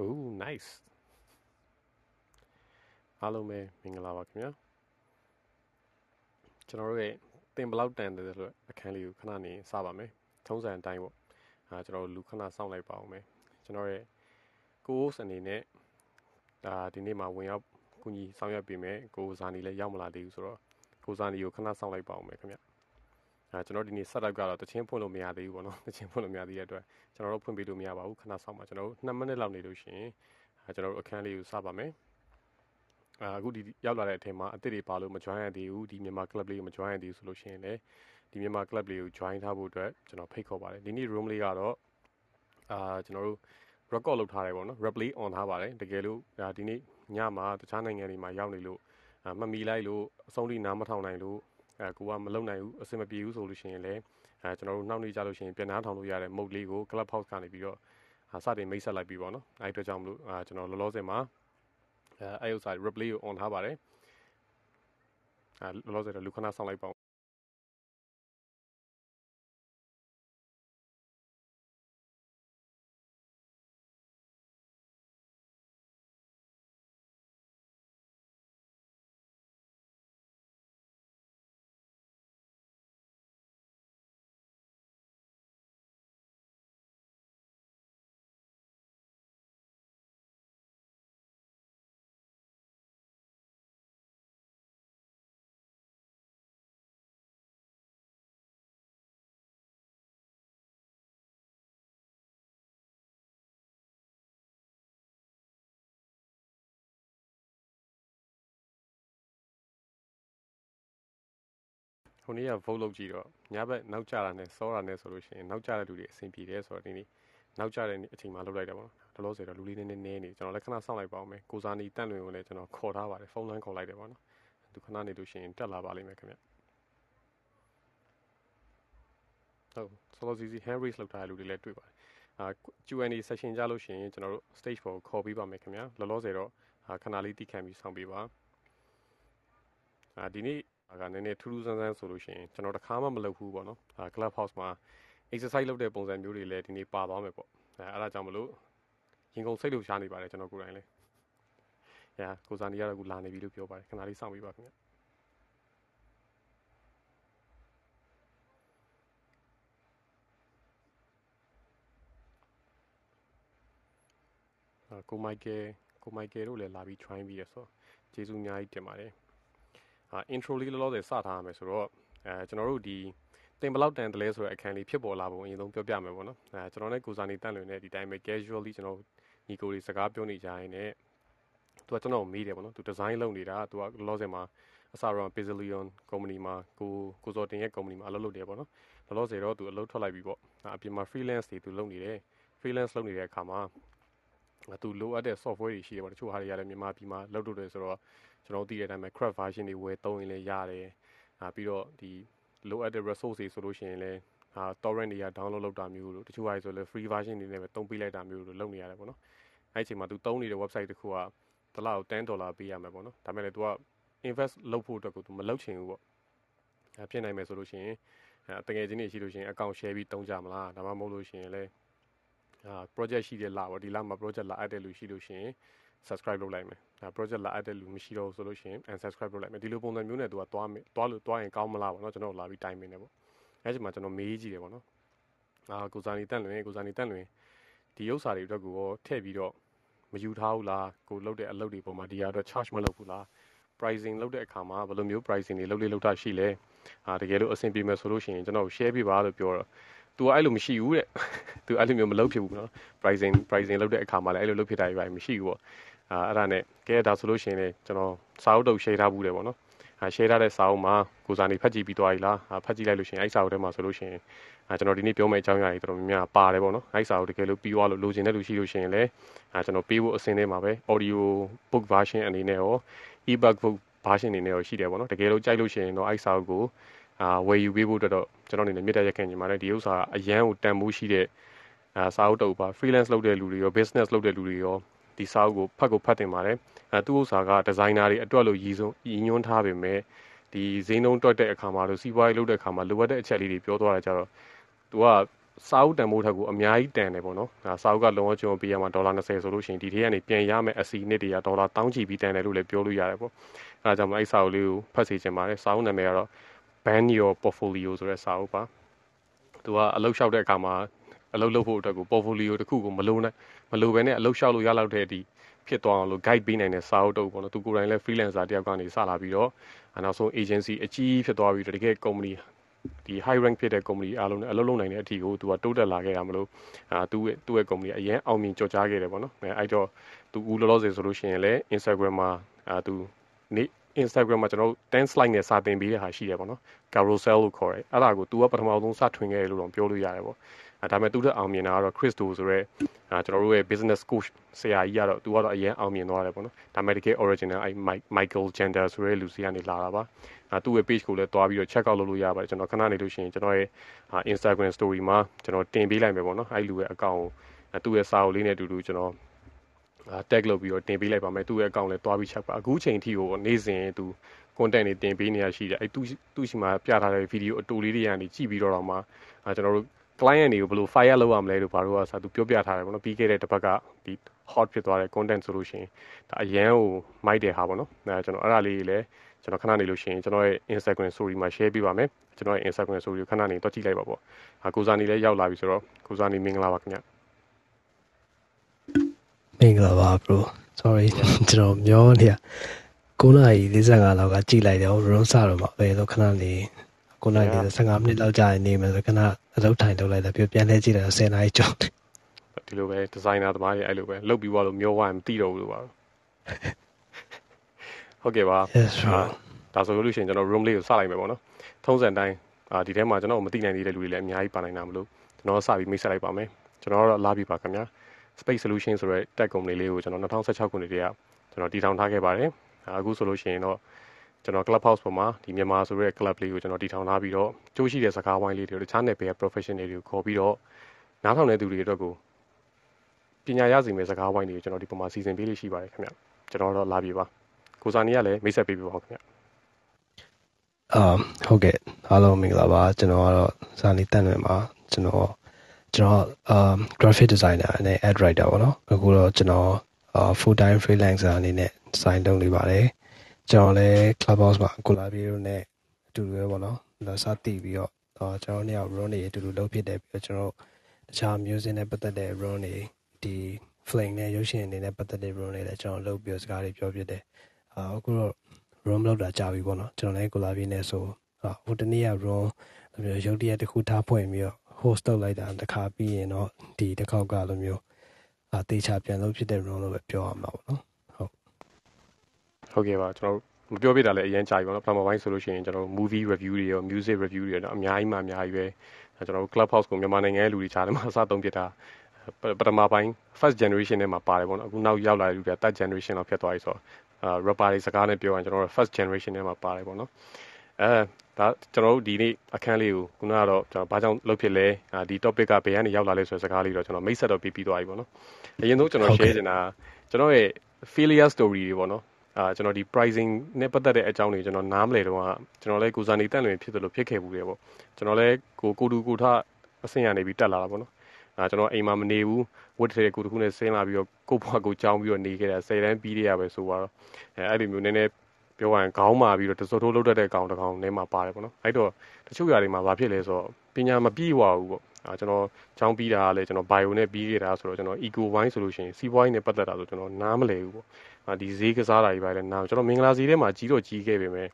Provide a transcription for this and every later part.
Oh nice အားလုံးပဲမင်္ဂလာပါခင်ဗျာကျွန်တော်တို့ရဲ့တင်ဘလောက်တန်တယ်ဆိုတော့အခန်းလေးကိုခဏနေစပါမယ်ထုံးစံအတိုင်းပေါ့အာကျွန်တော်လူခဏစောင့်လိုက်ပါအောင်မယ်ကျွန်တော်ရဲ့ကိုးစအနေနဲ့ဒါဒီနေ့မှာဝင်ရောက်ကူညီဆောင်ရွက်ပေးမယ်ကိုဇာနီလည်းရောက်မလာသေးဘူးဆိုတော့ကိုဇာနီကိုခဏစောင့်လိုက်ပါအောင်မယ်ခင်ဗျ အဲကျွန်တော်ဒီနေ့ setup ကတော့တချင်းဖွင့်လို့မရသေးဘူးပေါ့နော်တချင်းဖွင့်လို့မရသေးတဲ့အတွက်ကျွန်တော်တို့ဖွင့်ပေးလို့မရပါဘူးခဏစောင့်ပါကျွန်တော်တို့2မိနစ်လောက်နေလို့ရှိရင်အဲကျွန်တော်တို့အခန်းလေးကိုစပါမယ်အခုဒီရောက်လာတဲ့အချိန်မှာအစ်စ်တွေပါလို့မ join ရသေးဘူးဒီမြန်မာ club လေးကိုမ join ရသေးဘူးဆိုလို့ရှိရင်လည်းဒီမြန်မာ club လေးကို join ထားဖို့အတွက်ကျွန်တော်ဖိတ်ခေါ်ပါတယ်ဒီနေ့ room လေးကတော့အာကျွန်တော်တို့ record လုပ်ထားတယ်ပေါ့နော် replay on ထားပါတယ်တကယ်လို့ဒါဒီနေ့ညမှာတခြားနိုင်ငံတွေမှာရောက်နေလို့မမီလိုက်လို့အဆုံးထိနားမထောင်နိုင်လို့ အဲကိုကမလုံနိုင်ဘူးအဆင်မပြေဘူးဆိုလို့ရှိရင်လည်းအဲကျွန်တော်တို့နှောင့်နှေးကြလို့ရှိရင်ပြန်နားထောင်လို့ရတဲ့ mode လေးကို club house ကနေပြီးတော့စတင်မိတ်ဆက်လိုက်ပြီးပေါ့နော်အဲအတွက်ကြောင့်မလို့အာကျွန်တော်လောလောဆယ်မှာအဲအဲ့ဥစ္စာ replay ကို on ထားပါတယ်အဲလောလောဆယ်တော့လူခဏဆောင်လိုက်ပါ ဟိုနေ့က vote လုပ်ကြည့်တော့ညဘက်နောက်ကျတာနဲ့စောတာနဲ့ဆိုလို့ရှိရင်နောက်ကျတဲ့လူတွေအဆင်ပြေတယ်ဆိုတော့ဒီနေ့နောက်ကျတဲ့အချိန်မှာလုပ်လိုက်တာပေါ့နော်တလို့ဆိုတော့လူလေးနည်းနည်းနည်းနေကျွန်တော်လည်းခဏစောင့်လိုက်ပါအောင်မယ်ကိုစားနီတန့်လွင်ကိုလည်းကျွန်တော်ခေါ်ထားပါတယ်ဖုန်းလိုင်းခေါ်လိုက်တယ်ပေါ့နော်သူခဏနေလို့ရှိရင်တက်လာပါလိမ့်မယ်ခင်ဗျဟုတ်ဆောလောစီစီ hand raise လုပ်ထားတဲ့လူတွေလည်းတွေ့ပါတယ်အာ Q&A session ကြလို့ရှိရင်ကျွန်တော်တို့ stage ပေါ်ခေါ်ပေးပါမယ်ခင်ဗျာလောလောဆယ်တော့ခဏလေးတီးခံပြီးဆောင်ပေးပါအာဒီနေ့ ကနည်းနည်းထူးထူးဆန်းဆန်းဆိုလို့ရှိရင်ကျွန်တော်တခါမှမလုပ်ဘူးပေါ့နော်အာ club house မှာ exercise လုပ်တဲ့ပုံစံမျိုးတွေလည်းဒီနေ့ပါသွားမယ်ပေါ့အဲအဲ့ဒါကြောင့်မလို့ရင်ကုန်စိတ်လို့ရှားနေပါတယ်ကျွန်တော်ကိုယ်တိုင်လည်းညာကိုစာနီကတော့အခုလာနေပြီလို့ပြောပါတယ်ခဏလေးစောင့်ပေးပါခင်ဗျကိုမိုက်ကယ်ကိုမိုက်ကယ်တို့လည်းလာပြီး try ပြီးရဆိုကျေးဇူးအများကြီးတင်ပါတယ်အာ intro လေးလောလောဆယ်စထားရမယ်ဆိုတော့အဲကျွန်တော်တို့ဒီတင်ဘလောက်တန်တလဲဆိုတဲ့အခန်းလေးဖြစ်ပေါ်လာပုံအရင်ဆုံးပြောပြမယ်ပေါ့နော်အဲကျွန်တော်နဲ့ကိုစာနေတန့်လွင်နဲ့ဒီတိုင်းပဲ casually ကျွန်တော်ညီကိုတွေစကားပြောနေကြရင်လည်းသူကကျွန်တော်မေးတယ်ပေါ့နော်သူဒီဇိုင်းလုပ်နေတာသူကလောလောဆယ်မှာအစားရော Pizillion company မှာကိုကိုစောတင်ရဲ့ company မှာအလုပ်လုပ်တယ်ပေါ့နော်လောလောဆယ်တော့သူအလုပ်ထွက်လိုက်ပြီပေါ့အပြင်မှာ freelance တွေသူလုပ်နေတယ် freelance လုပ်နေတဲ့အခါမှာသူလိုအပ်တဲ့ software တွေရှိတယ်ပေါ့တချို့ဟာတွေရတယ်မြန်မာပြည်မှာလုပ်လို့တယ်ဆိုတော့ ကျွန်တော်သိတဲ့အတိုင်းပဲ craft version တွေဝယ်သုံးရင်လည်းရတယ်အာပြီးတော့ဒီလိုအပ်တဲ့ resource တွေဆိုလို့ရှိရင်လည်းအာ torrent တွေက download လုပ်တာမျိုးလို့တချို့ဟာဆိုလည်း free version တွေနဲ့ပဲသုံးပေးလိုက်တာမျိုးလို့လုပ်နေရတယ်ပေါ့နော်အဲ့ဒီအချိန်မှာ तू သုံးနေတဲ့ website တစ်ခုကတစ်လောက်10ဒေါ်လာပေးရမယ်ပေါ့နော်ဒါပေမဲ့လည်း तू က invest လုပ်ဖို့အတွက်ကို तू မလုပ်ချင်ဘူးပေါ့အဲဖြစ်နိုင်မယ်ဆိုလို့ရှိရင်အဲတကယ်ချင်းနေရှိလို့ရှိရင် account share ပြီးတုံးကြမလားဒါမှမဟုတ်လို့ရှိရင်လည်းအာ project ရှိတဲ့လပေါ့ဒီလမှာ project လာအပ်တဲ့လူရှိလို့ရှိရင် subscribe လုပ်လိုက်မယ်ဒါ project လာအပ်တဲ့လူမရှိတော့ဘူးဆိုလို့ရှိရင် unsubscribe လုပ်လိုက်မယ်ဒီလိုပုံစံမျိုးနဲ့သူကသွားမယ်သွားလို့သွားရင်ကောင်းမလားပေါ့နော်ကျွန်တော်လာပြီးတိုင်မင်းနေပေါ့အဲချိန်မှာကျွန်တော်မေးကြည့်တယ်ပေါ့နော်အာကိုစာနီတန့်လွင်ကိုစာနီတန့်လွင်ဒီဥစ္စာတွေအတွက်ကိုထည့်ပြီးတော့မယူထားဘူးလားကိုလုပ်တဲ့အလုပ်တွေပုံမှာဒီဟာအတွက် charge မလုပ်ဘူးလား pricing လုပ်တဲ့အခါမှာဘယ်လိုမျိုး pricing တွေလုပ်လေလုပ်တာရှိလဲအာတကယ်လို့အဆင်ပြေမယ်ဆိုလို့ရှိရင်ကျွန်တော် share ပေးပါလို့ပြောတော့ तू အဲ့လိုမရှိဘူးတဲ့ तू အဲ့လိုမျိုးမလုပ်ဖြစ်ဘူးเนาะ pricing pricing လုပ်တဲ့အခါမှာလည်းအဲ့လိုလုပ်ဖြစ်တာကြီးမရှိဘူးပေါ့ အာအဲ့ဒါနဲ့ကဲဒါဆိုလို့ရှိရင်လည်းကျွန်တော်စာအုပ်တုပ် share ထားဘူးတယ်ပေါ့နော်အာ share ထားတဲ့စာအုပ်မှာကိုစာနေဖတ်ကြည့်ပြီးသွားပြီလားအာဖတ်ကြည့်လိုက်လို့ရှိရင်အဲ့စာအုပ်ထဲမှာဆိုလို့ရှိရင်အာကျွန်တော်ဒီနေ့ပြောမယ့်အကြောင်းအရာတွေတော်တော်များများပါတယ်ပေါ့နော်အဲ့စာအုပ်တကယ်လို့ပြီးသွားလို့လိုချင်တဲ့လူရှိလို့ရှိရင်လည်းအာကျွန်တော်ပေးဖို့အစင်းထဲမှာပဲ audio book version အနေနဲ့ရော ebook book version အနေနဲ့ရောရှိတယ်ပေါ့နော်တကယ်လို့ကြိုက်လို့ရှိရင်တော့အဲ့စာအုပ်ကိုအာဝယ်ယူပေးဖို့အတွက်တော့ကျွန်တော်အနေနဲ့မြစ်တက်ရက်ခင်ညီမလည်းဒီဥစ္စာအရန်ကိုတန်ဖိုးရှိတဲ့အာစာအုပ်တုပ်ပါ freelance လုပ်တဲ့လူတွေရော business လုပ်တဲ့လူတွေရော ဒီစာအုပ်ကိုဖတ်ကိုဖတ်တင်ပါတယ်အဲသူ့ဥစ္စာကဒီဇိုင်နာတွေအတွက်လို့ရည်စုံရည်ညွှန်းထားပေမဲ့ဒီဈေးနှုန်းတွက်တဲ့အခါမှာလို့စီးပွားရေးလုပ်တဲ့အခါမှာလိုအပ်တဲ့အချက်လေးတွေပြောသွားတာကြတော့သူကစာအုပ်တန်ဖိုးထက်ကိုအများကြီးတန်တယ်ပေါ့နော်။စာအုပ်ကလုံးဝကျွန်တော်ပေးရမှာဒေါ်လာ20ဆိုလို့ရှိရင်ဒီထဲကနေပြန်ရမယ့်အစီနှစ်တွေကဒေါ်လာ1000ချီပြီးတန်တယ်လို့လည်းပြောလို့ရတယ်ပေါ့။အဲဒါကြောင့်မအဲ့စာအုပ်လေးကိုဖတ်စီချင်ပါတယ်။စာအုပ်နာမည်ကတော့ Ban Your Portfolio ဆိုတဲ့စာအုပ်ပါ။သူကအလုပ်လျှောက်တဲ့အခါမှာ အလုပ်လုပ်ဖို့အတွက်ကို portfolio တစ်ခုကိုမလိုနဲ့မလိုဘဲနဲ့အလုပ်လျှောက်လို့ရလောက်တဲ့ဒီဖြစ်သွားအောင်လို့ guide ပေးနိုင်တဲ့စာအုပ်တုပ်ပေါ့နော်သူကိုယ်တိုင်လည်း freelancer တယောက်ကနေစလာပြီးတော့နောက်ဆုံး agency အကြီးဖြစ်သွားပြီးတော့တကယ် company ဒီ high rank ဖြစ်တဲ့ company အားလုံးနဲ့အလုပ်လုပ်နိုင်တဲ့အထီကိုသူကတိုးတက်လာခဲ့ရမလို့အာသူ့ရဲ့သူ့ရဲ့ company အရင်အောင်မြင်ကြော်ကြားခဲ့တယ်ပေါ့နော်အဲအဲ့တော့သူဦးလောလောဆယ်ဆိုလို့ရှိရင်လည်း Instagram မှာအာသူနေ Instagram မှာကျွန်တော်တို့10 slide နဲ့စာသင်ပေးတဲ့ဟာရှိတယ်ပေါ့နော် carousel လို့ခေါ်တယ်အဲ့ဒါကို तू ကပထမဆုံးစထွင်ခဲ့တယ်လို့တော့ပြောလို့ရတယ်ပေါ့ ဒါပေမဲ့သူ့ထက်အောင်မြင်တာကတော့ Christo ဆိုရဲကျွန်တော်တို့ရဲ့ business coach ဆရာကြီးကတော့သူကတော့အရင်အောင်မြင်သွားတယ်ပေါ့နော်ဒါပေမဲ့တကယ် original အဲ Michael Gender ဆိုရဲလူစီကနေလာတာပါအဲသူ့ရဲ့ page ကိုလည်းတွားပြီးတော့ check out လုပ်လို့ရပါတယ်ကျွန်တော်ခဏနေလို့ရှိရင်ကျွန်တော်ရဲ့ Instagram story မှာကျွန်တော်တင်ပေးလိုက်မယ်ပေါ့နော်အဲလူရဲ့ account ကိုသူ့ရဲ့စာအုပ်လေးနဲ့အတူတူကျွန်တော် tag လုပ်ပြီးတော့တင်ပေးလိုက်ပါမယ်သူ့ရဲ့ account လည်းတွားပြီး check ပါအခုချိန်ထိကိုနေ့စဉ်သူ content တွေတင်ပေးနေရရှိတယ်အဲသူသူ့ရှိမှာပြထားတဲ့ video အတူလေးတွေကနေကြည့်ပြီးတော့တော့မှကျွန်တော်တို့ client တွေကိုဘယ်လို fire လုပ်ရမလဲလို့ဘာလို့อ่ะဆိုသူပြောပြထားတယ်ပေါ့နော်ပြီးခဲ့တဲ့တစ်ပတ်ကဒီ hot ဖြစ်သွားတဲ့ content ဆိုလို့ရှိရင်ဒါအရန်ကိုမိုက်တယ်ဟာပေါ့နော်အဲကျွန်တော်အဲ့ဒါလေးကြီးလည်းကျွန်တော်ခဏနေလို့ရှိရင်ကျွန်တော်ရဲ့ Instagram story မှာ share ပေးပါမယ်ကျွန်တော်ရဲ့ Instagram story ကိုခဏနေတော့ကြည့်လိုက်ပါပေါ့အာကိုစားနေလည်းရောက်လာပြီဆိုတော့ကိုစားနေမင်္ဂလာပါခင်ဗျမင်္ဂလာပါ bro sorry ကျွန်တော်မျောနေရ9နာရီ45လောက်ကကြည့်လိုက်တယ် room စတော့မှပဲလို့ခဏနေ 9နာရီ15မိနစ်လောက်ကြာနေမယ်ဆိုခဏအလုပ်ထိုင်လုပ်လိုက်တယ်ပြပြန်လဲကြည့်တယ်10နာရီကျော်တယ်ဒီလိုပဲဒီဇိုင်နာသမားတွေအဲ့လိုပဲလုတ်ပြီးသွားလို့မျောသွားရင်မသိတော့ဘူးလို့ပါဟုတ်ကဲ့ပါဒါဆိုလို့ရှိရင်ကျွန်တော် room လေးကိုစလိုက်မယ်ပေါ့နော်ထုံးစံတိုင်းအာဒီထဲမှာကျွန်တော်မသိနိုင်သေးတဲ့လူတွေလည်းအများကြီးပါနိုင်တာမလို့ကျွန်တော်စပြီးမိတ်ဆက်လိုက်ပါမယ်ကျွန်တော်ကတော့လာပြီပါခင်ဗျာ Space Solution ဆိုတဲ့ tech company လေးကိုကျွန်တော်2016ခုနှစ်တည်းကကျွန်တော်တည်ထောင်ထားခဲ့ပါတယ်အခုဆိုလို့ရှိရင်တော့ ကျွန်တော် club house ပေါ်မှာဒီမြန်မာဆိုတဲ့ club လေးကိုကျွန်တော်တည်ထောင်ထားပြီးတော့ကြိုးရှိတဲ့စကားဝိုင်းလေးတွေတခြားနယ်ပယ် professional တွေကိုခေါ်ပြီးတော့နားထောင်တဲ့သူတွေအတွက်ကိုပညာရစီမဲ့စကားဝိုင်းတွေကိုကျွန်တော်ဒီပုံမှာစီစဉ်ပေးလို့ရှိပါတယ်ခင်ဗျကျွန်တော်တော့လာပြီပါကိုစာနီကလည်းမိတ်ဆက်ပေးပြပါဦးခင်ဗျအာဟုတ်ကဲ့အားလုံးမင်္ဂလာပါကျွန်တော်ကတော့စာနီတန်လွင်ပါကျွန်တော်ကျွန်တော်အာ graphic designer နဲ့ ad writer ပေါ့နော်အခုတော့ကျွန်တော် full time freelancer အနေနဲ့ design လုပ်နေပါတယ် ကျွန်တော်လည်း Clubhouse မှာ Colavio နဲ့အတူတူပဲပေါ့နော်လာစတည်ပြီးတော့တော့ကျွန်တော်တို့က run တွေအတူတူလုပ်ဖြစ်တယ်ပြီးတော့ကျွန်တော်တခြား music နဲ့ပတ်သက်တဲ့ run တွေဒီ flame နဲ့ရုပ်ရှင်အနေနဲ့ပတ်သက်တဲ့ run တွေလည်းကျွန်တော်လုပ်ပြီးတော့စကားတွေပြောဖြစ်တယ်အခုတော့ run လောက်တာကြာပြီပေါ့နော်ကျွန်တော်လည်း Colavio နဲ့ဆိုဟိုတနေ့က run လို့ရုပ်တရက်တစ်ခုထားဖွင့်ပြီးတော့ host လုပ်လိုက်တာတစ်ခါပြီးရင်တော့ဒီတစ်ခေါက်ကလိုမျိုးအာတေချာပြန်လုပ်ဖြစ်တဲ့ run လို့ပဲပြောရမှာပေါ့နော် ဟုတ်ကဲ့ပါကျွန်တော်မပြောပြတာလည်းအရင်ကြာပြီပေါ့နော်ပထမပိုင်းဆိုလို့ရှိရင်ကျွန်တော် movie review တွေရော music review တွေရောအများကြီးမှအများကြီးပဲကျွန်တော် club house ကိုမြန်မာနိုင်ငံရဲ့လူတွေကြားထဲမှာအစားသုံးပြတာပထမပိုင်း first generation နဲ့မှာပါတယ်ပေါ့နော်အခုနောက်ရောက်လာတဲ့လူတွေက third generation လောက်ဖြစ်သွားပြီဆိုတော့အာ rapper တွေစကားနဲ့ပြောရင်ကျွန်တော်တို့ first generation နဲ့မှာပါတယ်ပေါ့နော်အဲဒါကျွန်တော်တို့ဒီနေ့အခန်းလေးကိုခုနကတော့ကျွန်တော်ဘာကြောင့်လုပ်ဖြစ်လဲဒီ topic ကဘယ်ကနေရောက်လာလဲဆိုတဲ့စကားလေးတော့ကျွန်တော်မိတ်ဆက်တော့ပြီးပြီးသွားပြီပေါ့နော်အရင်ဆုံးကျွန်တော် share ချင်တာကျွန်တော်ရဲ့ failure story တွေပေါ့နော် အာကျွန်တော်ဒီ pricing နဲ့ပတ်သက်တဲ့အကြောင်းတွေကျွန်တော်နားမလည်တော့ကျွန်တော်လည်းကိုစားနေတက်လွင်ဖြစ်တယ်လို့ဖြစ်ခဲ့ဘူးတယ်ပေါ့ကျွန်တော်လည်းကိုကိုတူကိုထအဆင့်ရနေပြီးတက်လာတာပေါ့နော်အာကျွန်တော်အိမ်မှာမနေဘူးဝတ်တဲ့ကိုတခုနဲ့ဆင်းလာပြီးတော့ကိုဘွားကိုကြောင်းပြီးတော့နေခဲ့တာ၁၀တန်းပြီးရပဲဆိုတော့အဲအဲ့ဒီမျိုးနည်းနည်းပြောရရင်ခေါင်းမာပြီးတော့တစိုးထိုးလုတ်တဲ့ကောင်တကောင်ထဲမှာပါတယ်ပေါ့နော်အဲ့တော့တချို့ຢာတွေမှာဘာဖြစ်လဲဆိုတော့ပညာမပြည့်ဝဘူးပေါ့ အာကျွန်တော်ကျောင်းပြီးတာကလည်းကျွန်တော် bio နဲ့ပြီးခဲ့တာဆိုတော့ကျွန်တော် eco wine ဆိုလို့ရှိရင်စီးပွားရေးနဲ့ပတ်သက်တာဆိုကျွန်တော်နားမလည်ဘူးပေါ့အာဒီဈေးကစားတာကြီးပါလေနားကျွန်တော်မင်္ဂလာဈေးထဲမှာကြီးတော့ကြီးခဲ့ပေမဲ့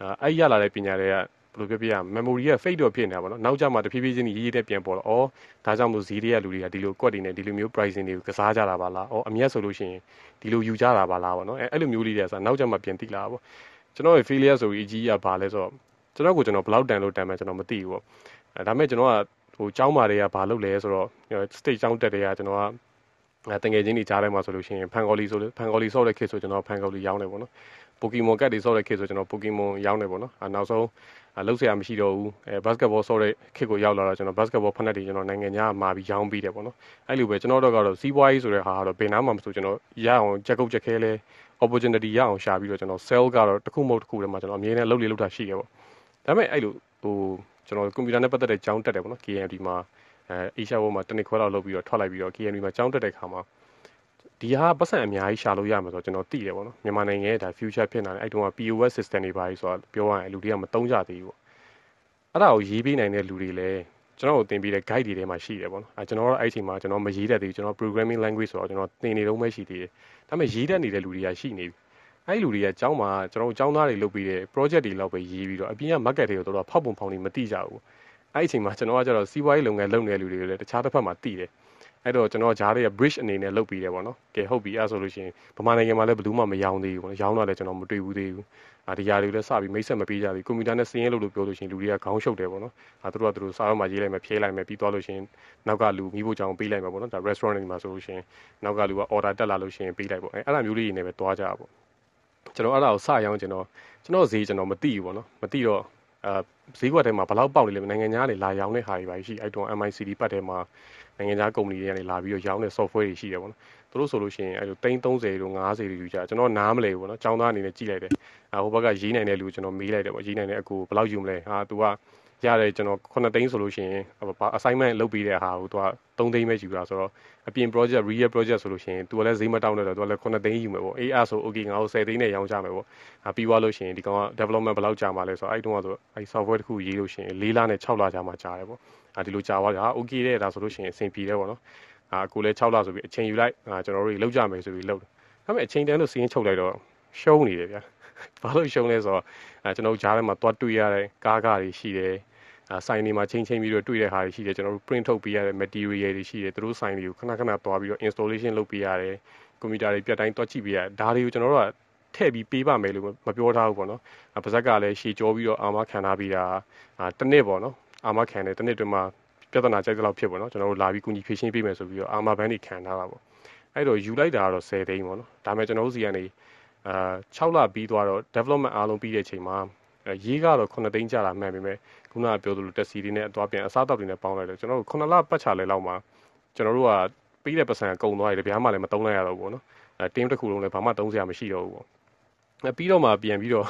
အာအဲ့ရလာတဲ့ပညာတွေကဘယ်လိုပြောပြရ memory က fade တော့ဖြစ်နေတာပေါ့နော်နောက်ကျမှတဖြည်းဖြည်းချင်းရေးရေးတဲ့ပြန်ပေါ်တော့ဩဒါကြောင့်မို့ဈေးတွေကလူတွေကဒီလိုကွက်တွေနဲ့ဒီလိုမျိုး pricing တွေကိုကစားကြတာပါလားဩအမျက်ဆိုလို့ရှိရင်ဒီလိုယူကြတာပါလားပေါ့နော်အဲအဲ့လိုမျိုးလေးတွေကဆိုနောက်ကျမှပြန်သိလာတာပေါ့ကျွန်တော်ရဲ့ failure ဆိုပြီးအကြီးကဘာလဲဆိုတော့ကျွန်တော်ကိုကျွန်တော်ဘယ်လောက်တန်လို့တန်မှကျွန်တော်မသိဘူးပေါ့အဲဒါပေမဲ့ကျွန်တော်က ဟိုចောင်းမာတွေကဘာလုပ်လဲဆိုတော့ state ចောင်းတက်တွေကကျွန်တော်ကတငယ်ချင်းတွေကြားထဲမှာဆိုလို့ရှိရင်ဖန်ကော်လီဆိုဖန်ကော်လီဆော့တဲ့ခေတ်ဆိုကျွန်တော်ဖန်ကော်လီရောင်းတယ်ပေါ့နော်ပိုကီမွန်ကတ်တွေဆော့တဲ့ခေတ်ဆိုကျွန်တော်ပိုကီမွန်ရောင်းတယ်ပေါ့နော်အဲနောက်ဆုံးလုံးဆရာမရှိတော့ဘူးအဲဘတ်စကတ်ဘောဆော့တဲ့ခေတ်ကိုရောက်လာတော့ကျွန်တော်ဘတ်စကတ်ဘောဖက်နက်တွေကျွန်တော်နိုင်ငံခြားမှာပြီးရောင်းပြီးတယ်ပေါ့နော်အဲ့လိုပဲကျွန်တော်တို့ကတော့စီးပွားရေးဆိုတဲ့ဟာကတော့ဘယ်နားမှမဆိုကျွန်တော်ရအောင်ကြက်ကုတ်ကြက်ခဲလဲ opportunity ရအောင်ရှာပြီးတော့ကျွန်တော် sell ကတော့တစ်ခုမဟုတ်တစ်ခုတည်းမှာကျွန်တော်အမြဲတမ်းလုပ်လေလုပ်တာရှိခဲ့ပေါ့ဒါပေမဲ့အဲ့လိုဟို ကျွန်တော်ကွန်ပျူတာနဲ့ပတ်သက်တဲ့ကျောင်းတက်တယ်ပေါ့နော် KMD မှာအဲ Asia World မှာတနစ်ခွဲလောက်လုပ်ပြီးတော့ထွက်လိုက်ပြီးတော့ KNU မှာကြောင်းတက်တဲ့ခါမှာဒီဟာပတ်စံအများကြီးရှာလို့ရမှာဆိုတော့ကျွန်တော်သိတယ်ပေါ့နော်မြန်မာနိုင်ငံရဲ့ဒါ future ဖြစ်နေတယ်အဲ့တုန်းက POS system တွေပါကြီးဆိုတော့ပြောရရင်လူတွေကမသုံးကြသေးဘူးပေါ့အဲ့ဒါကိုရေးပေးနိုင်တဲ့လူတွေလည်းကျွန်တော်တို့သင်ပေးတဲ့ guide တွေထဲမှာရှိတယ်ပေါ့နော်အဲကျွန်တော်တို့အဲ့အချိန်မှာကျွန်တော်မရေးတတ်သေးဘူးကျွန်တော် programming language ဆိုတော့ကျွန်တော်သင်နေတော့မှရှိသေးတယ်ဒါပေမဲ့ရေးတတ်နေတဲ့လူတွေကရှိနေပြီ အဲ့လူတွေကကျောင်းမှာကျွန်တော်တို့ကျောင်းသားတွေလုပ်ပြီးတဲ့ project တွေလောက်ပဲရေးပြီးတော့အပြင်က market တွေကိုတော့ဖောက်ပုံဖောက်နေမသိကြဘူးအဲ့အချိန်မှာကျွန်တော်ကကျတော့စီးပွားရေးလုပ်ငန်းလုပ်နေတဲ့လူတွေလည်းတခြားတစ်ဖက်မှာသိတယ်အဲ့တော့ကျွန်တော်ဂျားတွေက bridge အနေနဲ့လုပ်ပြီးတယ်ပေါ့နော်ကဲဟုတ်ပြီအဲ့ဆိုလို့ရှိရင်ဗမာနိုင်ငံမှာလည်းဘယ်သူမှမရောင်းသေးဘူးပေါ့နော်ရောင်းတော့လည်းကျွန်တော်မတွေ့ဘူးသေးဘူးအာဒီຢာတွေလည်းစပြီးမိတ်ဆက်မပေးကြဘူးကွန်ပျူတာနဲ့စင်းရဲလို့လို့ပြောလို့ရှိရင်လူတွေကခေါင်းရှုပ်တယ်ပေါ့နော်အာသူတို့ကသူတို့စားတော့မှရေးလိုက်မယ်ဖြဲလိုက်မယ်ပြီးသွားလို့ရှိရင်နောက်ကလူမိဖို့ကြောင်ပေးလိုက်မယ်ပေါ့နော်ဒါ restaurant တွေမှာဆိုလို့ရှိရင်နောက်ကလူက order တက်လာလို့ရှိရင်ပေးလိုက်ပေါ့အဲအဲ့ဒါမျိုးလေးတွေနဲ့ပဲတွားကြတာပေါ့ ကျွန်တော်အဲ့ဒါကိုစရောင်းကျွန်တော်ကျွန်တော်ဈေးကျွန်တော်မသိဘူးပေါ့နော်မသိတော့အာဈေးကွက်ထဲမှာဘလောက်ပေါက်နေလဲနိုင်ငံခြားတွေလာရောင်းတဲ့ဟာတွေပါရှိအဲ့တုန်း MICD ပတ်ထဲမှာနိုင်ငံခြားကုမ္ပဏီတွေကနေလာပြီးတော့ရောင်းတဲ့ software တွေရှိတယ်ပေါ့နော်သူတို့ဆိုလို့ရှိရင်အဲ့လို30တို့50တို့ယူကြကျွန်တော်နားမလဲဘူးပေါ့နော်ចောင်းသားအနေနဲ့ကြည့်လိုက်တယ်အဟိုဘက်ကရေးနိုင်တဲ့လူကျွန်တော်မေးလိုက်တယ်ပေါ့ရေးနိုင်တဲ့အကူဘယ်လောက်ယူမလဲဟာ तू က ရတယ်ကျွန်တော်9သိန်းဆိုလို့ရှိရင်ဘာ assignment လုပ်ပေးတဲ့ဟာကိုသူက3သိန်းပဲယူတာဆိုတော့အပြင် project real project ဆိုလို့ရှိရင်သူကလည်းဈေးမတောင်းတော့သူကလည်း9သိန်းယူမယ်ပေါ့ AR ဆို okay ငါတို့10သိန်းနဲ့ရောင်းချမယ်ပေါ့အဲပြီးွားလို့ရှိရင်ဒီကောင်က development ဘယ်လောက်ကြာမှာလဲဆိုတော့အဲ့တုန်းကဆိုအဲ့ software တစ်ခုရေးလို့ရှိရင်6လနဲ့6လကြာမှာကြာတယ်ပေါ့အဲဒီလိုကြာသွားတာ okay တဲ့ဒါဆိုလို့ရှိရင်အဆင်ပြေတယ်ပေါ့နော်အာကိုလည်း6လဆိုပြီးအချိန်ယူလိုက်အာကျွန်တော်တို့လောက်ကြမယ်ဆိုပြီးလောက်တယ်ဒါပေမဲ့အချိန်တန်းလို့စီးရင်ချုပ်လိုက်တော့ရှုံးနေတယ်ဗျာဘာလို့ရှုံးလဲဆိုတော့အဲကျွန်တော်ကြားထဲမှာသွားတွေ့ရတဲ့ကားကားတွေရှိတယ် ဆိုင်တွေမှာချင်းချင်းပြီးတော့တွေ့တဲ့ဟာတွေရှိတယ်ကျွန်တော်တို့ print ထုတ်ပေးရတဲ့ material တွေရှိတယ်သူတို့ဆိုင်တွေကိုခဏခဏသွားပြီးတော့ installation လုပ်ပေးရတယ်ကွန်ပျူတာတွေပြတ်တိုင်းတွက်ကြည့်ပေးရတယ်ဒါတွေကိုကျွန်တော်တို့ကထည့်ပြီးပေးပါမယ်လို့မပြောထားဘူးပေါ့နော်။ပါဇက်ကလည်းရှည်ကြောပြီးတော့အာမခံထားပြီးတာတနစ်ပေါ့နော်။အာမခံတယ်တနစ်တွင်မှပြဿနာကြိုက်တဲ့လောက်ဖြစ်ပေါ့နော်။ကျွန်တော်တို့လာပြီးကူညီဖြည့်ရှင်းပေးမယ်ဆိုပြီးတော့အာမဘန်းတွေခံထားတာပေါ့။အဲ့တော့ယူလိုက်တာကတော့10သိန်းပေါ့နော်။ဒါပေမဲ့ကျွန်တော်တို့စီကနေအာ6လပြီးသွားတော့ development အားလုံးပြီးတဲ့အချိန်မှာ ရေးကတော့9သိန်းကျတာမှန်ပေမဲ့ခုနကပြောသလိုတက်စီတွေနဲ့အသွားပြန်အစားအသောက်တွေနဲ့ပေါင်းလိုက်တော့ကျွန်တော်တို့9လပတ်ချလဲလောက်မှာကျွန်တော်တို့ကပြီးတဲ့ပတ်စံကုံသွားတယ်ဗျာမှလည်းမသုံးလိုက်ရတော့ဘူးပေါ့နော်အဲ team တစ်ခုလုံးလည်းဘာမှသုံးစရာမရှိတော့ဘူးပေါ့အဲပြီးတော့မှပြန်ပြီးတော့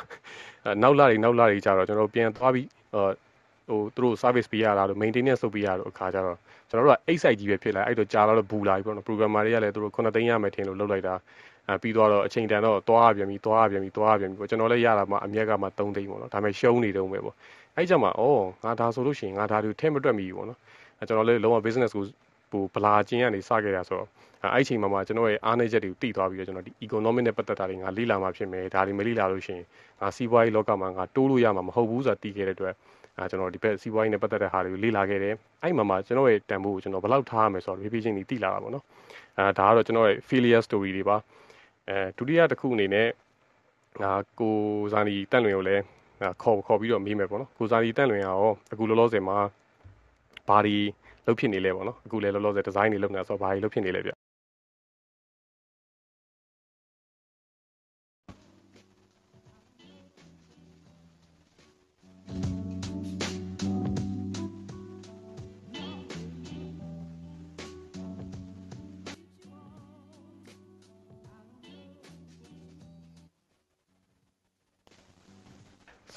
နောက်လာတွေနောက်လာတွေကြတော့ကျွန်တော်တို့ပြန်သွားပြီးဟိုသူတို့ service ပေးရတာတို့ maintenance လုပ်ပေးရတော့အခါကျတော့ကျွန်တော်တို့က 8 site ကြီးပဲဖြစ်လာအဲ့တော့ကြာတော့ဘူလာပြီပေါ့နော် programmer တွေကလည်းသူတို့9သိန်းရမယ်ထင်လို့လုပ်လိုက်တာ အဲပြီးတော့အချိန်တန်တော့သွားပြန်ပြီးသွားပြန်ပြီးသွားပြန်ပြီးပေါ့ကျွန်တော်လည်းရတာမှအမြက်ကမှ3သိန်းပေါ့နော်ဒါပေမဲ့ရှုံးနေတုံးပဲပေါ့အဲ့ကြမှာဩငါဒါဆိုလို့ရှိရင်ငါဒါတွေထဲမတွက်မိဘူးပေါ့နော်အဲကျွန်တော်လည်းလုံးဝ business ကိုဟိုဗလာချင်းကနေစခဲ့တာဆိုတော့အဲ့ချိန်မှာမှကျွန်တော်ရဲ့အားနည်းချက်တွေကိုသိသွားပြီးတော့ကျွန်တော်ဒီ economic နဲ့ပတ်သက်တာတွေငါလေ့လာမှဖြစ်မယ်ဒါတွေမလေ့လာလို့ရှိရင်ငါစီးပွားရေးလောကမှာငါတိုးလို့ရမှာမဟုတ်ဘူးဆိုတာသိခဲ့တဲ့အတွက်အဲကျွန်တော်ဒီဘက်စီးပွားရေးနဲ့ပတ်သက်တဲ့ဟာတွေကိုလေ့လာခဲ့တယ်အဲ့မှာမှကျွန်တော်ရဲ့တန်ဖိုးကိုကျွန်တော်ဘယ်လောက်ထားရမယ်ဆိုတော့ revision တွေသိလာတာပေါ့နော်အဲဒါကတော့ကျွန်တော်ရဲ့ failure story တွေပါ အဲဒုတိယတစ်ခုအနေနဲ့ငါကိုဇာနီတန့်လွင်ကိုလည်းခေါ်ခေါ်ပြီးတော့မေးမယ်ပေါ့နော်ကိုဇာနီတန့်လွင်ရောအခုလောလောဆယ်မှာဘာဒီလုတ်ဖြစ်နေလဲပေါ့နော်အခုလည်းလောလောဆယ်ဒီဇိုင်းတွေလုပ်နေတာဆိုတော့ဘာတွေလုတ်ဖြစ်နေလဲဗျ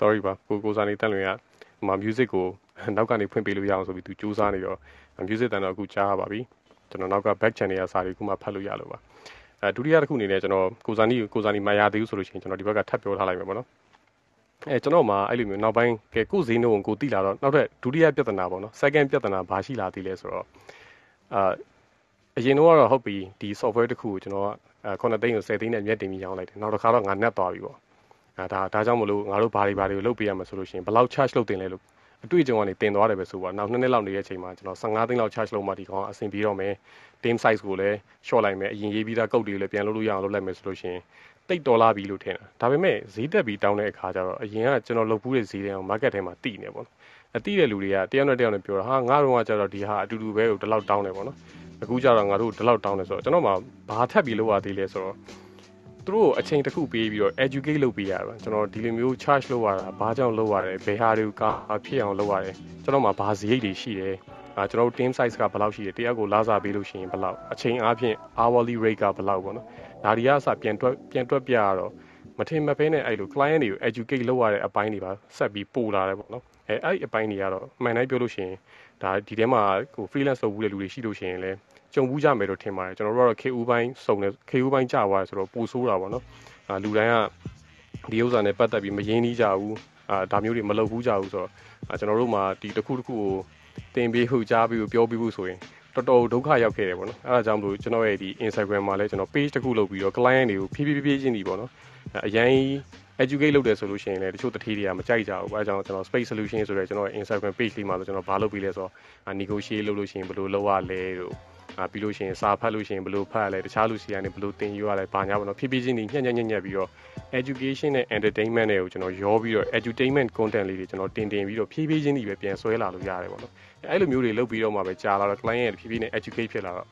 sorry ပါကိုကိုစာနေတက်လွင်ကဟို music ကိုနောက်ကနေဖွင့်ပေးလို့ရအောင်ဆိုပြီးသူစူးစမ်းနေတော့ music တန်တော့အခုကြားရပါပြီကျွန်တော်နောက်က back channel ရစာတွေခုမှဖတ်လို့ရလို့ပါအဲဒုတိယတစ်ခုအနေနဲ့ကျွန်တော်ကိုစာနီကိုစာနီမရသေးဘူးဆိုလို့ရှိရင်ကျွန်တော်ဒီဘက်ကထပ်ပြောထားလိုက်မယ်ပေါ့နော်အဲကျွန်တော်မှအဲ့လိုမျိုးနောက်ပိုင်းကဲကိုဈေးနှုန်းကိုကိုတိလာတော့နောက်ထပ်ဒုတိယပြဿနာပေါ့နော် second ပြဿနာဘာရှိလာသေးလဲဆိုတော့အာအရင်တော့ဟုတ်ပြီဒီ software တစ်ခုကိုကျွန်တော်က9သိန်းကို10သိန်းနဲ့မြတ်တင်ပြီးရောင်းလိုက်တယ်နောက်တစ်ခါတော့ငါ net သွားပြီပေါ့အဲ ဒါဒါကြောင့်မလို့ငါတို့ဘာတွေဘာတွေကိုလုပ်ပေးရမှာဆိုလို့ရှိရင်ဘယ်လောက် charge လုပ်တင်လဲလို့အတွေ့အကြုံကနေတင်သွားတယ်ပဲဆိုတော့နောက်နှစ်နှစ်လောက်နေတဲ့အချိန်မှာကျွန်တော်15သိန်းလောက် charge လုပ်မှဒီကောင်အဆင်ပြေတော့မယ် team size ကိုလည်း short လိုက်မယ်အရင်ရေးပြီးသားကုတ်တွေလည်းပြန်လုပ်လို့ရအောင်လုပ်လိုက်မယ်ဆိုလို့ရှိရင်တိတ်ဒေါ်လာပြီလို့ထင်တာဒါပေမဲ့ဈေးတက်ပြီးတောင်းတဲ့အခါကျတော့အရင်ကကျွန်တော်လုပ်ဘူးတဲ့ဈေးတွေကို market ထဲမှာတိနေပေါ့အတိတဲ့လူတွေကတယောက်နဲ့တယောက်နဲ့ပြောတာဟာငါတို့ကကျတော့ဒီဟာအတူတူပဲကိုဒီလောက်တောင်းတယ်ပေါ့နော်အခုကျတော့ငါတို့ဒီလောက်တောင်းတယ်ဆိုတော့ကျွန်တော်မှဘာထပ်ပြီးလုပ်ရသေးလဲဆိုတော့ သူတို့အချိန်တစ်ခုပေးပြီးတော့ educate လုပ်ပေးရတာကျွန်တော်ဒီလိုမျိုး charge လုပ်ရတာဘာကြောင့်လုပ်ရတယ်ဘယ်ဟာတွေကဖြစ်အောင်လုပ်ရတယ်ကျွန်တော်မှဘာစရိတ်တွေရှိတယ်အာကျွန်တော်တို့ team size ကဘယ်လောက်ရှိတယ်တယောက်ကိုလာစားပေးလို့ရှိရင်ဘယ်လောက်အချိန်အားဖြင့် hourly rate ကဘယ်လောက်ပေါ့နော်ဒါတွေကအစပြန်တွက်ပြန်တွက်ပြရတော့မထင်မဖဲနဲ့အဲ့လို client တွေကို educate လုပ်ရတဲ့အပိုင်းတွေပါဆက်ပြီးပို့လာတယ်ပေါ့နော်အဲအဲ့အပိုင်းတွေကတော့မှန်တိုင်းပြောလို့ရှိရင်ဒါဒီထဲမှာဟို freelance လုပ်ဘူးတဲ့လူတွေရှိလို့ရှိရင်လည်း ကြုံဘူးကြမယ်လို့ထင်ပါတယ်ကျွန်တော်တို့ကတော့ KU ဘိုင်းစုံတယ် KU ဘိုင်းကြာသွားဆိုတော့ပိုဆိုးတာပေါ့နော်အာလူတိုင်းကဒီဥစ္စာနဲ့ပတ်သက်ပြီးမရင်းနှီးကြဘူးအာဒါမျိုးတွေမလုပ်ဘူးကြဘူးဆိုတော့အာကျွန်တော်တို့မှာဒီတစ်ခုတစ်ခုကိုတင်ပေးဟုတ်ကြားပြီးပြောပြီးဖို့ဆိုရင်တော်တော်ဒုက္ခရောက်ခဲ့တယ်ပေါ့နော်အဲဒါကြောင့်မလို့ကျွန်တော်ရဲ့ဒီ Instagram မှာလည်းကျွန်တော် page တစ်ခုလုပ်ပြီးတော့ client တွေကိုဖြည်းဖြည်းဖြည်းချင်းဒီပေါ့နော်အရင် educate လုပ်တယ်ဆိုလို့ရှိရင်လည်းတချို့တတိတွေကမကြိုက်ကြဘူးအဲဒါကြောင့်ကျွန်တော် space solution ဆိုတဲ့ကျွန်တော်ရဲ့ Instagram page လေးမှာဆိုကျွန်တော်ဘာလုပ်ပြီးလဲဆိုတော့ negotiate လုပ်လို့ရှိရင်ဘယ်လိုလုပ်ရလဲတို့အာ ပြီးလို့ရှိရင်စာဖတ်လို့ရှိရင်ဘယ်လိုဖတ်ရလဲတခြားလူစီကနေဘယ်လိုသင်ယူရလဲဘာညာပေါ့နော်ဖြည်းဖြည်းချင်းညံ့ညံ့ညံ့ညံ့ပြီးတော့ education နဲ့ entertainment တွေကိုကျွန်တော်ရောပြီးတော့ edutainment content လေးတွေကျွန်တော်တင်တင်ပြီးတော့ဖြည်းဖြည်းချင်းဒီပဲပြန်ဆွဲလာလို့ရတယ်ပေါ့နော်အဲ့လိုမျိုးတွေလုပ်ပြီးတော့မှပဲကြာလာတော့ client ရဲ့ဖြည်းဖြည်းနဲ့ educate ဖြစ်လာတော့ဩ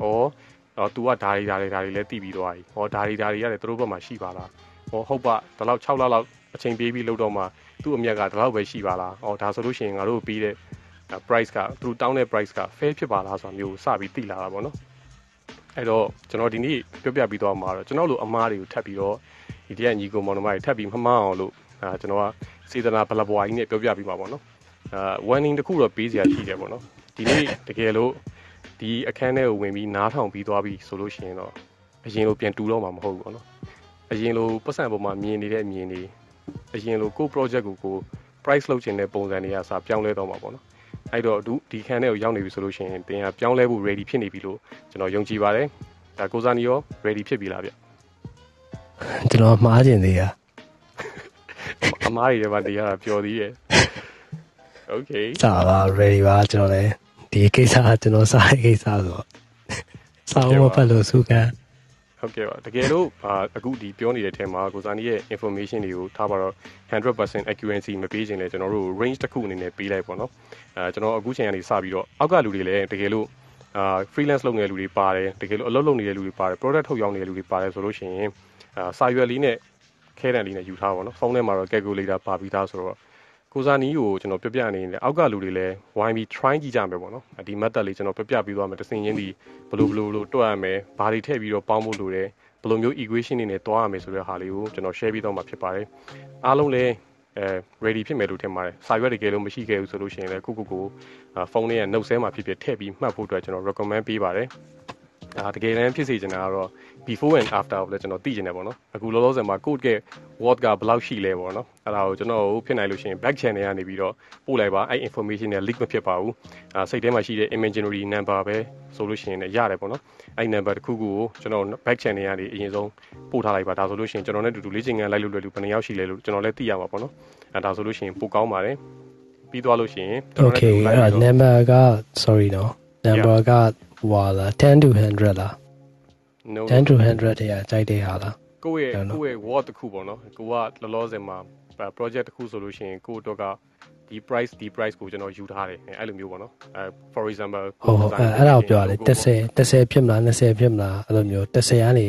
တော့ तू ကဒါတွေဒါတွေဒါတွေလည်းသိပြီးသွားပြီဟောဒါတွေဒါတွေရတယ်သူတို့ဘက်မှာရှိပါလားဟောဟုတ်ပါဒီလောက်6လလောက်အချိန်ပေးပြီးလုပ်တော့မှသူ့အမြတ်ကဒီလောက်ပဲရှိပါလားဟောဒါဆိုလို့ရှိရင်ငါတို့ပြီးတဲ့ price ကသူတို့တောင်းတဲ့ price က fair ဖြစ်ပါလားဆိုတာမျိုးစပြီးသိလာတာပေါ့နော်အဲ့တော့ကျွန်တော်ဒီနေ့ပြောပြပြီးတော့မှာတော့ကျွန်တော်တို့အမားတွေကိုထပ်ပြီးတော့ဒီတရက်ညီကိုမောင်နှမတွေထပ်ပြီးမမှားအောင်လို့အာကျွန်တော်ကစေတနာဘလဘွားကြီးနဲ့ပြောပြပြီးပါပေါ့နော်အာ warning တစ်ခုတော့ပေးစရာရှိတယ်ပေါ့နော်ဒီနေ့တကယ်လို့ဒီအခန်းထဲကိုဝင်ပြီးနားထောင်ပြီးသွားပြီဆိုလို့ရှိရင်တော့အရင်လိုပြန်တူတော့မှာမဟုတ်ဘူးပေါ့နော်အရင်လိုပတ်စံပေါ်မှာမြင်နေတဲ့အမြင်တွေအရင်လိုကို project ကိုကို price လုပ်ချင်တဲ့ပုံစံတွေကစပြောင်းလဲတော့မှာပေါ့နော် အဲ့တော့ဒီဒီခန်းထဲကိုရောက်နေပြီဆိုလို့ရှိရင်တင်ကပြောင်းလဲဖို့ ready ဖြစ်နေပြီလို့ကျွန်တော်ယုံကြည်ပါတယ်ဒါကိုစာနီရော ready ဖြစ်ပြီလားဗျကျွန်တော်မှားကျင်သေးရအမားတွေလည်းပါတရားပျော်သေးရဲ့ Okay စာပါ ready ပါကျွန်တော်လည်းဒီကိစ္စကကျွန်တော်စာရေးကိစ္စဆိုတော့စာအုပ်မဖတ်လို့စုကန်း ဟုတ်ကဲ့ပါတကယ်လို့အခုဒီပြောနေတဲ့ထဲမှာကိုစာနီရဲ့ information တွေကိုထားပါတော့100% accuracy မပေးခြင်းလဲကျွန်တော်တို့ range တစ်ခုအနေနဲ့ပေးလိုက်ပေါ့နော်အဲကျွန်တော်အခုချိန်ကနေစပြီးတော့အောက်ကလူတွေလည်းတကယ်လို့အာ freelance လုပ်နေတဲ့လူတွေပါတယ်တကယ်လို့အလုပ်လုပ်နေတဲ့လူတွေပါတယ် product ထုတ်ရောင်းနေတဲ့လူတွေပါတယ်ဆိုလို့ရှိရင်အာစာရွက်လေးနဲ့ခဲတံလေးနဲ့ယူထားပါတော့ဖုန်းထဲမှာတော့ calculator ပါပြီးသားဆိုတော့ ကိုစာနီးကိုကျွန်တော်ပြပြနေတယ်အောက်ကလူတွေလည်းဝိုင်းပြီး try ကြည့်ကြမယ်ပေါ့နော်ဒီ method လေးကျွန်တော်ပြပြပြီးသွားမယ်တစင်ချင်းဒီဘလို့ဘလို့လို့တွက်ရမယ်ဘာတွေထည့်ပြီးတော့ပေါင်းဖို့လိုတယ်ဘယ်လိုမျိုး equation တွေနဲ့တွားရမယ်ဆိုတဲ့ဟာလေးကိုကျွန်တော် share ပြီးတော့မှာဖြစ်ပါတယ်အားလုံးလည်းအဲ ready ဖြစ်မယ်လို့ထင်ပါတယ်စာရွက်တကယ်လို့မရှိခဲ့ဘူးဆိုလို့ရှိရင်လည်းကိုကိုကိုဖုန်းလေးရဲ့ note ဆဲမှာဖြစ်ဖြစ်ထည့်ပြီးမှတ်ဖို့အတွက်ကျွန်တော် recommend ပေးပါတယ်အာတကယ်တမ်းဖြစ်စေချင်တာကတော့ before and after ကိုလည်းကျွန်တော်သိချင်တယ်ပေါ့နော်အခုလောလောဆယ်မှာ code က word ကဘယ်လောက်ရှိလဲပေါ့နော်အဲ့ဒါကိုကျွန်တော်ဖြစ်နိုင်လို့ရှိရင် back channel ကနေပြီးတော့ပို့လိုက်ပါအဲ့ information တွေ leak မဖြစ်ပါဘူးအာစိတ်ထဲမှာရှိတဲ့ imaginary number ပဲဆိုလို့ရှိရင်လည်းရတယ်ပေါ့နော်အဲ့ number တစ်ခုခုကိုကျွန်တော် back channel ကနေအရင်ဆုံးပို့ထားလိုက်ပါဒါဆိုလို့ရှိရင်ကျွန်တော်နဲ့တူတူလေ့ကျင့်ခန်းလိုက်လို့လွယ်လို့ဘယ်နှယောက်ရှိလဲလို့ကျွန်တော်လည်းသိရမှာပေါ့နော်အဲ့ဒါဆိုလို့ရှိရင်ပိုကောင်းပါတယ်ပြီးသွားလို့ရှိရင်ကျွန်တော်နဲ့တူလိုက်တော့ number က sorry နော် number ကဟွာလား10 to 100လား no 10 to 100တည်းကြိုက်တဲ့ဟာလားကိုယ့်ရဲ့ကိုယ့်ရဲ့ word တစ်ခုပေါ့နော်ကိုကလောလောဆယ်မှာ project တစ်ခုဆိုလို့ရှိရင်ကိုတို့ကဒီ price ဒီ price ကိုကျွန်တော်ယူထားတယ်အဲ့လိုမျိုးပေါ့နော်အဲ for example ဟုတ်ဟုတ်အဲ့ဒါကိုပြောရတယ်30 30ဖြစ်မလား20ဖြစ်မလားအဲ့လိုမျိုး30ကနေ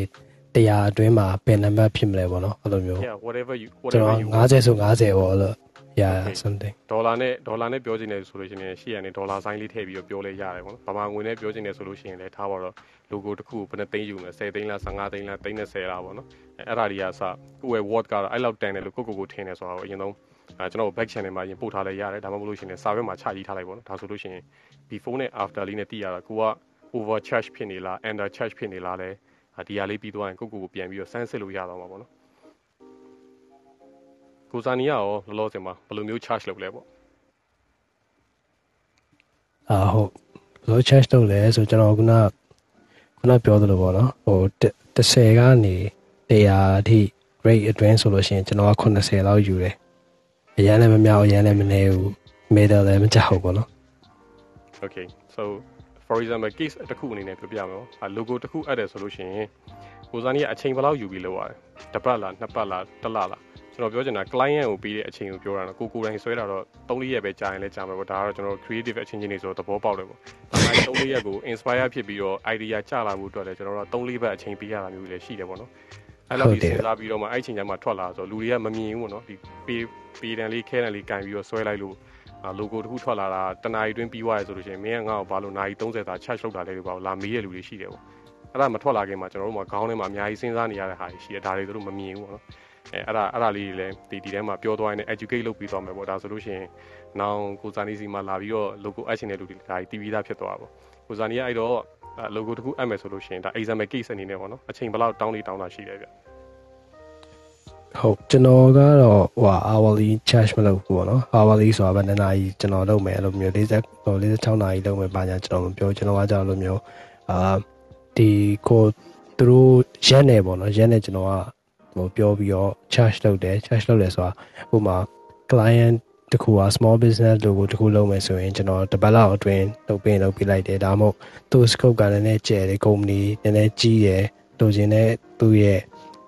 100အတွင်းမှာဘယ်နံပါတ်ဖြစ်မလဲပေါ့နော်အဲ့လိုမျိုး yeah whatever you whatever you 50ဆို50ပေါ့အဲ့လို yeah something ဒေါ်လာနဲ့ဒေါ်လာနဲ့ပြောချင်တယ်ဆိုလို့ရှိရင်ရှေ့ကနေဒေါ်လာဆိုင်လေးထည့်ပြီးတော့ပြောလဲရတယ်ပေါ့နော်ဗမာငွေနဲ့ပြောချင်တယ်ဆိုလို့ရှိရင်လည်းထားပါတော့ logo တစ်ခုကိုဘယ်နှသိန်းယူမလဲ10သိန်းလား15သိန်းလား30လားပေါ့နော်အဲ့ဒါတွေကစကိုယ့်ရဲ့ word ကတော့အဲ့လောက်တန်တယ်လို့ကိုကိုကိုထင်တယ်ဆိုတော့အရင်ဆုံးအဲကျွန်တော် back channel မှာရင်ပို့ထားလဲရတယ်ဒါမှမဟုတ်လို့ရှိရင်စာရွက်မှာချရေးထားလိုက်ပေါ့နော်ဒါဆိုလို့ရှိရင် before နဲ့ after လေးနဲ့သိရတာကိုက over charge ဖြစ်နေလား under charge ဖြစ်နေလားလဲဒီဟာလေးပြီးသွားရင်ကိုကိုကိုပြန်ပြီးတော့စမ်းစစ်လို့ရတော့မှာပေါ့နော် ကိုစာနီကရောလောလောဆယ်မှာဘယ်လိုမျိုး charge လုပ်လဲပေါ့အာဟုတ်ဘယ်လို charge လုပ်လဲဆိုကျွန်တော်ခုနခုနပြောသလိုပေါ့နော်ဟို30ကနေ100အထိ rate အတွင်းဆိုလို့ရှိရင်ကျွန်တော်က80လောက်ယူတယ်အရင်လည်းမများအရင်လည်းမနေဘူး middle လည်းမကြောက်ဘူးပေါ့နော် okay so for example case တစ်ခုအနေနဲ့ပြောပြမယ်ပေါ့ logo တစ်ခုအပ်တယ်ဆိုလို့ရှိရင်ကိုစားနီးကအချိန်ဘယ်လောက်ယူပြီးလုပ်ရတယ်တစ်ပတ်လားနှစ်ပတ်လားတစ်လလား ကျွန်တော်ပြောချင်တာ client ကိုပေးတဲ့အချိန်ကိုပြောတာနော်ကိုကိုတိုင်းဆွဲတာတော့3-4ရက်ပဲကြာရင်လည်းကြာမှာပေါ့ဒါကတော့ကျွန်တော် creative အချင်းချင်းတွေဆိုတော့သဘောပေါက်တယ်ပေါ့ဒါမှ3-4ရက်ကို inspire ဖြစ်ပြီးတော့ idea ကျလာမှုအတွက်လည်းကျွန်တော်တို့3-4ဘက်အချိန်ပေးရတာမျိုးလည်းရှိတယ်ပေါ့နော်အဲ့လိုဒီစဉ်းစားပြီးတော့မှအဲ့ချိန်ကျမှထွက်လာဆိုလူတွေကမမြင်ဘူးပေါ့နော်ဒီပေးပေးတန်လေးခဲတန်လေးကန်ပြီးတော့ဆွဲလိုက်လို့အာ logo တခုထွက်လာတာတနာရီတွင်းပြီးသွားရဆိုလို့ရှိရင်မင်းကငါ့ကိုဘာလို့နာရီ30သာ charge လုပ်တာလဲလို့ပေါ့လာမေးရလူတွေရှိတယ်ပေါ့အဲ့ဒါမထွက်လာခင်မှာကျွန်တော်တို့မှာခေါင်းထဲမှာအများကြီးစဉ်းစားနေရတဲ့ဟာတွေရှိတယ်ဒါတွေတို့မမြင်ဘူးပေါ့နော် အဲအဲ့ဒါအဲ့ဒါလေးတွေလည်းဒီဒီထဲမှာပြောသွားရင် educate လုပ်ပြီးသွားမယ်ပေါ့ဒါဆိုလို့ရှိရင်နောင်ကိုဇာနီစီမှာလာပြီးတော့ logo အပ်ရှင်တဲ့လူတွေဒါတီးပြီးသားဖြစ်သွားတာပေါ့ကိုဇာနီကအဲ့တော့ logo တခုအပ်မယ်ဆိုလို့ရှိရင်ဒါ example case အနေနဲ့ပေါ့နော်အချိန်ဘယ်လောက်တောင်းလေးတောင်းတာရှိတယ်ဗျဟုတ်ကျွန်တော်ကတော့ဟို hourly charge မလုပ်ဘူးပေါ့နော် hourly ဆိုတာပဲနှစ်နာရီကျွန်တော်လုပ်မယ်အဲ့လိုမျိုး40 46နာရီလုပ်မယ်ပါညာကျွန်တော်မပြောကျွန်တော်ကကြောက်လို့မျိုးအာဒီကိုသူတို့ရက်နေပေါ့နော်ရက်နေကျွန်တော်က ဟိုပြောပြီးတော့ charge လုပ်တယ် charge လုပ်တယ်ဆိုတာဥပမာ client တခုက small business logo တခုလုပ်မယ်ဆိုရင်ကျွန်တော်တပတ်လောက်အတွင်းလုပ်ပေးလုပ်ပေးလိုက်တယ်ဒါမှမဟုတ်သူ့ scope ကလည်းနည်းနည်းကျယ်တယ် company နည်းနည်းကြီးတယ်လိုချင်တဲ့သူ့ရဲ့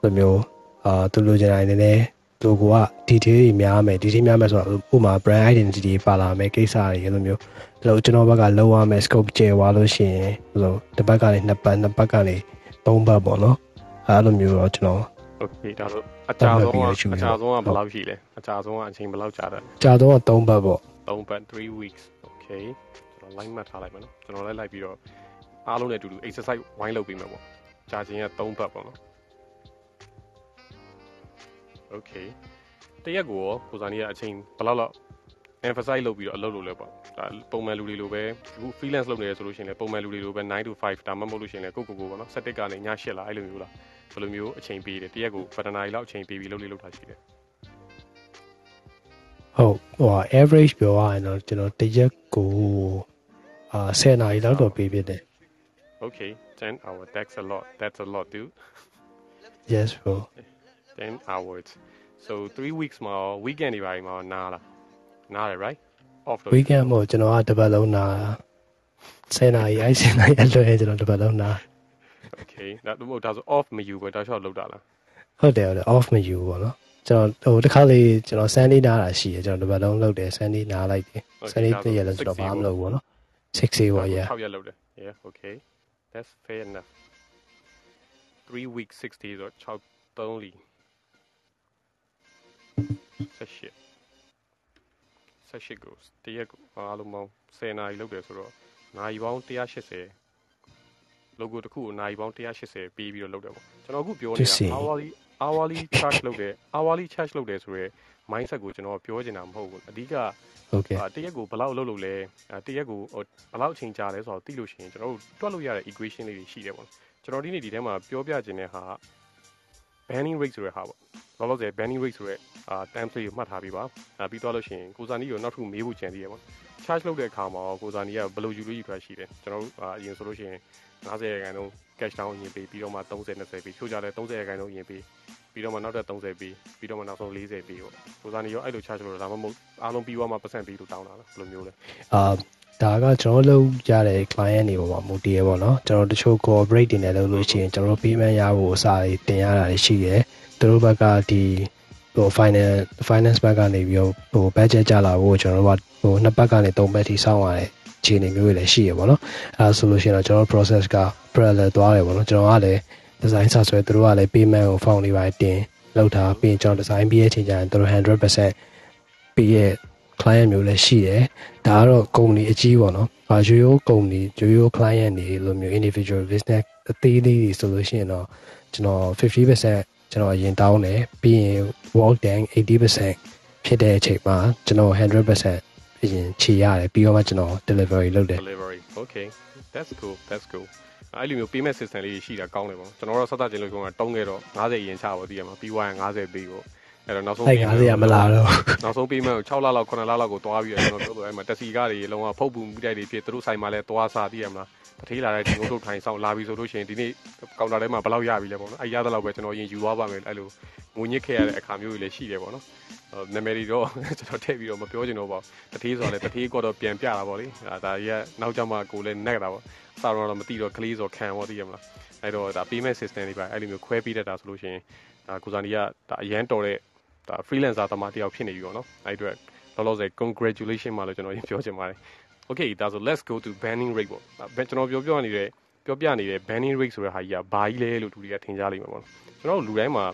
လိုမျိုးအာသူလိုချင်တာနည်းနည်း logo က detail တွေများမယ် detail များမယ်ဆိုတော့ဥပမာ brand identity ပါလာမယ်ကိစ္စတွေအဲ့လိုမျိုးလို့ကျွန်တော်ဘက်ကလောက်ရမယ် scope ကျယ်သွားလို့ရှိရင်လို့တစ်ပတ်ကနေနှစ်ပတ်နှစ်ပတ်ကနေသုံးပတ်ပေါ့နော်အဲ့လိုမျိုးတော့ကျွန်တော် Okay ဒါဆိုအကြာဆုံးကအကြာဆုံးကဘယ်လောက်ရှိလဲအကြာဆုံးကအချိန်ဘယ်လောက်ကြာတယ်အကြာဆုံးက3ပတ်ပေါ့3ပတ်3 weeks okay ကျွန်တော် line မှတ်ထားလိုက်မယ်နော်ကျွန်တော်လည်းလိုက်ပြီးတော့အားလုံးနဲ့အတူတူ exercise ဝိုင်းလုပ်ပေးမယ်ပေါ့ကြာချိန်က3ပတ်ပေါ့နော် okay တရက်ကိုကိုစာနီကအချိန်ဘယ်လောက်လောက် emphasize လုပ်ပြီးတော့အလုပ်လုပ်လဲပေါ့ဒါပုံမှန်လူတွေလိုပဲအခု freelance လုပ်နေရဆိုလို့ရှိရင်လည်းပုံမှန်လူတွေလိုပဲ9 to 5ဒါမှမဟုတ်လို့ရှိရင်လည်းကိုကိုကိုပေါ့နော်7ကနေည8လာအဲ့လိုမျိုးလားဘယ်လိုမျိုးအချိန်ပေးတယ်တရက်ကိုပထနာရီလောက်အချိန်ပေးပြီးလုပ်လေးလုပ်တာရှိတယ်ဟုတ်ဟို average ပြောရရင်တော့ကျွန်တော်တရက်ကိုအာ10နာရီလောက်တော့ပေးဖြစ်တယ် Okay 10 hour that's a lot that's a lot dude Yes bro 10 hours so 3 weeks မှာ weekend တွေပါမှာနားလား နားတယ် right off weekend မို့ကျွန်တော်ကတပတ်လုံးနား10နာရီအဲ့10နာရီအလွယ်ကျွန်တော်တပတ်လုံးနား Okay ဒါတို့ဒါဆို off မယူပဲတောက်လျှောက်လောက်တာလားဟုတ်တယ်ဟုတ်တယ် off မယူပေါ့နော်ကျွန်တော်ဟိုတစ်ခါလေးကျွန်တော် Sunday နားတာရှိတယ်ကျွန်တော်တပတ်လုံးလုပ်တယ် Sunday နားလိုက်တယ် Sunday တရက်လုံးကျွန်တော်ဘာမှမလုပ်ဘူးပေါ့နော်6ပေါ့ yeah 6ရက်လုပ်တယ် yeah okay that's fair enough 3 weeks 6 days တော့6 3လီဆက်ရှိ ဆက်ရှိကိုတရက်ကိုအားလုံးပေါင်း10နာရီလုပ်တယ်ဆိုတော့နာရီပေါင်း180 logo တစ်ခုကိုနာရီပေါင်း180ပေးပြီးတော့လုပ်တယ်ပေါ့ကျွန်တော်အခုပြောနေတာ hourly hourly charge လုပ်တယ် hourly charge လုပ်တယ်ဆိုရဲ mindset ကိုကျွန်တော်ပြောချင်တာမဟုတ်ဘူးအဓိကဟုတ်ကဲ့တရက်ကိုဘယ်လောက်လုပ်လို့လဲတရက်ကိုဘယ်လောက်အချိန်ကြာလဲဆိုတော့သိလို့ရှိရင်ကျွန်တော်တို့တွက်လို့ရတဲ့ equation လေးတွေရှိတယ်ပေါ့ကျွန်တော်ဒီနေ့ဒီထဲမှာပြောပြခြင်းတဲ့ဟာ banning rate ဆိုတဲ့ဟာပေါ့လောလောဆယ် banning rate ဆိုတဲ့အာ template ကိုမှတ်ထားပြီးပါအဲပြီးသွားလို့ရှိရင်ကိုစာနီကိုနောက်ထပ်မေးဖို့ကြံသေးရပေါ့ charge လုပ်တဲ့အခါမှာကိုစာနီကဘယ်လိုယူလို့ယူထွက်ရှိတယ်ကျွန်တော်တို့အရင်ဆိုလို့ရှိရင်50ရာခိုင်နှုန်း cash down ရင်ပေးပြီးတော့မှ30 20ပေးချို့ကြတယ်30ရာခိုင်နှုန်းရင်ပေး ပြီးတော့မှနောက်ထပ်30ပေးပြီးတော့မှနောက်ဆုံး40ပေးပေါ့ကိုစားနေရောအဲ့လို charge လို့ဒါမှမဟုတ်အားလုံးပြီးသွားမှပတ်စံပေးလို့တောင်းတာလားဘယ်လိုမျိုးလဲအာဒါကကျွန်တော်လုပ်ရတဲ့ client တွေပေါ်မှာမူတည်ရပေါ့နော်ကျွန်တော်တချို့ corporate တွေနဲ့လုပ်လို့ရှိရင်ကျွန်တော် payment ရဖို့အစားတင်ရတာရှိတယ်သူတို့ဘက်ကဒီဟို finance finance ဘက်ကနေပြီးတော့ဟို budget ကြလာဖို့ကျွန်တော်တို့ကဟိုနှစ်ပတ်ကနေသုံးပတ်ထိစောင့်ရတယ်ခြေအနေမျိုးတွေလည်းရှိရပါတော့အဲဒါဆိုလို့ရှိရင်တော့ကျွန်တော် process က parallel သွားတယ်ပေါ့နော်ကျွန်တော်ကလည်း design စဆွဲသူတို့ကလည်း payment ကို form လေးပါတင်လောက်တာပြီးရင်ကျွန်တော် design ပြီးရဲ့အချိန်ကျရင်သူတို့100%ပြီးရဲ့ client မျိုးလည်းရှိတယ်ဒါကတော့ company အကြီးပေါ့နော်အာရိုးရိုး company ရိုးရိုး client တွေလိုမျိုး individual business အသေးသေးတွေဆိုလို့ရှိရင်တော့ကျွန်တော်50%ကျွန်တော်အရင်တောင်းတယ်ပြီးရင် work done 80%ဖြစ်တဲ့အချိန်မှာကျွန်တော်100%အရင်ခြေရတယ်ပြီးတော့မှကျွန်တော် delivery လုပ်တယ် delivery okay that's cool that's cool အဲ့လိုမျိုး payment system လေးရှိတာကောင်းတယ်ပေါ့ကျွန်တော်တို့ဆက်သက်ချင်းလို့ပြောတာတုံးခဲ့တော့90ရင်ချပါတည်ရမှာပြီးွားရင်90ပေးပေါ့အဲ့တော့နောက်ဆုံး payment 90ရမလာတော့နောက်ဆုံး payment ကို6လလောက်9လလောက်ကိုတွားပြီးတော့ကျွန်တော်ပြောတော့အဲ့မှာတက်စီကားတွေလုံးဝဖုတ်ပူမှုတိုက်တွေဖြစ်သူတို့ဆိုင်မှာလဲတွားစားတည်ရမလားတထေးလာတဲ့ဒီငုတ်ထုတ်ထိုင်ဆောင်လာပြီဆိုလို့ရှိရင်ဒီနေ့ကောင်တာထဲမှာဘယ်လောက်ရပြီလဲပေါ့နော်အဲ့ရတဲ့လောက်ပဲကျွန်တော်ရင်ယူသွားပါမယ်အဲ့လိုငွေညစ်ခဲ့ရတဲ့အခါမျိုးတွေလည်းရှိတယ်ပေါ့နော် နာမည်တွေတော့ကျွန်တော်ထည့်ပြီးတော့မပြောချင်တော့ပါဘူးတထေးဆိုတာလည်းတထေးကတော့ပြန်ပြတာပေါ့လေဒါကြီးကနောက်ကျမှကိုလည်းနက်တာပေါ့စာတော့တော့မသိတော့ကလေးဆိုခံပေါ့သိရမလားအဲ့တော့ဒါ payment system တွေပါအဲ့လိုမျိုးခွဲပေးတတ်တာဆိုလို့ရှိရင်ဒါကိုဇာနီကဒါအရန်တော်တဲ့ဒါ freelancer တမတယောက်ဖြစ်နေပြီပေါ့နော်အဲ့အတွက်လောလောဆယ် congratulation မှာလို့ကျွန်တော်ပြောချင်ပါတယ် okay ဒါဆို let's go to banning rate ပေါ့ကျွန်တော်ပြောပြနေတဲ့ပြောပြနေတဲ့ banning rate ဆိုတဲ့ဟာကြီးကဘာကြီးလဲလို့လူတွေကထင်ကြလိမ့်မယ်ပေါ့နော်ကျွန်တော်တို့လူတိုင်းမှာ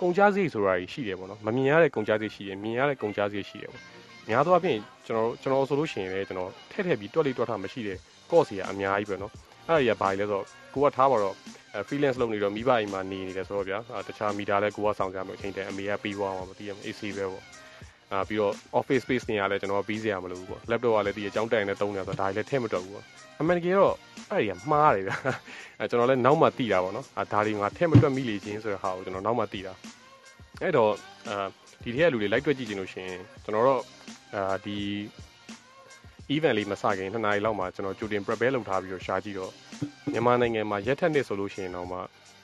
ကုန်ကြစရိတ်ဆိုတာကြီးရှိတယ်ပေါ့နော်မမြင်ရတဲ့ကုန်ကြစရိတ်ရှိတယ်မြင်ရတဲ့ကုန်ကြစရိတ်ရှိတယ်ပေါ့များသောအားဖြင့်ကျွန်တော်ကျွန်တော်ဆိုလို့ရှိရင်လည်းကျွန်တော်ထက်ထက်ပြီးတွက်လေးတွက်ထားမရှိတဲ့ကော့စီကအများကြီးပဲနော်အဲ့ဒါကြီးကဘာလဲဆိုတော့ကိုကထားပါတော့ freelance လုပ်နေတော့မိဘအိမ်မှာနေနေတယ်ဆိုတော့ဗျာတခြားမိသားလည်းကိုကဆောင်ကြမယ်အချိန်တည်းအမေကပြီးသွားမှာမသိရဘူး AC ပဲပေါ့ အာပြီးတော့ office space နေရာလဲကျွန်တော်ပြီးစရာမလိုဘူးပေါ့ laptop ကလည်းဒီအကြောင်းတိုင်နဲ့တုံးနေဆိုတော့ဒါကြီးလည်းထည့်မတော့ဘူးပေါ့အမှန်တကယ်တော့အဲ့ဒီကမှားတယ်ဗျအဲကျွန်တော်လည်းနောက်မှသိတာပေါ့နော်အာဒါတွေငါထည့်မတွက်မိလေချင်းဆိုတဲ့ဟာကိုကျွန်တော်နောက်မှသိတာအဲ့တော့အာဒီထက်ကလူတွေလိုက်တွက်ကြည့်ခြင်းလို့ရှင်ကျွန်တော်တို့အာဒီ event လေးမစခင်2နာရီလောက်မှာကျွန်တော်ကြိုတင် prepare လုပ်ထားပြီးတော့ရှာကြည့်တော့မြန်မာနိုင်ငံမှာရက်ထက်နှစ်ဆိုလို့ရှိရင်တော့မှ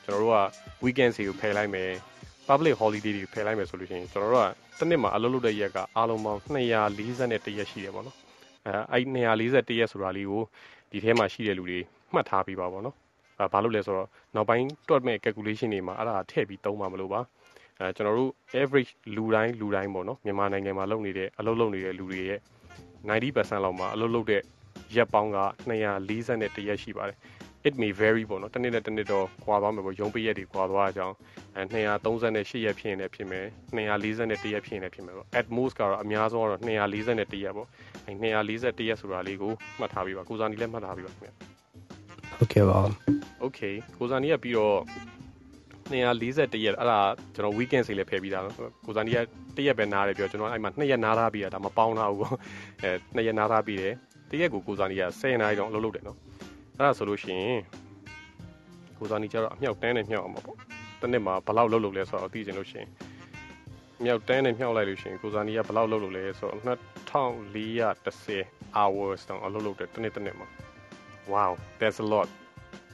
ကျွန်တော်တို့က weekend စီကိုဖယ်လိုက်မယ် public holiday တွေဖယ်လိုက်မယ်ဆိုလို့ရှိရင်ကျွန်တော်တို့ကတစ်နှစ်မှာအလုပ်လုပ်တဲ့ရက်ကအားလုံးပေါင်း241ရက်ရှိတယ်ပေါ့နော်အဲအဲ့241ရက်ဆိုတာလေးကိုဒီထဲမှာရှိတဲ့လူတွေမှတ်ထားပြီးပါပေါ့နော်အဲဘာလို့လဲဆိုတော့နောက်ပိုင်းတွက်မဲ့ calculation တွေမှာအဲ့ဒါထည့်ပြီးသုံးမှာမလို့ပါအဲကျွန်တော်တို့ average လူတိုင်းလူတိုင်းပေါ့နော်မြန်မာနိုင်ငံမှာလုပ်နေတဲ့အလုပ်လုပ်နေတဲ့လူတွေရဲ့90%လောက်မှာအလုပ်လုပ်တဲ့ရက်ပေါင်းက241ရက်ရှိပါတယ် it may vary ပေါ့နော်တစ်နေ့နဲ့တစ်နေ့တော့ကွာသွားမယ်ပေါ့ရုံးပိရက်တွေကွာသွားကြအောင်အဲ238ရက်ဖြစ်ရင်လည်းဖြစ်မယ်241ရက်ဖြစ်ရင်လည်းဖြစ်မယ်ပေါ့ at most ကတော့အများဆုံးကတော့241ရက်ပေါ့အဲ241ရက်ဆိုတာလေးကိုမှတ်ထားပြီးပါကိုစာနီလည်းမှတ်ထားပြီးပါခင်ဗျဟုတ်ကဲ့ပါ okay ကိုစာနီကပြီးတော့241ရက်အဲ့ဒါကျွန်တော် weekend စီလည်းဖယ်ပြီးသားနော်ကိုစာနီကတစ်ရက်ပဲနားတယ်ပြောကျွန်တော်အဲ့မှာ2ရက်နားထားပြီးတာဒါမပေါင်းထားဘူးပေါ့အဲ2ရက်နားထားပြီးတယ်တစ်ရက်ကိုကိုစာနီက10နာရီတော့အလုပ်လုပ်တယ်နော် အဲ့ဒါဆိုလို့ရှိရင်ကိုစာနီကျတော့အမြောက်တန်းနဲ့မြောက်အောင်ပါပေါ့တစ်နှစ်မှာဘယ်လောက်လုပ်လို့လဲဆိုတော့သိချင်လို့ရှိရင်မြောက်တန်းနဲ့မြောက်လိုက်လို့ရှိရင်ကိုစာနီကဘယ်လောက်လုပ်လို့လဲဆိုတော့2410 hours တောင်အလုပ်လုပ်တယ်တစ်နှစ်တစ်နှစ်မှာ wow that's a lot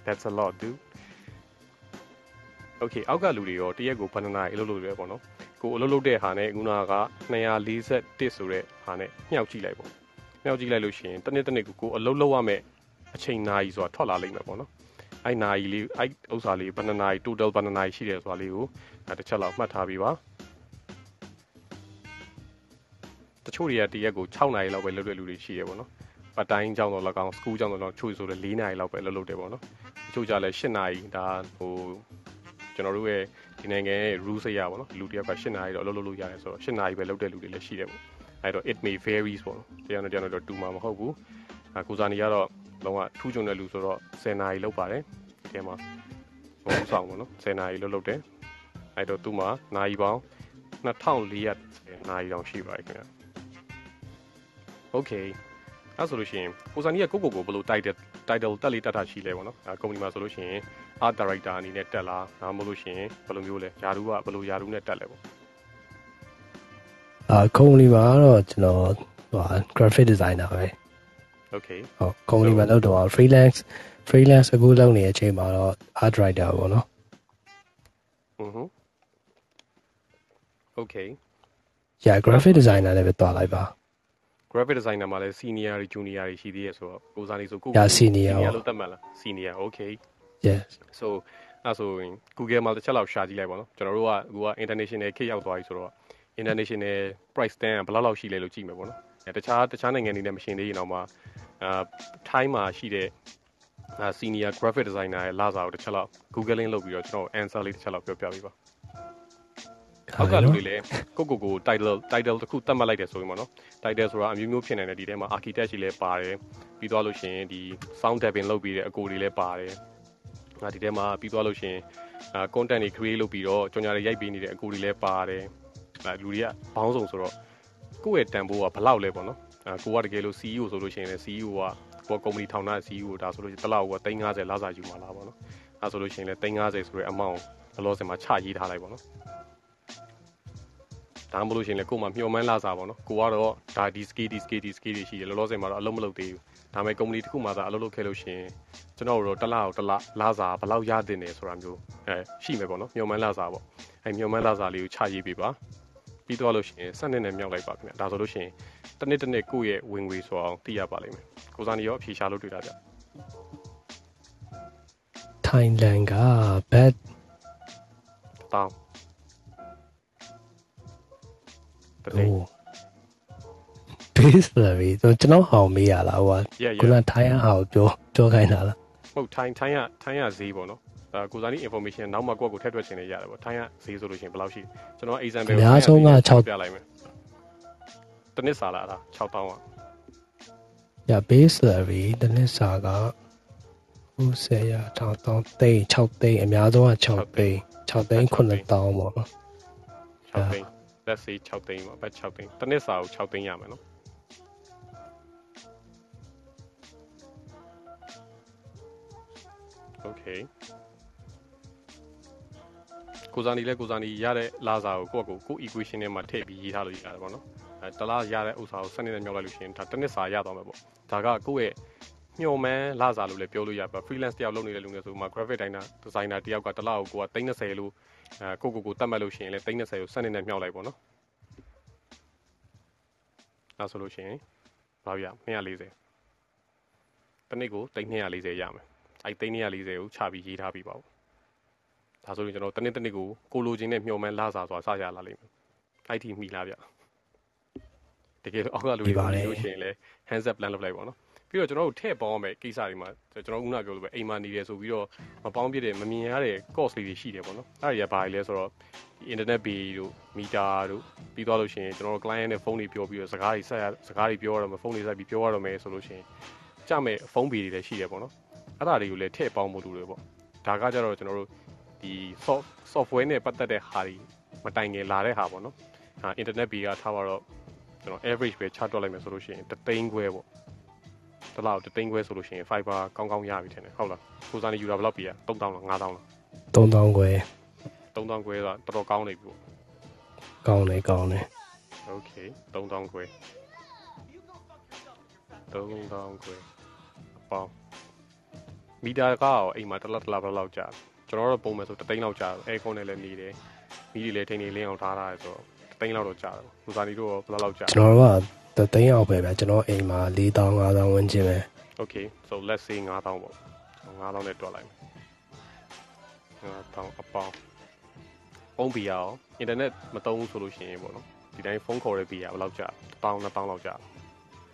that's a lot dude okay အောက်ကလူတွေရောတရက်ကိုဘယ်နှစ်နာရီအလုပ်လုပ်လဲပေါ့နော်ကိုအလုပ်လုပ်တဲ့ဟာနဲ့ခုနက241ဆိုတဲ့ဟာနဲ့မြောက်ကြည့်လိုက်ပေါ့မြောက်ကြည့်လိုက်လို့ရှိရင်တစ်နှစ်တစ်နှစ်ကိုကိုအလုပ်လုပ်ရမယ် အချိန်နာရီဆိုတာထွက်လာလိမ့်မယ်ပေါ့နော်အဲ့နာရီလေးအဲ့ဥစ္စာလေးဘယ်နှစ်နာရီ total ဘယ်နှစ်နာရီရှိတယ်ဆိုတာလေးကိုတစ်ချက်လောက်မှတ်ထားပြီးပါတချို့တွေကတရက်ကို6နာရီလောက်ပဲလုပ်တဲ့လူတွေရှိတယ်ပေါ့နော်ပတ်တိုင်းကျောင်းတော်၎င်းစကူးကျောင်းတော်၎င်းချို့ဆိုလည်း4နာရီလောက်ပဲလုပ်လုပ်တယ်ပေါ့နော်တချို့ကြလည်း8နာရီဒါဟိုကျွန်တော်တို့ရဲ့ဒီနိုင်ငံရဲ့ rules အရပေါ့နော်လူတယောက်က8နာရီတော့လုပ်လုပ်လို့ရတယ်ဆိုတော့8နာရီပဲလုပ်တဲ့လူတွေလည်းရှိတယ်ပေါ့အဲ့တော့ it may varies ပေါ့နော်တရားနဲ့တရားနဲ့တော့တူမှာမဟုတ်ဘူးအကူစာနေကတော့ လုံးဝထူးချွန်တဲ့လူဆိုတော့10နာရီလောက်ပါတယ်ဒီထဲမှာဘုံဆောင်ပေါ့နော်10နာရီလောက်လုပ်တယ်အဲ့တော့သူ့မှာနာရီပေါင်း2400နာရီတောင်ရှိပါတယ်ခင်ဗျာ okay အဲ့ဆိုလို့ရှိရင်ကိုစာနီကကိုကိုကိုဘယ်လို title title တက်လေးတက်တာရှိလဲပေါ့နော်အဲကုမ္ပဏီမှာဆိုလို့ရှိရင် art director အနေနဲ့တက်လားဒါမှမဟုတ်လို့ရှိရင်ဘယ်လိုမျိုးလဲယာဒူကဘယ်လိုယာဒူနဲ့တက်လဲပေါ့အာကုမ္ပဏီမှာတော့ကျွန်တော်ဟို graphic designer ပဲ Okay ဟုတ်ကုမ္ပဏီမှာလုပ်တော့ freelance freelance အခုလုပ်နေတဲ့အချိန်မှာတော့ art writer ပေါ့နော်อือ Okay yeah graphic designer လည်းပဲတွားလိုက်ပါ graphic designer မှာလည်း senior တွေ junior တွေရှိသေးရဆိုတော့ကိုစားနေဆိုကို yeah senior လို့သတ်မှတ်လား senior okay yes so အဲ့ဆိုရင် Google မှာတစ်ချက်လောက်ရှာကြည့်လိုက်ပါတော့ကျွန်တော်တို့ကအခုက international ခေတ်ရောက်သွားပြီဆိုတော့ international price tag ကဘယ်လောက်လောက်ရှိလဲလို့ကြည့်မယ်ပေါ့နော် တခြားတခြားနိုင်ငံတွေနဲ့မရှင်သေးရင်တော့မှအာ time မှာရှိတဲ့အာ senior graphic designer ရဲ့လာစာကိုတစ်ချက်လောက် googling လုပ်ပြီးတော့ကျွန်တော် answer လေးတစ်ချက်လောက်ပြောပြပေးပါအောက်ကလူတွေလည်းကိုကိုကို title title တစ်ခုသတ်မှတ်လိုက်တယ်ဆိုရင်ပေါ့နော် title ဆိုတာအမျိုးမျိုးဖြစ်နေတယ်ဒီထဲမှာ architect ကြီးလည်းပါတယ်ပြီးသွားလို့ရှိရင်ဒီ sound dubbing လုပ်ပြီးတဲ့အကိုတွေလည်းပါတယ်ငါဒီထဲမှာပြီးသွားလို့ရှိရင်အာ content တွေ create လုပ်ပြီးတော့ကြော်ညာတွေရိုက်ပေးနေတဲ့အကိုတွေလည်းပါတယ်အဲလူတွေကဘောင်းဆောင်ဆိုတော့ ကိုယ့်ရဲ့တန်ဖိုးကဘယ်လောက်လဲပေါ့နော်အဲကိုကတကယ်လို့ CEO ဆိုလို့ရှိရင်လည်း CEO ကကိုကုမ္ပဏီထောင်ထားတဲ့ CEO ဒါဆိုလို့ရှိရင်တစ်လောက်က350လာစာယူမှာလားပေါ့နော်အဲဆိုလို့ရှိရင်လည်း350ဆိုတဲ့ amount ဘလောစင်မှာချရေးထားလိုက်ပေါ့နော်ဒါမှမဟုတ်လို့ရှိရင်လည်းကို့မှာမျှော်မှန်းလာစားပေါ့နော်ကိုကတော့ဒါဒီ skill ဒီ skill ဒီ skill တွေရှိတယ်လောလောဆယ်မှာတော့အလုပ်မလုပ်သေးဘူးဒါပေမဲ့ကုမ္ပဏီတစ်ခုမှသာအလုပ်လုပ်ခဲ့လို့ရှိရင်ကျွန်တော်တို့တစ်လားတစ်လားလာစားဘယ်လောက်ရတင်တယ်ဆိုတာမျိုးအဲရှိမယ်ပေါ့နော်မျှော်မှန်းလာစားပေါ့အဲမျှော်မှန်းလာစားလေးကိုချရေးပေးပါ ပြီးတော့လို့ရှိရင်စက်နဲ့နဲ့မြောက်လိုက်ပါခင်ဗျဒါဆိုလို့ရှိရင်တစ်နှစ်တစ်နှစ်ကိုယ့်ရဲ့ဝင်ငွေဆိုအောင်သိရပါလိမ့်မယ်ကိုစားနေရောအဖြေရှာလို့တွေ့တာဗျ Thailand က bad တောင်းတဟိုလေး base salary တော့ကျွန်တော်ဟောင်းမေးရလားဟိုက yeah ခုန yeah ထိုင်းအောင်ပြောပြောခိုင်းတာလားဟုတ်ထိုင်းထိုင်းရထိုင်းရဈေးပေါ့နော် ဒါကိုစားနီ information နောက်မှကိုယ့်ကိုထည့်တွက်ချင်နေရတယ်ပေါ့ထိုင်းရဈေးဆိုလို့ရှိရင်ဘယ်လောက်ရှိကျွန်တော် example အများဆုံးက6ပြလိုက်မယ်တစ်နှစ်စာလာတာ6000อ่ะ yeah base salary တစ်နှစ်စာကဟို10ရ6000သိန်း6သိန်းအများဆုံးက6သိန်း6သိန်း9000ပေါ့နော်6သိန်းတ let's say 6သိန်းပေါ့ဘတ်6သိန်းတစ်နှစ်စာကို6သိန်းရမယ်နော် okay ကိုစားနီလဲကိုစားနီရတဲ့လာစာကိုကိုယ့်အကိုကို equation ထဲမှာထည့်ပြီးရေးထားလို့ရတယ်ပေါ့နော်အဲတလားရတဲ့ဥစ္စာကိုစနစ်နဲ့မြောက်လိုက်လို့ရှိရင်ဒါတစ်နှစ်စာရသွားမှာပေါ့ဒါကကိုယ့်ရဲ့ညှို့မှန်းလာစာလို့လည်းပြောလို့ရပါ freelance တယောက်လုပ်နေတဲ့လူတွေဆိုမှ graphic designer designer တယောက်ကတလားကိုကိုက30လို့အဲကိုကိုကိုတတ်မှတ်လို့ရှိရင်လည်း30ကိုစနစ်နဲ့မြောက်လိုက်ပေါ့နော်အဲဆိုလို့ရှိရင်ဘာပြ240တစ်နေ့ကို340ရမယ်အဲ့340ကိုချပြီးရေးထားပြီးပါဦး ဒါဆိုရင်ကျွန်တော်တနေ့တနေ့ကိုကိုလိုချင်တဲ့မျှော်မှန်းလာစာဆိုတာစရလာလိမ့်မယ်အဲ့ဒီမိလားဗျတကယ်တော့အောက်ကလူတွေလို့ရှိရင်လည်း hands up plan လုပ်လိုက်ပါတော့ပြီးတော့ကျွန်တော်တို့ထည့်ပေါင်းမယ်ကိစ္စတွေမှာကျွန်တော်ခုနပြောလို့ပဲအိမ်မှာနေတယ်ဆိုပြီးတော့မပေါင်းပြတဲ့မမြင်ရတဲ့ cost လေးတွေရှိတယ်ပေါ့နော်အဲ့ဒါတွေကဘာတွေလဲဆိုတော့ internet bill တို့ meter တို့ပြီးသွားလို့ရှိရင်ကျွန်တော်တို့ client နဲ့ဖုန်းတွေပြောပြီးတော့စကားတွေဆက်စကားတွေပြောရတော့မယ်ဖုန်းတွေဆက်ပြီးပြောရတော့မယ်ဆိုလို့ရှိရင်ကြမဲ့ဖုန်း bill တွေလည်းရှိတယ်ပေါ့နော်အဲ့ဒါတွေကိုလည်းထည့်ပေါင်းဖို့လိုတယ်ပေါ့ဒါကကြတော့ကျွန်တော်တို့ ဒီ software နဲ့ပတ်သက်တဲ့ဟာတွေမတိုင်ငယ်လာတဲ့ဟာပေါ့နော်ဟာ internet bill ကထားပါတော့ကျွန်တော် average ပဲချတော့လိုက်မယ်ဆိုလို့ရှိရင်တသိန်းခွဲပေါ့တလောက်တသိန်းခွဲဆိုလို့ရှိရင် fiber ကောင်းကောင်းရပြီထင်တယ်ဟုတ်လားကိုစားနေယူတာဘယ်လောက်ပြီอ่ะ3000လား5000လား3000ခွဲ3000ခွဲဆိုတော့တော်တော်ကောင်းနေပြီပေါ့ကောင်းတယ်ကောင်းတယ် okay 3000ခွဲ3000ခွဲအပေါင်းမီတာကောအိမ်မှာတစ်လတစ်လဘယ်လောက်ကြာ ကျွန်တော်တို့ပုံမယ်ဆိုတသိန်းလောက်ကြာအဲကွန်နဲ့လည်းနေတယ်မီးတွေလည်းထိန်နေလင်းအောင်ထားတာဆိုတော့တသိန်းလောက်တော့ကြာတယ်လူစားနေတို့ဘယ်လောက်လောက်ကြာကျွန်တော်တို့ကတသိန်းအောင်ပဲဗျကျွန်တော်အိမ်မှာ4000 5000ဝန်းကျင်ပဲ Okay so let's say 9000ပေါ့9000နဲ့တွက်လိုက်မယ်9000အပေါင်းဖုန်းဘီယာရောအင်တာနက်မသုံးဘူးဆိုလို့ရှိရင်ပေါ့နော်ဒီတိုင်းဖုန်းခေါ်တဲ့ဘီယာဘယ်လောက်ကြာ1000 2000လောက်ကြာ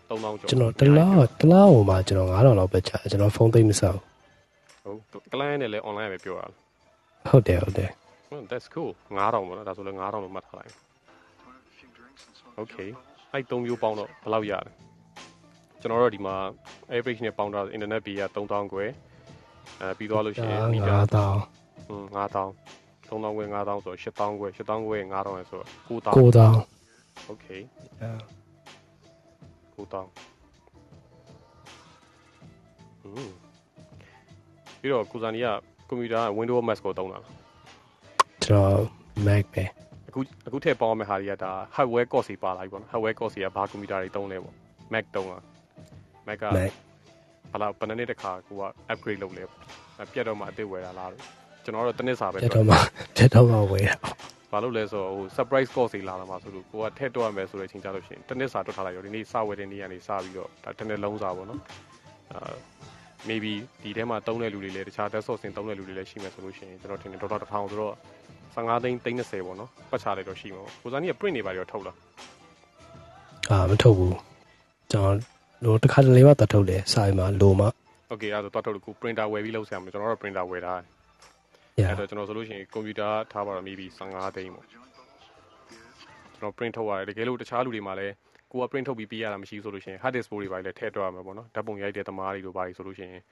3000ကျော်ကျွန်တော်တလားတလားဟိုမှာကျွန်တော်9000လောက်ပဲကြာကျွန်တော်ဖုန်းသိမ်းမဆောက် ဟုတ်ကလိုင်းနဲ့လည်း online ပဲပြောတာဟုတ်တယ်ဟုတ်တယ် that's cool 9000ပေါ့နော်ဒါဆိုလည်း9000လို့မှတ်ထားလိုက် okay အဲ့၃မျိုးပေါင်းတော့ဘယ်လောက်ရလဲကျွန်တော်တို့ဒီမှာ average နဲ့ပေါင်းတာ internet bill က3000ကျွယ်အဲပြီးသွားလို့ရှိရင်မီတာ9000ဟွန်း9000 3000ကျွယ်9000ဆိုတော့8000ကျွယ်8000ကျွယ်9000လဲဆိုတော့9000 9000 okay 9000ဟွန်း ပြီးတော့ကိုဇာနီကကွန်ပျူတာ Windows Mac ကိုသုံးတာလားကျွန်တော် Mac ပဲအခုအခုထည့်ပေါင်းမဲ့ဟာတွေကဒါ hardware cost တွေပါလာပြီပေါ့နော် hardware cost တွေကဘာကွန်ပျူတာတွေသုံးလဲပေါ့ Mac သုံးလား Mac ကဘာလို့ဘယ်နှစ်တခါကိုက upgrade လုပ်လဲပြတ်တော့မှအသစ်ဝယ်တာလားကျွန်တော်တော့တစ်နှစ်စာပဲပြတ်တော့မှပြတ်တော့မှဝယ်တာဘာလို့လဲဆိုတော့ဟို surprise cost တွေလာလာမှာဆိုလို့ကိုကထည့်တော့ရမယ်ဆိုတဲ့အချိန်ကြလို့ရှိရင်တစ်နှစ်စာတွတ်ထားလိုက်ရောဒီနေ့စဝယ်တဲ့နေ့ကနေစပြီးတော့ဒါတစ်နှစ်လုံးစာပေါ့နော်အာ maybe ဒီထဲမှာတုံးတဲ့လူတွေလည်းတခြား desktop ဆင်တုံးတဲ့လူတွေလည်းရှိမယ်ဆိုလို့ရှိရင်ကျွန်တော်ထင်တယ်ဒေါက်တာတစ်ထောင်ဆိုတော့15သိန်း30ပေါ့နော်ပတ်ချလိုက်တော့ရှိမှာပေါ့ကိုစားနီးက print နေပါရောထုတ်လားအာမထုတ်ဘူးကျွန်တော်တို့တစ်ခါတလေမှတထုတ်တယ်စာရီမှာလိုမှโอเคအဲ့ဒါတော့ထုတ်လို့ကို printer ဝယ်ပြီးလုပ်ဆရာမလို့ကျွန်တော်တို့ printer ဝယ်ထားတယ်အဲ့တော့ကျွန်တော်ဆိုလို့ရှိရင်ကွန်ပျူတာထားပါတော့ maybe 15သိန်းပေါ့ကျွန်တော် print ထုတ်ရတယ်တကယ်လို့တခြားလူတွေမှာလည်း ကိုက print ထုတ်ပြီးပေးရတာမရှိဘူးဆိုလို့ရှိရင် hard disk တွေပါလည်းထည့်တော့ရမှာပေါ့နော်ဓာတ်ပုံရိုက်တဲ့သမားတွေလိုပါတွေဆိုလို့ရှိရင်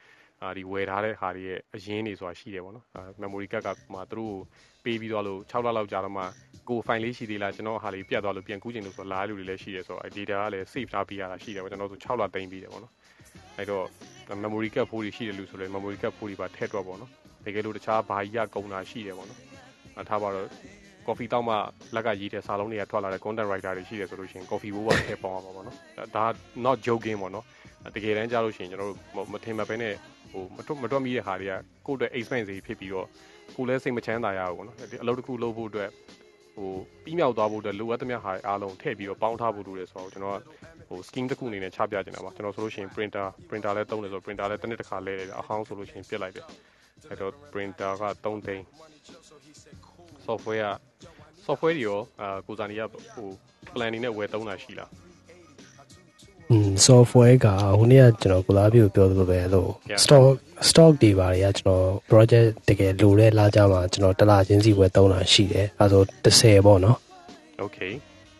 အာဒီဝယ်ထားတဲ့ဟာတွေရဲ့အရင်းတွေဆိုတာရှိတယ်ပေါ့နော်အာ memory card ကမှသူတို့ပေးပြီးသွားလို့6လလောက်ကြာတော့မှကို file လေးရှိသေးလားကျွန်တော်ဟာလေးပြတ်သွားလို့ပြန်ကူးချင်လို့ဆိုလာလူတွေလည်းရှိတယ်ဆိုတော့ data ကလည်း save ထားပေးရတာရှိတယ်ပေါ့ကျွန်တော်ဆို6လသိမ်းပြီးတယ်ပေါ့နော်အဲ့တော့ memory card ဖိုးတွေရှိတယ်လို့ဆိုလည်း memory card ဖိုးတွေပါထည့်တော့ပေါ့နော်တကယ်လို့တခြားဘာကြီးကကုန်တာရှိတယ်ပေါ့နော်အထားပါတော့ coffee တောက်မှလက်ကရေးတဲ့စာလုံးတွေကထွက်လာတဲ့ content writer တွေရှိတယ်ဆိုလို့ရှိရင် coffee ဘိုးကထည့်ပေါအောင်ပါပေါ့နော်ဒါ not joking ပေါ့နော်တကယ်တမ်းကြားလို့ရှိရင်ကျွန်တော်တို့မထင်မှပဲနဲ့ဟိုမတွတ်မတွတ်မိတဲ့ဟာတွေကကိုယ့်အတွက် expense တွေဖြစ်ပြီးတော့ကိုယ်လည်းစိတ်မချမ်းသာရဘူးပေါ့နော်ဒီအလုပ်တစ်ခုလုပ်ဖို့အတွက်ဟိုပြီးမြောက်သွားဖို့အတွက်လိုအပ်သမျှဟာအားလုံးထည့်ပြီးတော့ပေါင်းထားဖို့လိုတယ်ဆိုတော့ကျွန်တော်ကဟို scheme တစ်ခုအနေနဲ့ချပြချင်တာပါကျွန်တော်ဆိုလို့ရှိရင် printer printer လည်းသုံးတယ်ဆိုတော့ printer လည်းတစ်နှစ်တစ်ခါလဲတယ်အဟောင်းဆိုလို့ရှိရင်ပြစ်လိုက်တယ်အဲ့တော့ printer က3သိန်း software က software တွေရောအာကိုစာနီကဟို plan နေနဲ့ဝယ်သုံးတာရှိလားอืม software ကဟိုနေ့ကကျွန်တော်ကိုလာပြကိုပြောသလိုပဲလို့ stock stock တွေပါတွေကကျွန်တော် project တကယ်လိုတဲ့လာကြမှာကျွန်တော်တစ်လချင်းစီဝယ်သုံးတာရှိတယ်အဲဆို30ပေါ့နော် okay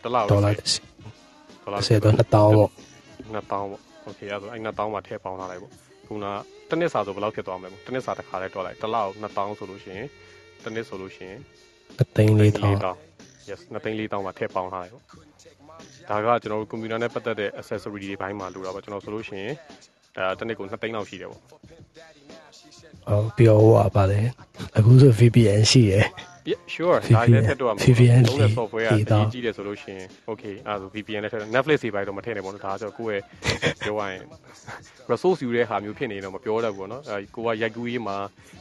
တစ်လဒေါ်လာ30ဒေါ်လာ30တော့2000ပေါ့2000ပေါ့ okay အဲဆိုအဲ2000မှာထည့်ပေါင်းထားလိုက်ပေါ့ခုနတစ်နှစ်စာဆိုဘယ်လောက်ဖြစ်သွားမလဲတစ်နှစ်စာတစ်ခါလဲတွက်လိုက်တစ်လ2000ဆိုလို့ရှိရင်တစ်နှစ်ဆိုလို့ရှိရင် 3သိန်း4000 yes 2သိန်း4000မှာထည့်ပေါင်းထားတယ်ပေါ့ဒါကကျွန်တော်တို့ကွန်ပျူတာနဲ့ပတ်သက်တဲ့ accessory တွေဘိုင်းမှာလိုတာပေါ့ကျွန်တော်ဆိုလို့ရှိရင်အဲတစ်နှစ်ကို2သိန်းလောက်ရှိတယ်ပေါ့ဟုတ်ပြီးတော့ဟိုပါလေအခုဆို VPN ရှိရယ် Yeah sure ဒါလည်းထည့်တော့မှာ VPN လုံးတဲ့ software ကကြီးကြီးတယ်ဆိုလို့ရှိရင် okay အဲဆို VPN လည်းထည့် Netflix တွေပိုင်းတော့မထည့်နဲ့ပေါ့နော်ဒါဆိုကိုယ့်ရဲ့ပြောရရင် resource ယူတဲ့ဟာမျိုးဖြစ်နေတော့မပြောတတ်ဘူးပေါ့နော်အဲကိုကရိုက်ကူးရေးမှာ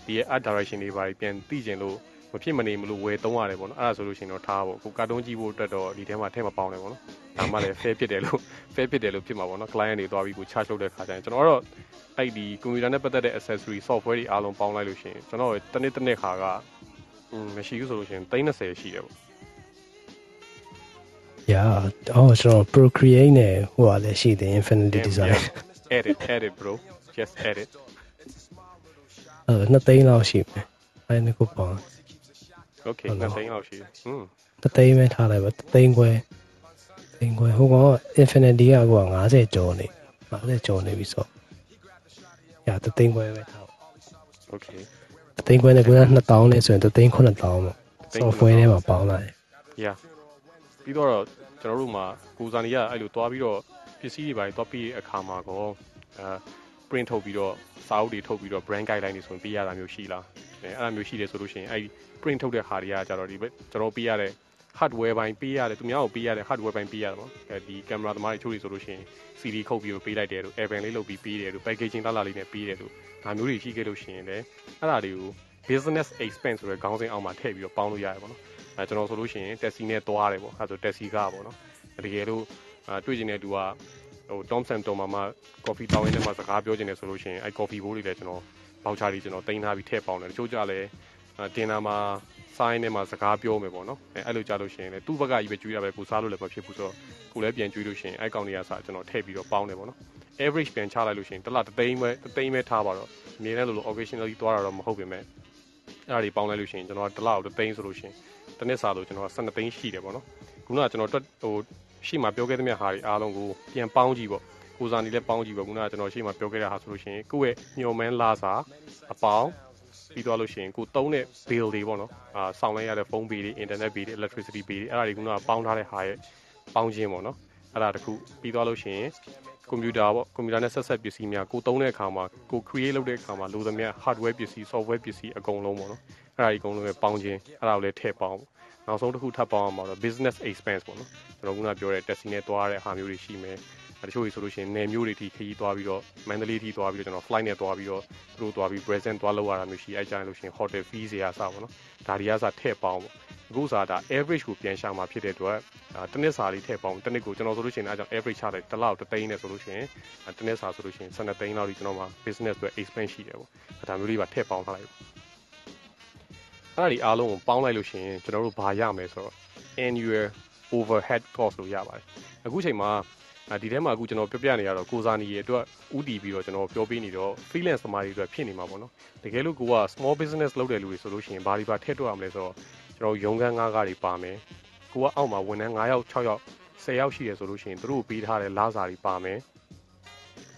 ဒီ art direction တွေပိုင်းပြန်သိကျင်လို့ မဖြစ်မနေမလို့ဝယ်သုံးရတယ်ပေါ့နော်အဲ့ဒါဆိုလို့ရှိရင်တော့ထားပေါ့ကိုကာတွန်းကြည့်ဖို့အတွက်တော့ဒီထဲမှာထည့်မပေါင်းနဲ့ပေါ့နော်ဒါမှလည်း fair ဖြစ်တယ်လို့ fair ဖြစ်တယ်လို့ဖြစ်မှာပေါ့နော် client တွေသွားပြီးကို charge လုပ်တဲ့ခါကျရင်ကျွန်တော်တော့အဲ့ဒီကွန်ပျူတာနဲ့ပတ်သက်တဲ့ accessory software တွေအားလုံးပေါင်းလိုက်လို့ရှိရင်ကျွန်တော်တနေ့တစ်နေ့ခါကอืมမရှိဘူးဆိုလို့ရှိရင်30ရှိတယ်ပေါ့ Yeah အော်ကျွန်တော် Procreate နဲ့ဟိုကလည်းရှိတယ် Infinity Design edit edit bro just edit အဲနှစ်သိန်းလောက်ရှိမယ်အဲနှစ်ခုပေါင်း okay နှစ်သိန်းလောက်ရှိတယ်อืมတသိန်းပဲထားလိုက်ပါတသိန်းခွဲသိန်းခွဲဟိုကောင် Infinity ကကိုက90ကျော်နေ90ကျော်နေပြီဆိုရတသိန်းခွဲပဲထားပါ okay တသိန်းခွဲနဲ့ကိုက2000နဲ့ဆိုရင်တသိန်း9000ပေါ့ software ထဲမှာပေါင်းလိုက် yeah ပြီးတော့ကျွန်တော်တို့မှာကိုဇာနီကအဲ့လိုတွားပြီးတော့ပစ္စည်းတွေပိုင်းတွားပြီးအခါမှာကောအဲ print ထုတ်ပြီးတော့စာအုပ်တွေထုတ်ပြီးတော့ brand guideline တွေဆိုရင်ပေးရတာမျိုးရှိလားအဲအဲ့လိုမျိုးရှိတယ်ဆိုလို့ရှိရင်အဲ့ print ထုတ်တဲ့ဟာတွေကကြတော့ဒီကျွန်တော်ပေးရတဲ့ hardware ပိုင်းပေးရတယ်သူများကိုပေးရတဲ့ hardware ပိုင်းပေးရတယ်ပေါ့အဲဒီ camera သမားတွေချိုးတွေဆိုလို့ရှိရင် CD ခုတ်ပြီးတော့ပေးလိုက်တယ်လို့ airban လေးလုပ်ပြီးပေးတယ်လို့ packaging လာလာလေးနဲ့ပေးတယ်လို့ဒါမျိုးတွေရှိခဲ့လို့ရှိရင်လည်းအဲ့ဒါတွေကို business expense ဆိုတဲ့ခေါင်းစဉ်အောက်မှာထည့်ပြီးတော့ပေါင်းလို့ရတယ်ပေါ့နော်အဲကျွန်တော်ဆိုလို့ရှိရင် taxi နဲ့သွားတယ်ပေါ့အဲဆို taxi ကပေါ့နော်တကယ်လို့တွေ့ကျင်တဲ့သူကဟို Thomson တော်မှာမှ coffee တောင်းရင်းနဲ့မှစကားပြောကျင်တယ်ဆိုလို့ရှိရင်အဲ coffee ဘိုးတွေလည်းကျွန်တော် voucher တွေကျွန်တော်တင်ထားပြီးထည့်ပေါင်းတယ်တချို့ကြလည်း တင်တာမှာဆိုင်းထဲမှာစကားပြောမယ်ပေါ့နော်အဲအဲ့လိုကြလို့ရှိရင်လည်းသူ့ဘက်ကကြီးပဲကျွေးရပဲကိုစားလို့လည်းမဖြစ်ဘူးဆိုတော့ကိုလည်းပြန်ကျွေးလို့ရှိရင်အဲကောင်တွေကစကျွန်တော်ထည့်ပြီးတော့ပေါင်းတယ်ပေါ့နော် average ပြန်ချလိုက်လို့ရှိရင်တစ်လတစ်သိန်းပဲတစ်သိန်းပဲထားပါတော့အမြဲတမ်းလိုလို occasionally သွားတာတော့မဟုတ်ပြင်မဲ့အဲ့ဒါတွေပေါင်းလိုက်လို့ရှိရင်ကျွန်တော်တစ်လကိုတစ်သိန်းဆိုလို့ရှိရင်တစ်နှစ်စာလို့ကျွန်တော်12သိန်းရှိတယ်ပေါ့နော်ခုနကကျွန်တော်တွက်ဟိုရှိမှပြောခဲ့တဲ့မြတ်ဟာတွေအားလုံးကိုပြန်ပေါင်းကြည့်ပေါ့ကိုစားနေလဲပေါင်းကြည့်ပေါ့ခုနကကျွန်တော်ရှိမှပြောခဲ့တဲ့ဟာဆိုလို့ရှိရင်ကိုယ့်ရဲ့ညှော်မန်းလာစာအပေါင်း ပြီးသွားလို့ရှိရင်ကိုသုံးတဲ့ bill တွေပေါ့နော်အာဆောင်လိုက်ရတဲ့ဖုန်း bill တွေ internet bill တွေ electricity bill တွေအဲ့ဒါတွေကပေါင်းထားတဲ့ဟာရဲ့ပေါင်းခြင်းပေါ့နော်အဲ့ဒါတခုပြီးသွားလို့ရှိရင်ကွန်ပျူတာပေါ့ကွန်ပျူတာနဲ့ဆက်ဆက်ပစ္စည်းများကိုသုံးတဲ့အခါမှာကို create လုပ်တဲ့အခါမှာလိုသမျှ hardware ပစ္စည်း software ပစ္စည်းအကုန်လုံးပေါ့နော်အဲ့ဒါဒီအကုန်လုံးပဲပေါင်းခြင်းအဲ့ဒါကိုလည်းထည့်ပေါင်းနောက်ဆုံးတစ်ခုထပ်ပေါင်းအောင်ပါတော့ business expense ပေါ့နော်ကျွန်တော်ခုနပြောတဲ့ taxi နဲ့သွားတဲ့ဟာမျိုးတွေရှိမယ် တချို့ကြီးဆိုလို့ရှိရင်နယ်မျိုးတွေထိခရီးသွားပြီးတော့မန္တလေးထိသွားပြီးတော့ကျွန်တော် flight နဲ့သွားပြီးတော့သူတို့သွားပြီး present သွားလောက်ရတာမျိုးရှိအဲကြရင်လို့ရှိရင် hotel fees တွေအစားပေါ့နော်ဒါတွေကစားထည့်ပေါင်းပေါ့အခုစားဒါ average ကိုပြန်ရှာမှာဖြစ်တဲ့အတွက်တနစ်စာလေးထည့်ပေါင်းတနစ်ကိုကျွန်တော်ဆိုလို့ရှိရင်အဲကြောင့် average ချတယ်တစ်လောက်တစ်သိန်းနဲ့ဆိုလို့ရှိရင်တနစ်စာဆိုလို့ရှိရင်12သိန်းလောက်ဒီကျွန်တော်မှာ business အတွက် expense ရှိတယ်ပေါ့ဒါမျိုးလေးပါထည့်ပေါင်းထားလိုက်အဲ့ဒီအားလုံးကိုပေါင်းလိုက်လို့ရှိရင်ကျွန်တော်တို့ဘာရမလဲဆိုတော့ annual overhead cost လို့ရပါတယ်အခုချိန်မှာ ဒီထဲမှာအခုကျွန်တော်ပြောပြနေရတော့ကိုစာနီရဲ့အတွက်ဥတီပြီးတော့ကျွန်တော်ပြောပြနေတော့ freelance သမားတွေအတွက်ဖြစ်နေမှာပေါ့နော်တကယ်လို့ကိုက small business လုပ်တဲ့လူတွေဆိုလို့ရှိရင်ဘာတွေပါထည့်တွက်ရမလဲဆိုတော့ကျွန်တော်ရုံးခန်းငါးကားတွေပါမယ်ကိုကအောက်မှာဝန်ထမ်း9ယောက်6ယောက်10ယောက်ရှိတယ်ဆိုလို့ရှိရင်သူတို့ပေးထားတဲ့လစာတွေပါမယ်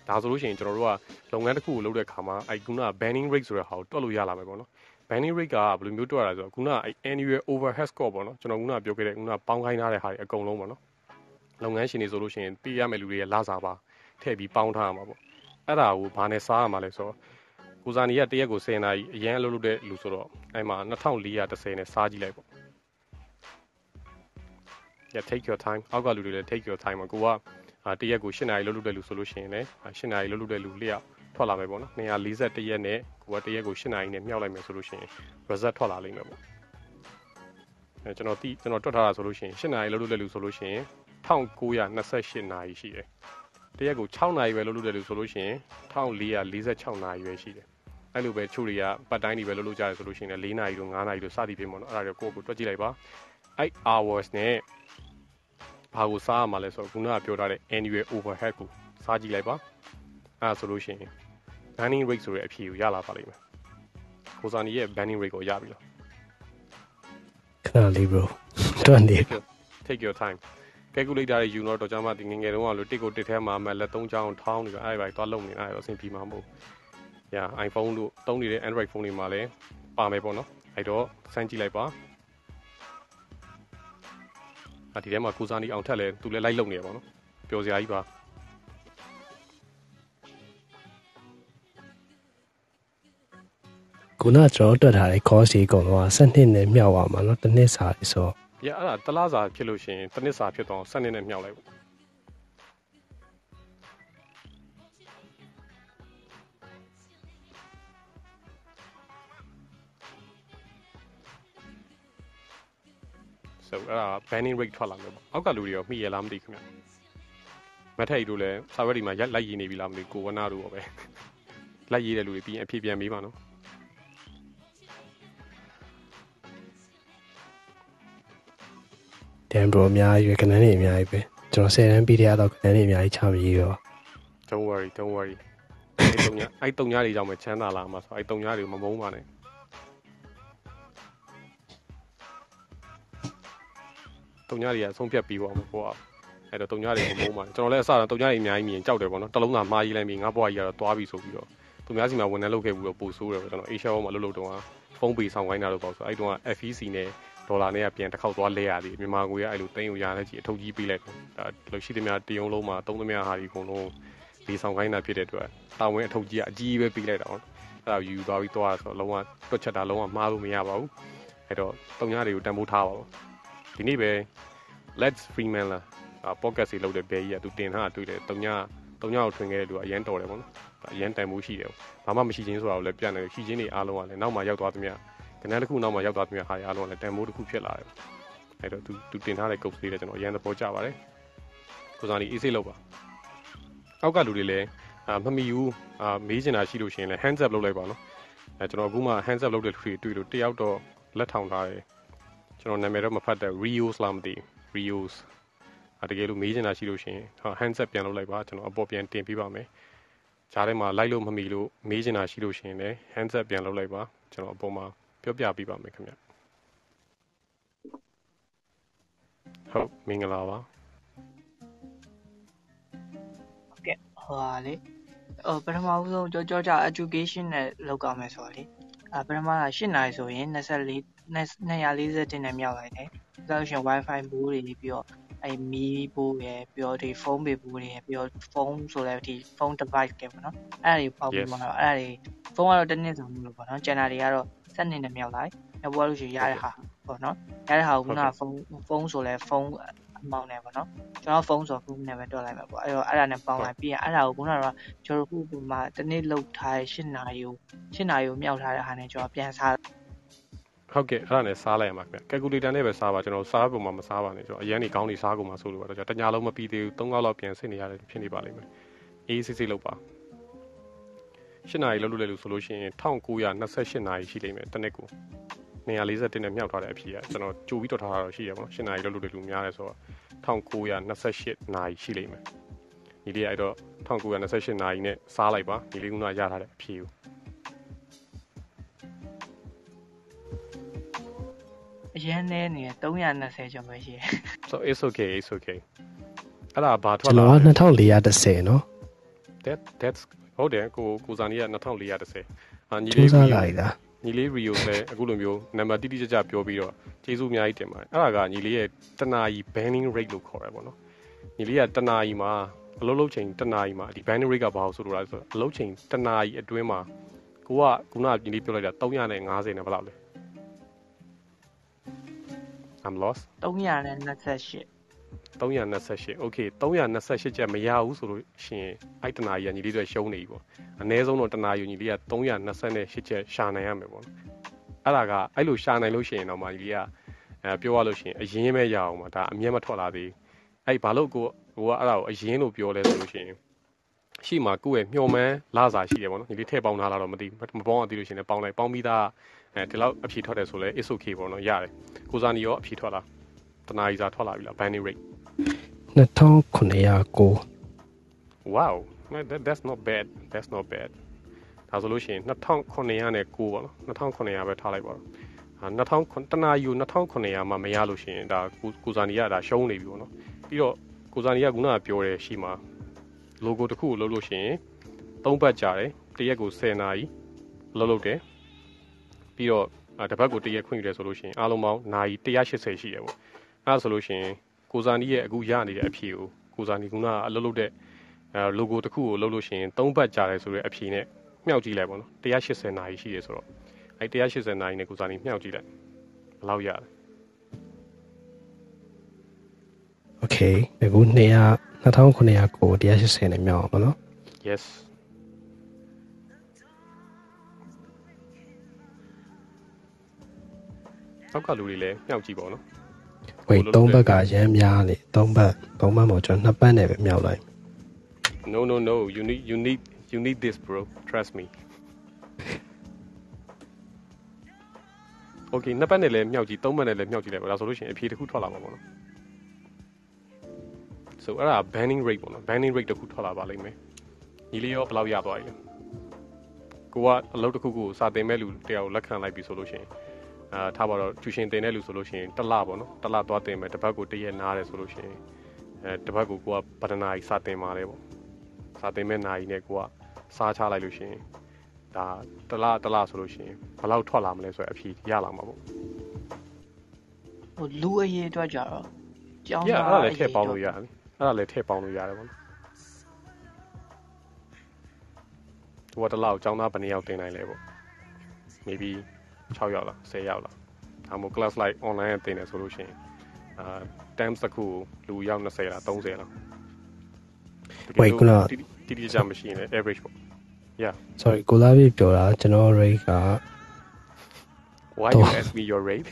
ဒါဆိုလို့ရှိရင်ကျွန်တော်တို့ကလုပ်ငန်းတစ်ခုကိုလုပ်တဲ့အခါမှာအဲခုန banning rate ဆိုတဲ့ဟာကိုတွက်လို့ရလာမယ်ပေါ့နော် banning rate ကဘယ်လိုမျိုးတွက်ရလဲဆိုတော့ခုနအဲ annual overhead score ပေါ့နော်ကျွန်တော်ခုနပြောခဲ့တဲ့ခုနပေါင်းခိုင်းထားတဲ့ဟာတွေအကုန်လုံးပေါ့နော် လုပ်ငန်းရှင်တွေဆိုလို့ရှိရင်ပေးရမယ့်လူတွေရဲ့လစာပါထည့်ပြီးပေါင်းထားရမှာပေါ့အဲ့ဒါကိုဘာနဲ့စားရမှာလဲဆိုတော့ကိုဇာနီကတရက်ကို10နာရီအရင်အလုပ်လုပ်တဲ့လူဆိုတော့အဲ့မှာ2430နဲ့စားကြည့်လိုက်ပေါ့ yeah take your time အောက်ကလူတွေလည်း take your time ပါကိုကတရက်ကို8နာရီလုပ်လုပ်တဲ့လူဆိုလို့ရှိရင်လည်း8နာရီလုပ်လုပ်တဲ့လူလျှောက်ထွက်လာမယ်ပေါ့နော်241ရက်နဲ့ကိုကတရက်ကို8နာရီနဲ့မြောက်လိုက်မယ်ဆိုလို့ရှိရင် result ထွက်လာလိမ့်မယ်ပေါ့အဲကျွန်တော်တိကျွန်တော်တွက်ထားတာဆိုလို့ရှိရင်8နာရီလုပ်လုပ်တဲ့လူဆိုလို့ရှိရင် 1928နာရီရှိတယ်တရက်ကို6နာရီပဲလုပ်လို့တယ်လို့ဆိုလို့ရှိရင်1446နာရီပဲရှိတယ်အဲ့လိုပဲချို့တွေကပတ်တိုင်းတွေပဲလုပ်လို့ကြတယ်ဆိုလို့ရှိရင်လည်း4နာရီတို့5နာရီတို့စသည်ဖြစ်ပေါ့နော်အဲ့ဒါတွေကိုကိုယ်ကိုတွက်ကြည့်လိုက်ပါအဲ့ hours နဲ့ဘာကိုစားရမှာလဲဆိုတော့ခုနကပြောထားတဲ့ annual overhead ကိုစားကြည့်လိုက်ပါအဲ့ဒါဆိုလို့ရှိရင် banning rate ဆိုတဲ့အဖြေကိုရလာပါလိမ့်မယ်ကိုစာနီရဲ့ banning rate ကိုရပြီလားခဏလေး bro တွန်းနေ take your time calculator တွေယူတော့တော့ကျွန်မဒီငငယ်တုန်းကလို့တစ်ကိုတစ်ထဲမှာမှလက်သုံးချောင်းထောင်းနေတော့အဲ့ဒီသွားလုံနေအဲ့တော့အဆင်ပြေမှာမဟုတ်။ Yeah iPhone တို့သုံးနေတဲ့ Android ဖုန်းတွေမှာလည်းပါမယ်ပေါ့နော်။အဲ့တော့စမ်းကြည့်လိုက်ပါ။ ဒီထဲမှာကိုစားနီအောင်ထက်လဲသူလည်းလိုက်လုံနေရပါတော့ပျော်စရာကြီးပါခုနကျွန်တော်တွက်ထားတဲ့ course ကြီးအကုန်လုံးက7နှစ်နဲ့မြောက်သွားမှာเนาะတစ်နှစ်စာလေးဆိုတော့ ပြအဲ့ဒါတလားစာဖြစ်လို့ရှိရင်တစ်နှစ်စာဖြစ်တော့7နှစ်နဲ့မြောက်လိုက်ပေါ့ဆိုအဲ့ဒါ banning rate ထွက်လာလို့ပေါ့အောက်ကလူတွေရောမိရလားမသိခင်ဗျမထက်ရီတို့လည်း server ဒီမှာရက်လိုက်ရည်နေပြီလားမသိကိုဝနာတို့ရောပဲလိုက်ရည်တဲ့လူတွေပြီးရင်အဖြေပြန်မေးပါနော် Dan bro အများကြီးပဲခဏနေအများကြီးပဲကျွန်တော်10တန်းပြီးတဲ့အတော့ခဏနေအများကြီးချမကြီးရော don't worry don't worry အဲ့တုံညာအဲ့တုံညာတွေကြောင့်မချမ်းသာလာမှာဆိုအဲ့တုံညာတွေကိုမမုန်းပါနဲ့တုံညာတွေကအဆုံးဖြတ်ပြီးပါမှာပေါ့အဲ့တော့တုံညာတွေမမုန်းပါနဲ့ကျွန်တော်လည်းအစတော့တုံညာတွေအများကြီးမြင်ကြောက်တယ်ပေါ့နော်တလုံးသာမှားကြီးလိုက်ပြီးငါဘွားကြီးကတော့သွားပြီဆိုပြီးတော့သူများစီမှာဝန်ထမ်းလုပ်ခဲ့ပြီးတော့ပို့ဆိုးတယ်ပေါ့ကျွန်တော် Asia ဘောမှာလုပ်လို့တော့ဖုန်းပေဆောင်ခိုင်းတာလို့ပေါ့ဆိုအဲ့တုန်းက FEC နဲ့ ဒေါ်လာနဲ့ပြန်တစ်ခေါက်သွားလဲရသေးမြန်မာငွေကအဲ့လိုတင်းကိုရတဲ့ကြီးအထုပ်ကြီးပေးလိုက်တယ်ဒါလို့ရှိသမျှတယုံလုံးမှာသုံးသမျှဟာဒီအကုန်လုံးဒီဆောင်ခိုင်းတာဖြစ်တဲ့အတွက်တာဝန်အထုပ်ကြီးကအကြီးပဲပေးလိုက်တာပေါ့အဲ့ဒါယူသွားပြီးသွားဆိုတော့လုံးဝတွက်ချက်တာလုံးဝမှားလို့မရပါဘူးအဲ့တော့တုံညာတွေကိုတန်ဖိုးထားပါဘူးဒီနေ့ပဲ Let's Freeman လာ podcast တွေလုပ်တဲ့ဘဲကြီးကသူတင်ထားတွေ့တယ်တုံညာတုံညာကိုထွင်ခဲ့တဲ့လူကအရန်တော်တယ်ပေါ့နော်အရန်တန်ဖိုးရှိတယ်ဘာမှမရှိချင်းဆိုတာကိုလည်းပြနေတယ်ရှိချင်းတွေအားလုံးကလည်းနောက်မှရောက်သွားသမျှ ကဏ္ဍတစ်ခုနောက်မှရောက်သွားသမျှဟာတွေအားလုံးကလည်းတန်ဖိုးတစ်ခုဖြစ်လာတယ်အဲ့တော့သူသူတင်ထားတဲ့ coach လေးလည်းကျွန်တော်အရန်သဘောကျပါတယ်ကိုစားနီအေးစိတ်လောက်ပါအောက်ကလူတွေလည်းအာမမီဘူးအာမေးချင်တာရှိလို့ရှိရင်လည်း hands up လုပ်လိုက်ပါနော်အဲကျွန်တော်အခုမှ hands up လုပ်တဲ့လူတွေတွေ့လို့တယောက်တော့လက်ထောင်ထားတယ်ကျွန်တော်နာမည်တော့မဖတ်တဲ့ Rios လားမသိ Rios အတကယ်လို့မေးချင်တာရှိလို့ရှိရင် hands up ပြန်လုပ်လိုက်ပါကျွန်တော်အပေါ်ပြန်တင်ပြပါမယ်ဂျားထဲမှာလိုက်လို့မမီလို့မေးချင်တာရှိလို့ရှိရင်လည်း hands up ပြန်လုပ်လိုက်ပါကျွန်တော်အပေါ်မှာ ပြောပြပေးပါမယ်ခင်ဗျဟုတ်မင်္ဂလာပါကဲဟိုဟာလေဟိုပထမဦးဆုံးကြောကြောကြ education နဲ့လောက်ကမယ်ဆိုတော့လေအပထမက8နာရီဆိုရင်24 240နဲ့မြောက်လိုက်တယ်။ဒါဆိုရှင် wifi ဘူးတွေပြီးတော့အဲမီးဘူးရယ်ပြီးတော့ဒီဖုန်းပေဘူးတွေရယ်ပြီးတော့ဖုန်းဆိုလည်းဒီဖုန်း device ကပေါ့နော်။အဲ့ဒါတွေပေါက်ပြီးမှတော့အဲ့ဒါတွေဖုန်းကတော့တစ်နှစ်ဆောင်လို့ပေါ့နော်။ကျန်တာတွေကတော့ 7နှစ်နဲ့မြောက်လိုက်။နောက်ပေါ်လို့ရှိရင်ရတဲ့ဟာပေါ့နော်။ရတဲ့ဟာကခုနကဖုန်းဖုန်းဆိုလည်းဖုန်းအမောင်းနဲ့ပေါ့နော်ကျွန်တော်ဖုန်းဆိုဖုန်းနဲ့ပဲတွက်လိုက်မှာပေါ့အဲ့တော့အဲ့ဒါနဲ့ပေါင်းလိုက်ပြီးရင်အဲ့ဒါကိုခုနကတော့ကျွန်တော်ခုပုံမှာတနေ့လောက်ထားတဲ့၈နာရီကို၈နာရီကိုမြောက်ထားတဲ့ဟာနဲ့ကျွန်တော်ပြန်စားဟုတ်ကဲ့အဲ့ဒါနဲ့စားလိုက်ရမှာခင်ဗျ calculator နဲ့ပဲစားပါကျွန်တော်စားပုံမှာမစားပါနဲ့ကျွန်တော်အရင်နေကောင်းနေစားကုန်မှာဆိုလို့ပါတော့ကျွန်တော်တညာလုံးမပြီးသေးဘူး၃ခေါက်လောက်ပြန်စစ်နေရတယ်ဖြစ်နေပါလိမ့်မယ်အေးစစ်စစ်လုပ်ပါ ၈နာရီလောက်လို့လေလို့ဆိုလို့ရှိရင်1928နာရီရှိလိမ့်မယ်တစ်နေ့ကို241နဲ့မြောက်ထားတဲ့အဖြစ်ကကျွန်တော်ကြိုပြီးတော့ထားတာတော့ရှိရပါတော့၈နာရီလောက်လို့လေလို့များတယ်ဆိုတော့1928နာရီရှိလိမ့်မယ်ဒီလေးအဲ့တော့1928နာရီနဲ့စားလိုက်ပါဒီလေးကရထားတဲ့အဖြစ်ကို အရင်နဲ့နေ320ကျော်ပဲရှိတယ် so it's okay it's okay အဲ့ဒါဘာထွ ကျွ က် န် လာ တော်က2410เนาะ that that's ဟုတ်တယ်ကိုကိုစာနီက2410အာညီစူးလေးစမ်းလိုက်တာညီလေး Rio လည်းအခုလိုမျိုးနံပါတ်တိတိကျကျပြောပြီးတော့ကျေးဇူးအများကြီးတင်ပါတယ်အဲ့ဒါကညီလေးရဲ့တနာရီ banning rate လို့ခေါ်ရပါတော့ညီလေးကတနာရီမှာအလုပ်လုပ်ချိန်တနာရီမှာဒီ banning rate ကဘာလို့ဆိုလို့လဲဆိုတော့အလုပ်ချိန်တနာရီအတွင်းမှာကိုကခုနကညီလေးပြောလိုက်တာ350နဲ့ဘယ်လောက်လဲ I'm lost 328 328 okay 328ကျက်မရဘူးဆိုလို့ရှိရင်အဲ့တနာကြီးကညီလေးတွေရှုံးနေပြီပေါ့အနည်းဆုံးတော့တနာယူညီလေးက328ကျက်ရှာနိုင်ရမယ်ပေါ့နော်အဲ့ဒါကအဲ့လိုရှာနိုင်လို့ရှိရင်တော့မှညီလေးကအဲပြောရလို့ရှိရင်အရင်ပဲရအောင်ပါဒါအမြဲမထွက်လာသေးအဲ့ဘာလို့ကိုကိုကအဲ့ဒါကိုအရင်လို့ပြောလဲဆိုလို့ရှိရင်ရှိမှာကိုယ့်ရဲ့မျှော်မှန်းလာစာရှိတယ်ပေါ့နော်ညီလေးထည့်ပေါင်းထားလာတော့မသိမပေါင်းအောင်သိလို့ရှိရင်လည်းပေါင်းလိုက်ပေါင်းပြီးသားအဲဒီလောက်အဖြေထွက်တယ်ဆိုလဲ is okay ပေါ့နော်ရတယ်ကိုစားနီရောအဖြေထွက်လာ တနာရီစာထွက်လာပြီလား banning rate 2909 wow that, that's not bad that's not bad ဒါဆိုလို့ရှိရင်2900နဲ့9ပေါ့နော်2900ပဲထားလိုက်ပါတော့အာ2000တနာယူ2900မှမရလို့ရှိရင်ဒါကိုဇာနီကဒါရှုံးနေပြီပေါ့နော်ပြီးတော့ကိုဇာနီကခုနကပြောတယ်ရှိမှာ logo တစ်ခုကိုလုပ်လို့ရှိရင်3ဘတ်ကြာတယ်တစ်ရက်ကို10နာရီလုပ်လုပ်တယ်ပြီးတော့တစ်ဘတ်ကိုတစ်ရက်ခွင့်ယူတယ်ဆိုလို့ရှိရင်အားလုံးပေါင်းနာရီ180ရှိတယ်ပေါ့ အဲ့ဒါဆိုလို့ရှိရင်ကိုဇာနီရဲ့အခုရနေတဲ့အဖြေကိုကိုဇာနီကကအလုပ်လုပ်တဲ့အဲ logo တစ်ခုကိုလုပ်လို့ရှိရင်၃ဘတ်ကြာတယ်ဆိုတဲ့အဖြေနဲ့မြောက်ကြည့်လိုက်ပေါ့နော်180နာရီရှိတယ်ဆိုတော့အဲ180နာရီနဲ့ကိုဇာနီမြောက်ကြည့်လိုက်ဘယ်လောက်ရလဲ Okay အခု200 2900ကို180နဲ့မြောက်အောင်ပေါ့နော် yes နောက်ကလူတွေလည်းမြောက်ကြည့်ပေါ့နော် wait 3ဘက်ကရမ်းများလေ3ဘက်3ဘက်မို့ကျွန်တော်2ဘက်နဲ့ပဲမြောက်လိုက် no no no you need you need you need this bro trust me okay နှစ်ပတ်နဲ့လည်းမြောက်ကြည့်သုံးပတ်နဲ့လည်းမြောက်ကြည့်လိုက်ပါဒါဆိုလို့ရှိရင်အဖြေတစ်ခုထွက်လာမှာပေါ့နော် so အဲ့ဒါ banning rate ပေါ့နော် banning rate တစ်ခုထွက်လာပါလိမ့်မယ်ညီလေးရောဘယ်လောက်ရသွားပြီလဲကိုကအလုပ်တစ်ခုကိုစာတင်မဲ့လူတယောက်လက်ခံလိုက်ပြီဆိုလို့ရှိရင် အာထားပါတော့ tuition တင်တဲ့လူဆိုလို့ရှိရင်တစ်လပေါ့နော်တစ်လသွားတင်မယ်တစ်ပတ်ကိုတစ်ရက်နားတယ်ဆိုလို့ရှိရင်အဲတစ်ပတ်ကိုကိုကဗဒနာကြီးစာတင်ပါတယ်ပေါ့စာတင်မဲ့နာရီနဲ့ကိုကစားချလိုက်လို့ရှိရင်ဒါတစ်လတစ်လဆိုလို့ရှိရင်ဘယ်လောက်ထွက်လာမလဲဆိုရအဖြေရလာမှာပေါ့ဟိုလူအရေးအတွက်ကြတော့ကျောင်းရသားအဲ့ဒါလည်းထည့်ပေါင်းလို့ရတယ်အဲ့ဒါလည်းထည့်ပေါင်းလို့ရတယ်ပေါ့နော်ဒီကတစ်လောက်ចောင်းသားဘယ်နှစ်ယောက်တင်နိုင်လဲပေါ့ maybe 6ယောက်လား10ယောက်လားဒါမှမဟုတ် class like online ကတင်တယ်ဆိုလို့ရှိရင်အာ times တစ်ခုကိုလူယောက်20လား30လား Wait, ခုနကတိတိတိကျကျမရှိရင်လည်း average ပေါ့ yeah sorry ကိုလာပြီပြောတာကျွန်တော် rate က why တော့ you ask me your rate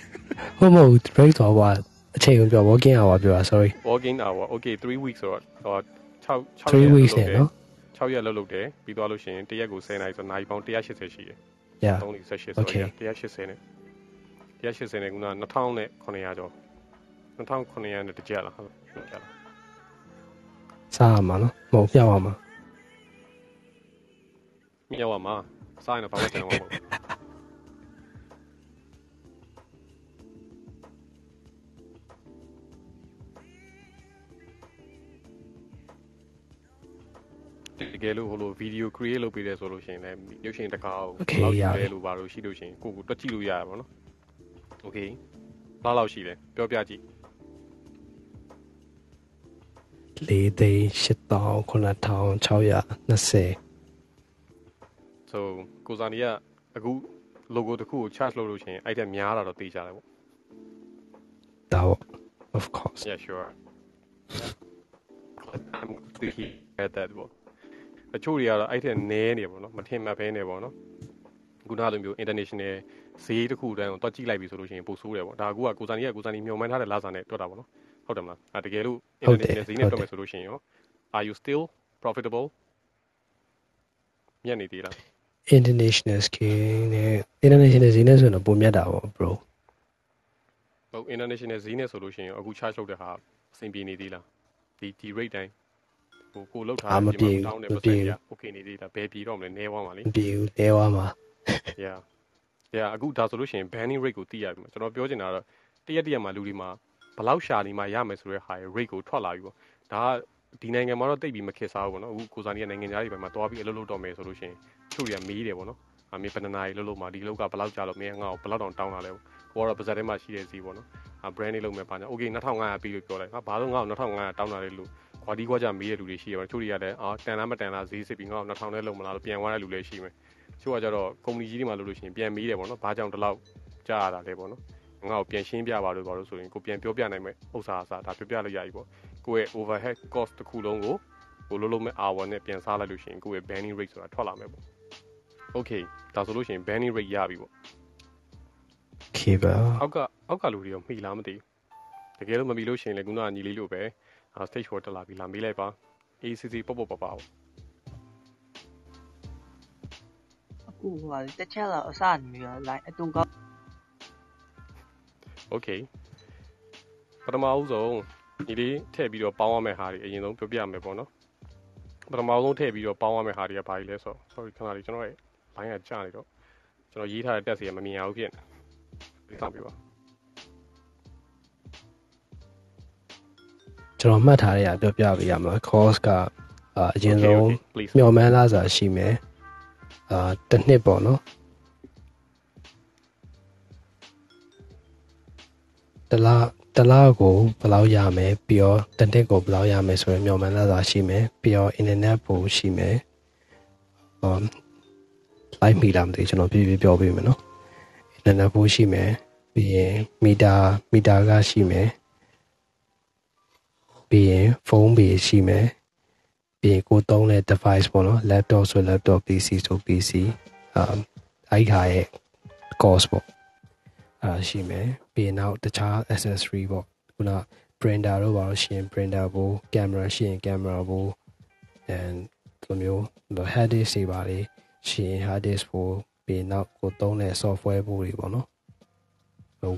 ဟုတ်မဟုတ် rate တော့ဘာအချိန်ကိုပြော working hour ပြောတာ sorry working hour okay 3 weeks ဆိုတော့ဟော6 6 3 weeks နဲ့နော်6ရက်လောက်လုပ်တယ်ပြီးသွားလို့ရှိရင်တစ်ရက်ကို10နာရီဆိုနိုင်ပေါင်း180ရှိတယ် yeah 3 18ဆို Okay. တော့180နဲ့180နဲ့ခုန2000နဲ့900ကျော်2900နဲ့တစ်ကြက်လားဟုတ်လားကြက်လားစားရမှာနော်မဟုတ်ပြောက်ရမှာမြောက်ပါမှာစားရင်တော့ဘာမှကျန်မှာမဟုတ် ကယ်လို့ဟိုလို video create လုပ်ပေးတယ်ဆိုလို့ရှိရင်လည်းရုပ်ရှင်တစ်ခါကို Okay, လောက်ရတယ်တယ်လို့ပါလို့ရှိလို့ရှိရင်ကိုကိုတွက်ကြည့်လို့ရရပါတော့။ Okay လောက်လောက်ရှိတယ်ပြောပြကြည့်၄သိန်း8620 so ကိုဇာနီကအခု logo တစ်ခုကို charge လုပ်လို့ရှိရင်အဲ့တက်များတာတော့သိကြတယ်ပေါ့တော့ of course yeah sure I'm to hear that ပေါ့ အချို့တွေကတော့အဲ့ထက်နည်းနေပေါ့နော်မထင်မှတ်ဘဲနေပေါ့နော်ခုနလိုမျိုး international ဈေးတစ်ခုတန်းကိုတွက်ကြည့်လိုက်ပြီဆိုလို့ရှိရင်ပိုဆိုးတယ်ပေါ့ဒါကကိုဇာနီကကိုဇာနီမျှော်မှန်းထားတဲ့လာစာနဲ့တွက်တာပေါ့နော်ဟုတ်တယ်မလားအဲတကယ်လို့ဟုတ်တယ် international ဈေးနဲ့ဟုတ်တွတယ်က်မယ်ဆိုလို့ရှိရင်ရော are you still profitable မြတ်နေသေးလား international scale နဲ့ international ဈေးနဲ့ဆိုရင်တော့ပုံမြတ်တာပေါ့ bro ဟုတ် international ဈေးနဲ့ဆိုလို့ရှိရင်အခု charge လုပ်တဲ့ဟာအဆင်ပြေနေသေးလားဒီဒီ rate တိုင်း ဟိုကိုလောက်ထားအာမပြေဘူးတောင်းတဲ့မပတ်ပြေစံဘူးရ okay နေသေးလားဘယ်ပြေတော့မလဲနဲသွားမှာလေမပြေဘူးတဲသွားမှာ yeah yeah အခုဒါဆိုလို့ရှိရင် banning rate ကိုသိရပြီမှာကျွန်တော်ပြောချင်တာကတော့တရက်တရက်မှာလူတွေမှာဘယ်လောက်ရှာနေမှရမယ်ဆိုတဲ့ဟာရဲ့ rate ကိုထွက်လာပြီပေါ့ဒါကဒီနိုင်ငံမှာတော့တိတ်ပြီးမခက်စားဘူးပေါ့နော်အခုကိုစာနီကနိုင်ငံသားတွေဘက်မှာတွားပြီးအလုပ်လုပ်တော့မယ်ဆိုလို့ရှိရင်သူတွေကမေးတယ်ပေါ့နော်အမေဘယ်နှစ်နာရီလုပ်လို့မှာဒီလောက်ကဘယ်လောက်ကြာလို့မင်းငါ့ကိုဘယ်လောက်တောင်တောင်းလာလဲပေါ့ကိုကတော့ပါဇက်ထဲမှာရှိတဲ့စီပေါ့နော်အ brand လေးလုပ်မယ်ပါညာ okay 2500ပြီးလို့ပြောလိုက်ဟာဘာလို့ငါ့ကို2500တောင်းလာလဲလို့ ခွာဒီခွာကြမေးတဲ့လူတွေရှိတယ်ပေါ့သူတွေကလည်းအော်တန်လားမတန်လားဈေးစစ်ပြီးငါ့ကို2000နဲ့လုံးမလားလို့ပြန်သွားတဲ့လူလည်းရှိမယ်ချို့ကကြတော့ကုမ္ပဏီကြီးတွေမှာလုပ်လို့ရှိရင်ပြန်မေးတယ်ပေါ့နော်ဘာကြောင့်ဒီလောက်ကြာရတာလဲပေါ့နော်ငါ့ကိုပြန်ရှင်းပြပါလို့ပါလို့ဆိုရင်ကိုပြန်ပြောပြနိုင်မယ်ဥစ္စာအစားဒါပြောပြလို့ရပြီပေါ့ကိုယ့်ရဲ့ overhead cost တစ်ခုလုံးကိုကိုလုံးလုံးမဲ့ hour နဲ့ပြန်စားလိုက်လို့ရှိရင်ကိုယ့်ရဲ့ banning rate ဆိုတာထွက်လာမယ်ပေါ့ okay ဒါဆိုလို့ရှိရင် banning rate ရပြီပေါ့ okay ပါအောက်ကအောက်ကလူတွေရောမှီလားမသိဘူးတကယ်လို့မမှီလို့ရှိရင်လည်းခုနကညီလေးလို့ပဲအာ stage 4တက်လာပြီလာမေးလိုက်ပါ ACC ပေါ့ပေါ့ပါပါပေါ့အခုဟိုဟာတစ်ချက်တော့အစနေရ line အတူကောက် okay ပထမဦးဆုံးညီလေးထည့်ပြီးတော့ပေါင်းရမယ့်ဟာတွေအရင်ဆုံးပြောပြမယ်ပေါ့နော်ပထမဦးဆုံးထည့်ပြီးတော့ပေါင်းရမယ့်ဟာတွေကဘာကြီးလဲဆိုတော့ sorry ခဏလေးကျွန်တော်ရဲ့ line ကကြာနေတော့ကျွန်တော်ရေးထားတဲ့တက်စီကမမြင်အောင်ဖြစ်နေစောင့်ပြပါ ကျွန်တော်မှတ်ထားရပြောပြပေးရမှာ course ကအာအရင်ဆုံး Okay, okay, please မျှော်မှန်းလာစာရှိမယ်အာတစ်နှစ်ပေါ့နော်တစ်လတစ်လကိုဘယ်လောက်ရမယ်ပြီးတော့တစ်နှစ်ကိုဘယ်လောက်ရမယ်ဆိုရင်မျှော်မှန်းလာတာရှိမယ်ပြီးတော့ internet ပို့ရှိမယ်ဟော live မိလားမသိကျွန်တော်ပြပြပြောပေးမယ်နော် internet ပို့ရှိမယ်ပြီးရင်မီတာမီတာကရှိမယ် ပြီးရင်ဖုန်းပေးရှိမယ်ပြီးရင်ကိုသုံးတဲ့ device ပေါ့နော် laptop ဆို laptop PC ဆို PC အာအဲ့ခါရဲ့ cost ပေါ့အာရှိမယ်ပြီးရင်နောက်တခြား accessory ပေါ့ခုန printer တို့ပါလို့ရှိရင် printer ဘူး camera ရှိရင် camera ဘူး and ဒီလိုမျိုး hard disk တွေပါလေရှိရင် hard disk ဘူးပြီးနောက်ကိုသုံးတဲ့ software ဘူးတွေပေါ့နော်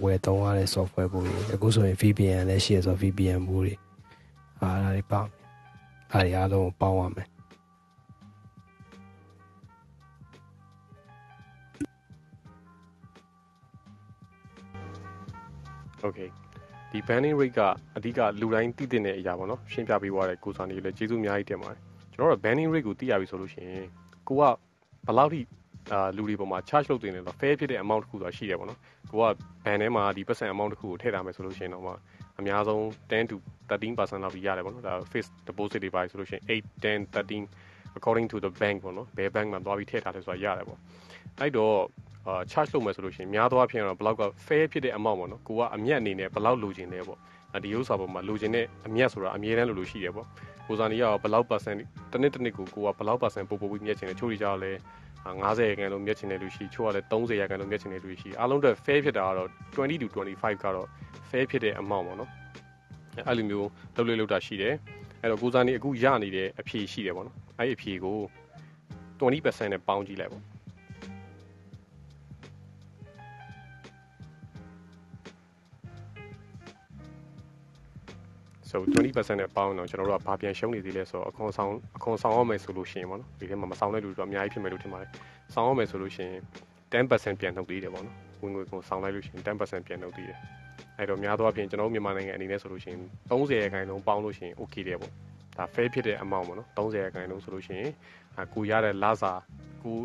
ဝယ်သုံးရတဲ့ software ဘူးတွေအခုဆိုရင် VPN လည်းရှိရဆို VPN ဘူးတွေ အားဒါတွေပေါ့အားတွေအားလုံးပေါင်းရမယ် Okay ဒီ banning rate ကအဓိကလူတိုင်းသိတဲ့အရာပေါ့နော်ရှင်းပြပေးသွားတဲ့ကိုစာနေလည်းကျေးဇူးအများကြီးတင်ပါတယ်ကျွန်တော်တို့ banning rate ကိုသိရပြီဆိုလို့ရှိရင်ကိုကဘယ်လောက်ထိအာလူတွေပေါ်မှာ charge လုပ်တင်တယ်ဆိုတော့ fair ဖြစ်တဲ့ amount တစ်ခုဆိုတာရှိတယ်ပေါ့နော်ကိုက ban ထဲမှာဒီ percent amount တစ်ခုကိုထည့်ထားမယ်ဆိုလို့ရှိရင်တော့မှ အများဆုံး10 to 13%လောက်ပြီးရတယ်ပေါ့နော်ဒါ fixed deposit တွေပါဆိုလို့ရှိရင်8 10 13 according to the bank ပေါ့နော်ဘယ် bank မှာသွားပြီးထည့်ထားတယ်ဆိုတာရတယ်ပေါ့အဲ့တော့အာ charge လုပ်မယ်ဆိုလို့ရှိရင်များသောအားဖြင့်တော့ဘလောက်က fair ဖြစ်တဲ့ amount ပေါ့နော်ကိုကအမြတ်အနေနဲ့ဘလောက်လိုချင်လဲပေါ့ဒီဥစ္စာပေါ်မှာလိုချင်တဲ့အမြတ်ဆိုတာအမြဲတမ်းလိုလိုရှိတယ်ပေါ့ကိုစာနီကဘလောက် percent တစ်နှစ်တစ်နှစ်ကိုကိုကဘလောက် percent ပို့ပို့ပြီးမြတ်ချင်တယ်ချို့တွေကြတော့လဲ 50ရာခိုင်နှုန်းမြတ်ချင်တဲ့လူရှိချို့ကလည်း30ရာခိုင်နှုန်းမြတ်ချင်တဲ့လူရှိအားလုံးအတွက် fair ဖြစ်တာကတော့20 to 25ကတော့ fair ဖြစ်တဲ့ amount ပေါ့နော်အဲ့လိုမျိုးလုပ်လို့လုပ်တာရှိတယ်အဲ့တော့ကိုစာနီအခုရနေတဲ့အဖြေရှိတယ်ပေါ့နော်အဲ့ဒီအဖြေကို20%နဲ့ပေါင်းကြည့်လိုက်ပေါ့ so 20%နဲ့ပေါင်းတော့ကျွန်တော်တို့ကဘာပြန်ရှုံးနေသေးလဲဆိုတော့အခွန်ဆောင်အခွန်ဆောင်ရမယ်ဆိုလို့ရှိရင်ပေါ့နော်ဒီထဲမှာမဆောင်တဲ့လူတွေတော့အများကြီးဖြစ်မယ်လို့ထင်ပါတယ်ဆောင်ရမယ်ဆိုလို့ရှိရင်10%ပြန်နှုတ်သေးတယ်ပေါ့နော်ဝင်ငွေကိုဆောင်လိုက်လို့ရှိရင်10%ပြန်နှုတ်သေးတယ်အဲ့တော့များသောအားဖြင့်ကျွန်တော်တို့မြန်မာနိုင်ငံအနေနဲ့ဆိုလို့ရှိရင်30ရာခိုင်နှုန်းပေါင်းလို့ရှိရင် okay တယ်ပေါ့ဒါ fair ဖြစ်တဲ့ amount ပေါ့နော်30ရာခိုင်နှုန်းဆိုလို့ရှိရင်ကိုရတဲ့လစာကို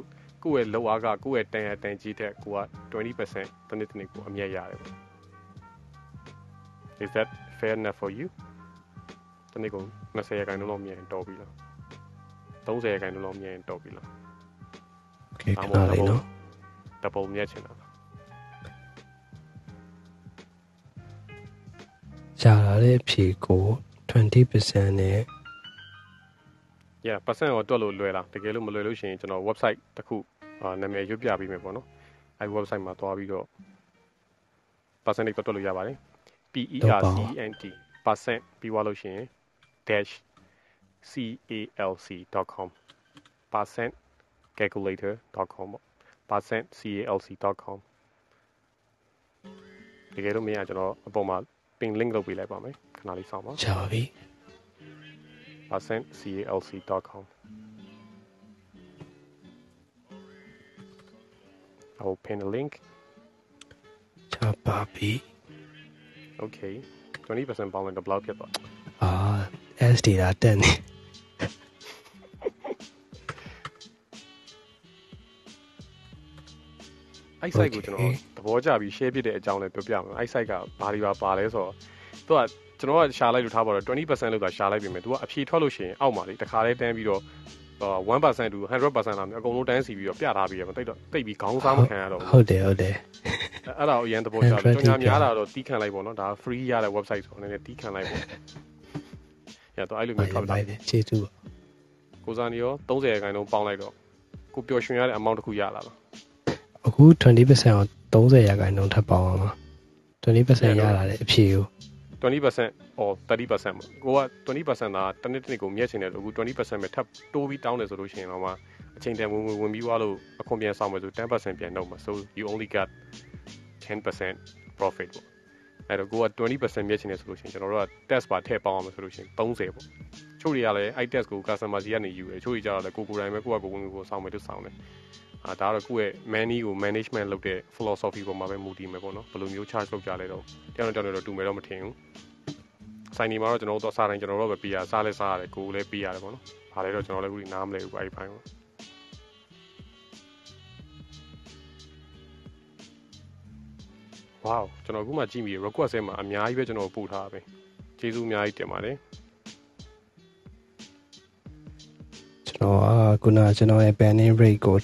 ကိုယ့်ရဲ့လောက်အားကကိုယ့်ရဲ့တန်ရတန်ကြီးတဲ့ကိုက20%တစ်နှစ်တစ်နှစ်ကိုအမြတ်ရတယ်ပေါ့ Is that fair enough for you တနေ့ကုန်20ရာခိုင်နှုန်းလောက်မြင်တော်ပြီလား30ရာခိုင်နှုန်းလောက်မြင်တော်ပြီလား Okay ခဏလေးနော် double မြတ်ချင်တာရှာလာတဲ့အဖြေကို20%နဲ့ yeah percent ကိုတွက်လို့လွယ်လားတကယ်လို့မလွယ်လို့ရှိရင်ကျွန်တော် website တစ်ခုအာနာမည်ရွတ်ပြပေးမယ်ပေါ့နော်အဲဒီ website မှာသွားပြီးတော့ percentage ကိုတွက်လို့ရပါတယ် P E R C E N T percent ပြီးသွားလို့ရှိရင် dash calc.com percent calculator.com ပေါ့ percent calc.com တကယ်လို့မရကျွန်တော်အပေါ်မှာ pin link လုပ်ပေးလိုက်ပါမယ်ခဏလေးစောင့်ပါ ရှာပါပြီ percent calc.com I will pin a link ရှာပါပြီ okay 20%ပေါင်းလိုက်တော့ဘယ်လောက်ဖြစ်သွား အာ SD တာတက်နေအဲ့ site ကိုကျွန်တော်သဘောကျပြီး share ဖြစ်တဲ့အကြောင်းလည်းပြောပြမယ်အဲ့ site ကဘာတွေပါပါလဲဆိုတော့သူကကျွန်တော်ကရှာလိုက်လို့ထားပါတော့20%လောက်သာရှာလိုက်ပြီမယ်သူကအဖြေထွက်လို့ရှိရင်အောက်မှာလေတခါလေးတန်းပြီးတော့1% to 100%လာမယ်အကုန်လုံးတန်းစီပြီးတော့ပြထားပြီးရမတိတ်တော့တိတ်ပြီးခေါင်းစားမခံရတော့ဘူးဟုတ်တယ်ဟုတ်တယ်အဲ့ဒါကိုအရင်သဘောကျတယ်ကျွန်တော်များတာတော့တီးခံလိုက်ပေါ့နော်ဒါ free ရတဲ့ website ဆိုတော့လည်းတီးခံလိုက်ပေါ့ ရတော့အဲ့လိုမျိုးထွက်လာတယ်ကျေးဇူးပါကိုစားနေရော30ရာခိုင်နှုန်းပေါင်းလိုက်တော့ကိုပျော်ရွှင်ရတဲ့ amount တစ်ခုရလာလားအခု20%ကို30ရာခိုင်နှုန်းထပ်ပေါင်းအောင်ပါ20%ရလာတဲ့အဖြေကို20% or 30%ပေါ့ကိုက20%သာတစ်နှစ်တစ်နှစ်ကိုမြက်ချင်တယ်လို့အခု20%ပဲထပ်တိုးပြီးတောင်းတယ်ဆိုလို့ရှိရင်တော့မှအချိန်တန်ဝင်ဝင်ဝင်ပြီးသွားလို့အခွန်ပြန်ဆောင်မယ်ဆို10%ပြန်နှုတ်မှာ so you only got 10% profit ပေါ့ အဲ့တော့ကိုက20%မြက်ချင်တယ်ဆိုလို့ရှိရင်ကျွန်တော်တို့က test ပါထည့်ပေါင်းအောင်ဆိုလို့ရှိရင်30ပေါ့ချို့တွေကလည်းအဲ့ test ကို customer စီကနေယူတယ်ချို့တွေကြတော့လည်းကိုကိုယ်တိုင်ပဲကိုကကိုဝင်ကိုဆောင်မယ်လို့ဆောင်တယ်အာဒါတော့ကိုယ့်ရဲ့ money ကို management လုပ်တဲ့ philosophy ပေါ်မှာပဲမူတည်မယ်ပေါ့နော်ဘယ်လိုမျိုး charge လုပ်ကြလဲတော့တယောက်နဲ့တယောက်နဲ့တော့တူမယ်တော့မထင်ဘူးဆိုင်နေမှာတော့ကျွန်တော်တို့စားတိုင်းကျွန်တော်တို့ပဲပေးရစားလဲစားရတယ်ကိုယ်လည်းပေးရတယ်ပေါ့နော်ဘာလဲတော့ကျွန်တော်လည်းအခုနားမလဲဘူးအဲ့ဒီပိုင်းပေါ့ wow ကျွန်တော်အခုမှကြည့်မိ request ထဲမှာအများကြီးပဲကျွန်တော်ပို့ထားပဲကျေးဇူးအများကြီးတင်ပါတယ်ကျွန်တော်ကခုနကျွန်တော်ရဲ့ banning rate ကို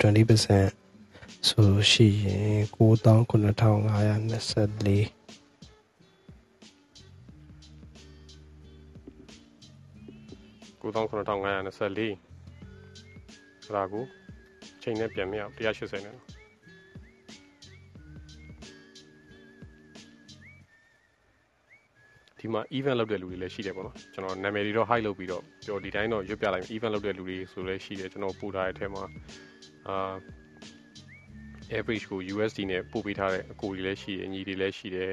20%ဆိုရှိရင်99524 99524ဒါကိုချိန်နဲ့ပြန်မြောက်180နဲ့ ဒီမှာ event လုပ်တဲ့လူတွေလည်းရှိတယ်ပေါ့နော်ကျွန်တော်နာမည်တွေတော့ high လုပ်ပြီးတော့ပြောဒီတိုင်းတော့ရွတ်ပြလိုက် event လုပ်တဲ့လူတွေဆိုလည်းရှိတယ်ကျွန်တော်ပို့ထားတဲ့အထက်မှာအာ average ကို USD နဲ့ပို့ပေးထားတဲ့အကိုတွေလည်းရှိတယ်ညီတွေလည်းရှိတယ်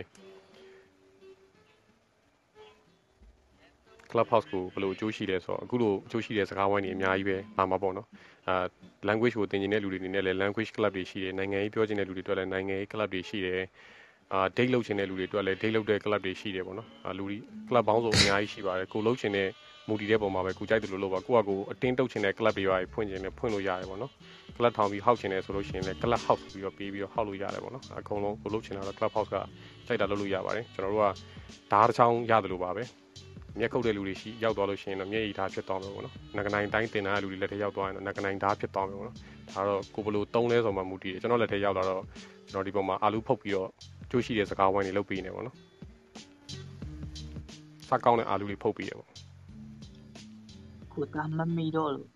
Clubhouse ကိုဘယ်လိုအကျိုးရှိလဲဆိုတော့အခုလိုအကျိုးရှိတဲ့စကားဝိုင်းတွေအများကြီးပဲလာမှာပေါ့နော်အာ language ကိုသင်ကျင်တဲ့လူတွေအနေနဲ့လည်း language club တွေရှိတယ်နိုင်ငံရေးပြောချင်တဲ့လူတွေအတွက်လည်းနိုင်ငံရေး club တွေရှိတယ် အာ date လုပ်ချင်တဲ့လူတွေအတွက်လည်း date လုပ်တဲ့ club တွေရှိတယ်ပေါ့နော်အာလူတွေ club ပေါင်းစုံအများကြီးရှိပါတယ်ကိုလုပ်ချင်တဲ့မူတည်တဲ့ပုံမှာပဲကိုကြိုက်တယ်လို့လုပ်ပါကိုကကိုအတင်းတုတ်ချင်တဲ့ club တွေပါဖွင့်ချင်တယ်ဖွင့်လို့ရတယ်ပေါ့နော် club ထောင်ပြီးဟောက်ချင်တယ်ဆိုလို့ရှိရင်လည်း club house ပြီးတော့ပေးပြီးတော့ဟောက်လို့ရတယ်ပေါ့နော်အကုန်လုံးကိုလုပ်ချင်တာတော့ club house ကကြိုက်တာလုပ်လို့ရပါတယ်ကျွန်တော်တို့ကဓာတ်တစ်ချောင်းရတယ်လို့ပါပဲမျက်ခုတ်တဲ့လူတွေရှိရောက်သွားလို့ရှိရင်တော့မျက်ရည်ဓာတ်ဖြစ်သွားမှာပေါ့နော်။ငကနိုင်တိုင်းတင်တဲ့လူတွေလက်ထဲရောက်သွားရင်တော့ငကနိုင်ဓာတ်ဖြစ်သွားမှာပေါ့နော်။ဒါတော့ကိုဘလို့တုံးလဲဆိုမှမူတည်တယ်။ကျွန်တော်လက်ထဲရောက်လာတော့ကျွန်တော်ဒီပုံမှာအာလူဖုတ်ပြီးတော့ ကျိုးရှိတဲ့စကားဝိုင်းတွေလုပ်ပေးနေပေါ့နော်။စားကောင်းတဲ့အာလူတွေဖုတ်ပြီးရပေါ့။ကိုတာမမီတော့လို့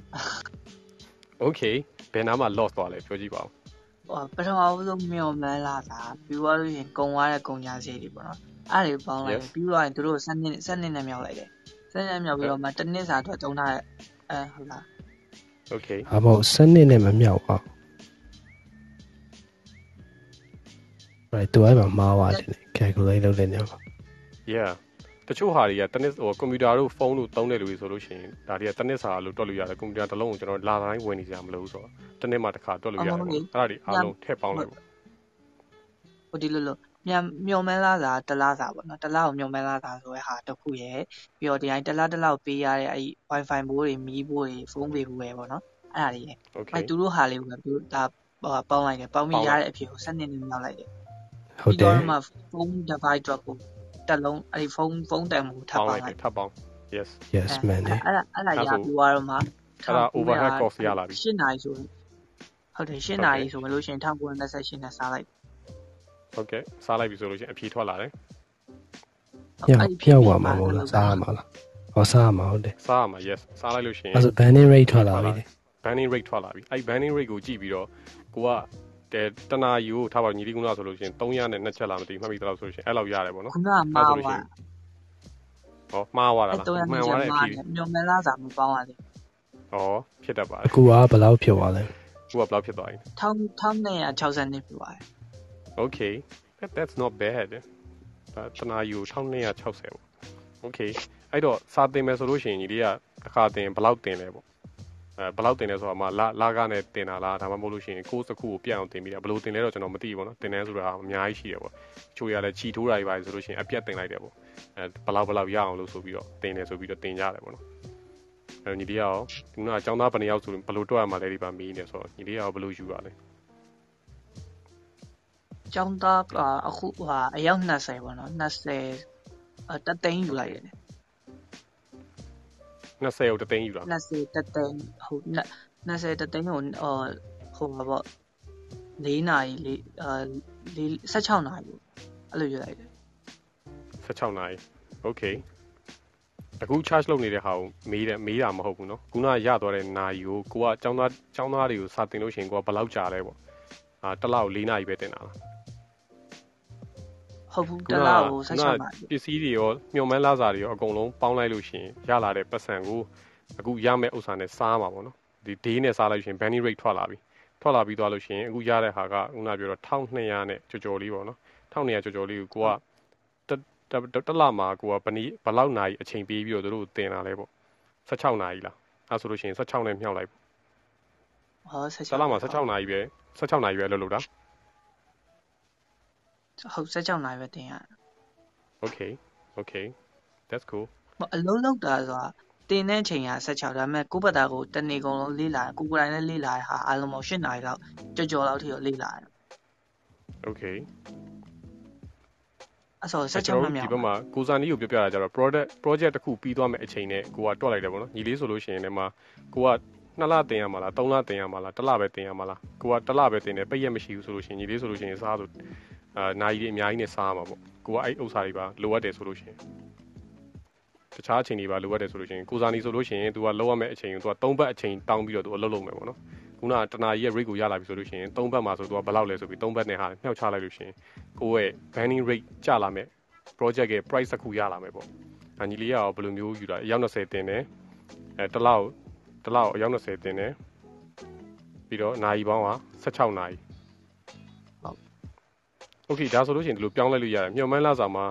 Okay ဘယ်နားမှာ lost သွားလဲပြောကြည့်ပါဦး။ဟောပထမဆုံးမြော်မှန်းလာတာပြီးသွားလို့ရင်ကုံသွားတဲ့ကုံညာစီတွေပေါ့နော်။အဲ့ဒါတွေပေါင်းလိုက်ပြီးတော့ရင်သူတို့7နှစ်7နှစ်နဲ့မြောက်လိုက်တယ်7နှစ်မြောက်ပြီးတော့မှတစ်နှစ်စာအတွက်သုံးထားတဲ့အဲဟုတ်လား Okay အမော7နှစ်နဲ့မမြောက်ပါဘူး right တူအဲ့မှာမှားပါတယ် calculate လုပ်တဲ့နေရာမှာ yeah တချို့ဟာတွေကတနစ်ဟိုကွန်ပျူတာတို့ဖုန်းတို့သုံးတဲ့လူတွေဆိုလို့ရှိရင်ဒါတွေကတနစ်စာလို့တွက်လို့ရတယ်ကွန်ပျူတာတစ်လုံးကိုကျွန်တော်လာတိုင်းဝင်နေကြမလို့ဆိုတော့တနစ်မှတစ်ခါတွက်လို့ရတယ်ပေါ့အဲ့ဒါတွေအားလုံးထည့်ပေါင်းလိုက်ပေါ့ဟိုဒီလိုလိုမြန်မျော်မှန်းလားစာတလားစာပေါ့နော်တလားကိုမျော်မှန်းလားစာဆိုတဲ့ဟာတစ်ခုရယ်ပြီးတော့ဒီတိုင်းတလားတလားပေးရတဲ့အဲ့ wifi ဘိုးတွေမီးဘိုးတွေဖုန်းပေးဘူးပဲပေါ့နော်အဲ့ဒါတွေရယ်အဲ့သူတို့ဟာလေးကိုသူတို့ဒါပေါင်းလိုက်တယ်ပေါင်းပြီးရတဲ့အဖြစ်ကိုစနစ်နဲ့မြောက်လိုက်တယ် ဟုတ်တယ်ပြီးတော့မှဖုန်း device drop ကိုတက်လုံးအဲ့ဒီဖုန်းဖုန်းတန်မှုထပ်ပေါင်းလိုက်ထပ်ပေါင်း yes yes man အဲ့ဒါအဲ့ဒါရပြီးသွားတော့မှအဲ့ဒါ overhead cost ရလာပြီ8နာရီဆိုဟုတ်တယ်8နာရီဆိုမလို့ရှိရင်1928နဲ့စားလိုက်ဟုတ်ကဲ့စားလိုက်ပြီဆိုလို့ရှိရင်အဖြေထွက်လာတယ်။ပြောက်ပြောက်သွားမှာမဟုတ်လားစားရမှာလား။ဟောစားရမှာဟုတ်တယ်။စားရမှာ yes စားလိုက်လို့ရှိရင်အဲဆို banning rate ထွက်လာပြီ။ banning rate ထွက်လာပြီ။အဲ့ banning rate ကိုကြည့်ပြီးတော့ကိုက တဲတနာယူကိုထားပါညီလေးကုနာဆိုလို့ရှိရင်300နဲ့2ချက်လာမသိမှတ်မိသလားဆိုလို့ရှိရင်အဲ့လောက်ရတယ်ပေါ့နော်။ခုနကမှားသွားဟောမှားသွားတာလားမှန်သွားတယ်ဖြစ်ညုံမလားစာမပေါင်းရသေး။ဩဖြစ်တတ်ပါတယ်။အခုကဘယ်လောက်ဖြစ်သွားလဲ။အခုကဘယ်လောက်ဖြစ်သွားပြီ။1260နှစ်ဖြစ်သွားတယ်။ Okay that that's not bad ဒါတနာယူ1260ပေါ့ Okay အဲ့တော့စာတင်မယ်ဆိုလို့ရှိရင်ညီလေးကတစ်ခါတင်ဘယ်လောက်တင်လဲပေါ့အဲ ဘယ်လောက်တင်လဲဆိုတော့မှလာလာကနဲ့တင်တာလားဒါမှမဟုတ်လို့ရှိရင်ကိုးတစ်ခုကိုပြတ်အောင်တင်ပြီးတာဘယ်လိုတင်လဲတော့ကျွန်တော်မသိဘူးပေါ့နော်တင်တယ်ဆိုတာအများကြီးရှိတယ်ပေါ့ချိုးရလဲချီထိုးတာတွေပါဆိုလို့ရှိရင်အပြတ်တင်လိုက်တယ်ပေါ့အဲဘယ်လောက်ဘယ်လောက်ရအောင်လို့ဆိုပြီးတော့တင်တယ်ဆိုပြီးတော့တင်ကြတယ်ပေါ့နော်အဲညီလေးကရောဒီကအကြောင်းသားဘယ်နှယောက်ဆိုဘယ်လိုတွက်ရမှာလဲဒီပါမီးနေဆိုတော့ညီလေးကရောဘယ်လိုယူရလဲကျောင်းသားကအခုဟာအယောက်20ပေါ့နော်20တသိန်းယူလိုက်ရတယ် 20ကိုတသိန်းယူတာ20တသိန်းဟုတ်20တသိန်းကိုဟိုဟိုပါပေါ့4နာရီလေးအာ16နာရီအဲ့လိုယူလိုက်တယ်16နာရီ okay အခု charge လုပ်နေတဲ့ဟာကိုမေးတယ်မေးတာမဟုတ်ဘူးเนาะခုနရသွားတဲ့နာရီကိုကိုကចောင်းသားចောင်းသားတွေကိုစာတင်လို့ရှိရင်ကိုကဘယ်လောက်ကြာလဲပေါ့အာတစ်လောက်4နာရီပဲတင်တာလား ဟုတ်ဘူးတလားကို16ပါပစ္စည်းတွေရောမျှော်မှန်းလာစာတွေရောအကုန်လုံးပေါင်းလိုက်လို့ရှိရင်ရလာတဲ့ပတ်စံကိုအခုရမယ့်ဥစ္စာနဲ့စားမှာပေါ့နော်ဒီ day နဲ့စားလိုက်ရှင် banning rate ထွက်လာပြီထွက်လာပြီးသွားလို့ရှိရင်အခုရတဲ့ဟာကခုနပြောတော့1200နဲ့ကြော်ကြော်လေးပေါ့နော်1200ကြော်ကြော်လေးကိုကိုကတလမှာကိုကဘနီဘလောက်နာရီအချိန်ပေးပြီးတော့တို့တင်လာလဲပေါ့16နာရီလားအဲဆိုလို့ရှိရင်16နဲ့မြှောက်လိုက်ပေါ့ဟော16တလမှာ16နာရီပဲ16နာရီပဲလို့လို့တာ ဟုတ်16နာရီပဲတင်ရ Okay okay that's cool အလုံးလောက်တာဆိုတာတင်တဲ့ချိန်က16ဒါပေမဲ့ကိုယ့်ဘက်သားကိုတနေ့ကုန်လုံးလေးလာကိုကိုယ်တိုင်လည်းလေးလာတဲ့ဟာအားလုံးပေါင်း8နာရီလောက်ကြော်ကြော်လောက်ထိတော့လေးလာတယ် Okay အဲ့ဆိုကျွန်16တော်မှတ်တို့မြောဒီက်ဘက်မှာကိုစာနီကိုပြောပြတာကြတော့ project project တစ်ခုပြီးသွားမယ့်အချိန်နဲ့ကိုကတွက်လိုက်တယ်ပေါ့နော်ညီလေးဆိုလို့ရှိရင်လည်းမှာကိုကနှစ်လတင်ရမှာလားသုံးလတင်ရမှာလားတစ်လပဲတင်ရမှာလားကိုကတစ်လပဲတင်တယ်ပိတ်ရက်မရှိဘူးဆိုလို့ရှိရင်ညီလေးဆိုလို့ရှိရင်စားဆို အာနိုင်ကြီးတွေအများကြီးနဲ့စားရမှာပေါ့ကိုကအဲ့ဥစ္စာတွေပါလိုအပ်တယ်ဆိုလို့ရှိရင်တခြားအချိန်တွေပါလိုအပ်တယ်ဆိုလို့ရှိရင်ကိုစာနီဆိုလို့ရှိရင် तू ကလောက်ရမယ့်အချိန်ကို तू က3ဘတ်အချိန်တောင်းပြီးတော့ तू အလုပ်လုပ်မယ်ပေါ့နော်ခုနကတနာကြီးရဲ့ rate ကိုရလာပြီဆိုလို့ရှိရင်3ဘတ်မှာဆို तू ကဘယ်လောက်လဲဆိုပြီး3ဘတ်နဲ့ဟာမြှောက်ချလိုက်လို့ရှိရင်ကိုယ့်ရဲ့ banning rate ကျလာမယ် project ရဲ့ price တစ်ခုရလာမယ်ပေါ့။အညီလေးကရောဘယ်လိုမျိုးယူတာအယောက်20တင်တယ်။အဲတစ်လောက်တစ်လောက်အယောက်20တင်တယ်။ပြီးတော့နာရီပေါင်းက16နာရီ။ဟုတ်။ Okay ဒါဆိုလို့ရှိရင်ဒီလိုပြောင်းလဲလို့ရတယ်။မျှော်မှန်းလာစာမှာ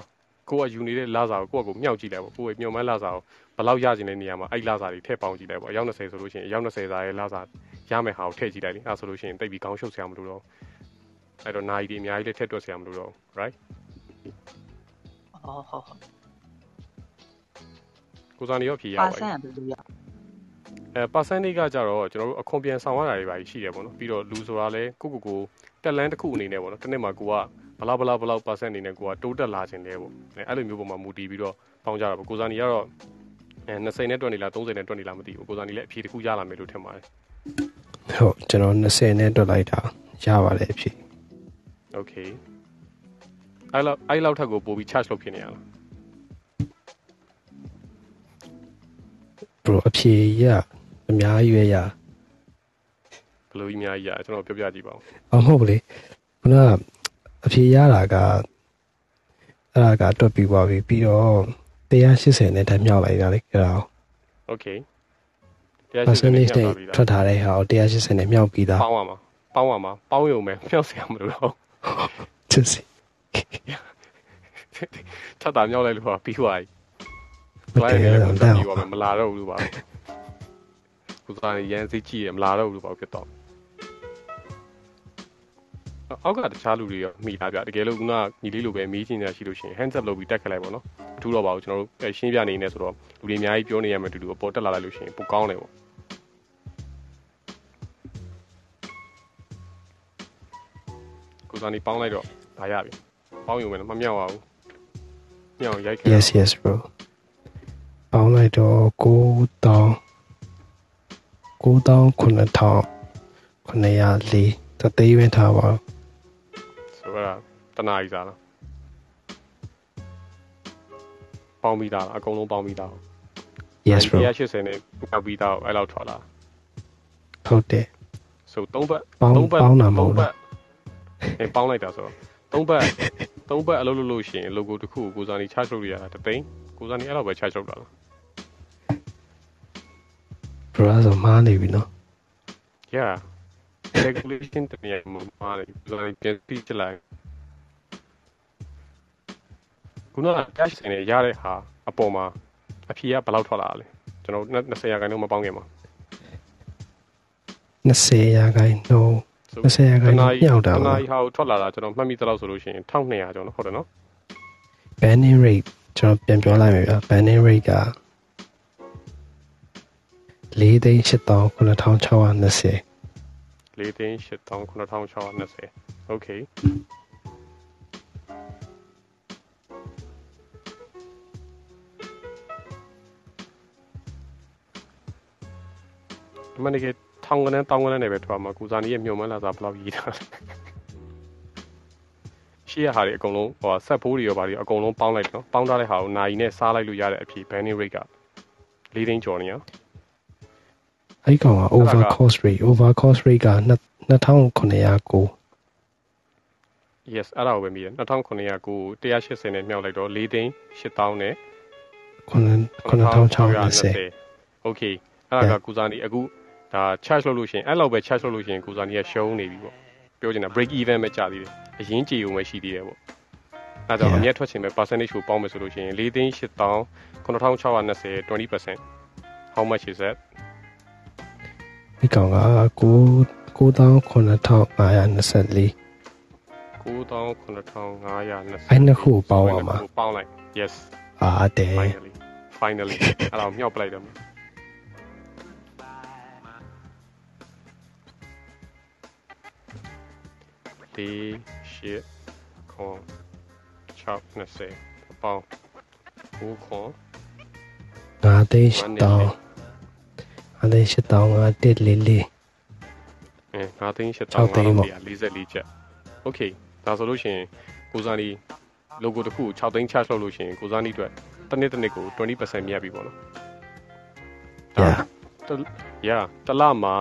ကိုယ်ကယူနေတဲ့လာစာကိုကိုယ့်ကိုမျှောက်ကြည့်လိုက်ပေါ့။ကိုယ်ကမျှော်မှန်းလာစာကိုဘယ်လောက်ရခြင်းတဲ့နေရာမှာအဲ့လာစာတွေထည့်ပေါင်းကြည့်လိုက်ပေါ့။အယောက်20ဆိုလို့ရှိရင်အယောက်20စာရဲ့လာစာရမယ်ဟာကိုထည့်ကြည့်လိုက်လေ။အဲဆိုလို့ရှိရင်တိတ်ပြီးကောင်းရှုပ်စရာမလိုတော့အဲ့တော့နာရီတွေအများကြီးလည်းထည့်တွက်စရာမလိုတော့ right ဟုတ်ဟုတ်ဟုတ်ကိုစာနေရောဖြေရပါပါဆပြီန်ဘယ်လိုရအဲ percentage ကကြတော့ကျွန်တော်တို့အခွန်ပြန်ဆောင်ရတာတွေပါရှိတယ်ပေါ့နော်ပြီးတော့လူဆိုတာလဲကိုကိုကိုတက်လန်းတစ်ခုအနေနဲ့ပေါ့နော်တစ်နှစ်မှာကိုက ဘလောက်ဘလောက်ဘလောက် percent အနေနဲ့ကိုကတိုးတက်လာခြင်းလဲပေါ့အဲအဲ့လိုမျိုးပုံမှာမူတည်ပြီးတော့ပေါင်းကြတာပေါ့ကိုစာနီကတော့အဲ20နဲ့တွက်နေလား30နဲ့တွက်နေလားမသိဘူးကိုစာနီလည်းအဖြေတစ်ခုရလာမယ်လို့ထင်ပါတယ်ဟုတ်ကျွန်တော်20နဲ့တွက်လိုက်တာရပါတယ်အဖြစ် okay အဲ့လောက်အဲ့လောက်ထက်ကိုပို့ပြီး charge လုပ်ဖြစ်နေရလား bro အဖြစ်ရအများကြီးပဲရဘယ်လိုကြီးအများကြီးရကျွန်တော်ပြောပြကြည့်ပါဦးအမဟုတ်ဘူးလေခုနက အဖြစ်ရတာကအဲ့ဒါကတွက်ပြီးပါပြီပြီးတော့180နဲ့ထပ်မြောက်လိုက်တာလေအဲ့ဒါ okay percentage နဲ့ထွက်ထားတဲ့ဟာကို180နဲ့မြောက်ပြီးသားပေါင်းရမှာပေါင်းရမှာပေါင်းရုံပဲမြောက်စရာမလိုတော့ချစ်စီထပ်တာမြောက်လိုက်လို့ပါပြီးသွားပြီမတ client ကယ်လည်းတော့ကိုတတက်န်ပြီးပါမယ်မလာတော့ဘူးလို့ပါကိုစားရရန်စိတ်ကြည့်ရမလာတော့ဘူးလို့ပါဖြစ်တော့ အောက်ကတခြားလူတွေရောမိသားပြတကယ်လို့ခုနညီလေးလိုပဲမေးချင်တာရှိလို့ရှိရင် hands up လုပ်ပြီးတက်ခလိုက်ပါတော့အထူးတော့ပါဘူးကျွန်တော်တို့ရှင်းပြနေနေဆိုတော့လူတွေအများကြီးပြောနေရမယ်တူတူအပေါ်တက်လာလိုက်လို့ရှိရင်ပိုကောင်းတယ်ပေါ့ကိုစားနေပေါင်းလိုက်တော့ဒါရပြီပေါင်းယူမယ်မမြောက်ပါဘူးမြောက်ရိုက်ခဲ့ yes yes bro ပေါင်းလိုက်တော့9000 9000 900 904တသိန်းပဲထားပါတော့ ဆိုတော့တနာကြီးစားလားပေါင်းပြီးသားလားအကုန်လုံးပေါင်းပြီးသား yes bro 180နဲ့ပေါင်းပြီးသားအဲ့လောက်ထွက်လာဟုတ်တယ်ဆို3ဘတ်ပေါင်း3ဘတ်ပေါင်းတာမဟုတ်3ဘလားတ်အဲပေါင်းလိုက်တာဆိုတော့3ဘတ်3ဘတ်အလုပ်လုပ်လို့ရှိရင် logo တစ်ခုကိုကိုစားနေ charge လုပ်ရတာတသိန်းကိုစားနေအဲ့လောက်ပဲ charge လုပ်တာလား bro အဲ့ဆိုမှားနေပြီနော် yeah calculation တနည်းမှာမားတယ်ကိုစားနေပြန်ပြီးချလိုက်ခုနက cash နေရတဲ့ဟာအပေါ်မှာအဖြေကဘယ်လောက်ထွက်လာလဲကျွန်တော်20ရာခိုင်နှုန်းမပေါင်းခင်မှာ20ရာခိုင်နှုန်းဆို20ရာခိုင်နှုန်းမြောက်တာတပါနားရီဟာကိုထွက်လာတာကျွန်တော်မှတ်မိသလောက်ဆိုလို့ရှိရင်1200ကျော်နော်ဟုတ်တယ်နော် banning rate ကျွန်တော်ပြန်ပြောလိုက်မယ်ဗျာ banning rate က 4သိန်း8620 4သိန်း86,9620 okay ဒီမနေ့ကထောင်ကနန်းတောင်းကနန်းနဲ့ပဲထွက်မှာကုစားနီရဲ့မြုံမန်းလာစားဘယ်လောက်ရေးတာလဲရှေ့ရဟာတွေအကုန်လုံးဟိုဆက်ဖိုးတွေရောဗာတွေအကုန်လုံးပေါင်းလိုက်တယ်နော်ပေါင်းထားတဲ့ဟာကိုနိုင်နဲ့စားလိုက်လို့ရတဲ့အဖြစ် banning rate က4သိန်းကျော်နေရ အဲ့ကောင်က over အဲ့ဒါက cost rate over cost rate က2909 yes အဲ့ဒါကိုပဲမြည်တယ်2900ကို180နဲ့မြောက်လိုက်တော့4သိန်း8000နဲ့9620 okay အဲ့ဒါကကုစားနီအခုဒါ charge လုပ်လို့ရှိရင်အဲ့လောက်ပဲ charge လုပ်လို့ရှိရင်ကုစားနီကရှုံးနေပြီပေါ့ပြောချင်တာ break even ပဲကြာသေးတယ်အရင်ကြည်ုံပဲရှိသေးတယ်ပေါ့အဲ့တော့ Yeah. အမြတ်ထွက်ချင်ပဲ percentage ကိုပေါင်းမယ်ဆိုလို့ရှိရင်4သိန်း8000 9620 20% how much is that အဲ့ကောင်က99524 99520အဲ့နှစ်ခုကိုပေါင်းရမှာပေါင်းလိုက် yes အာတဲ့ finally finally အဲ့တော့မြောက်ပလိုက်တော့မယ်ဒီရှစ်ခွန်6 20အပေါင်း9ခွန်9သိန်း8တော လည်း8544အဲ9544ချက် okay ဒါဆိုလို့ရှိရင်ကိုစားနီ logo တစ်ခု6သိန်း charge လုပ်လို့ရှိရင်ကိုစားနီအတွက်တစ်နှစ်တစ်နှစ်ကို20%မြတ်ပြီပေါ့နော်ဒါ yeah တလမှာ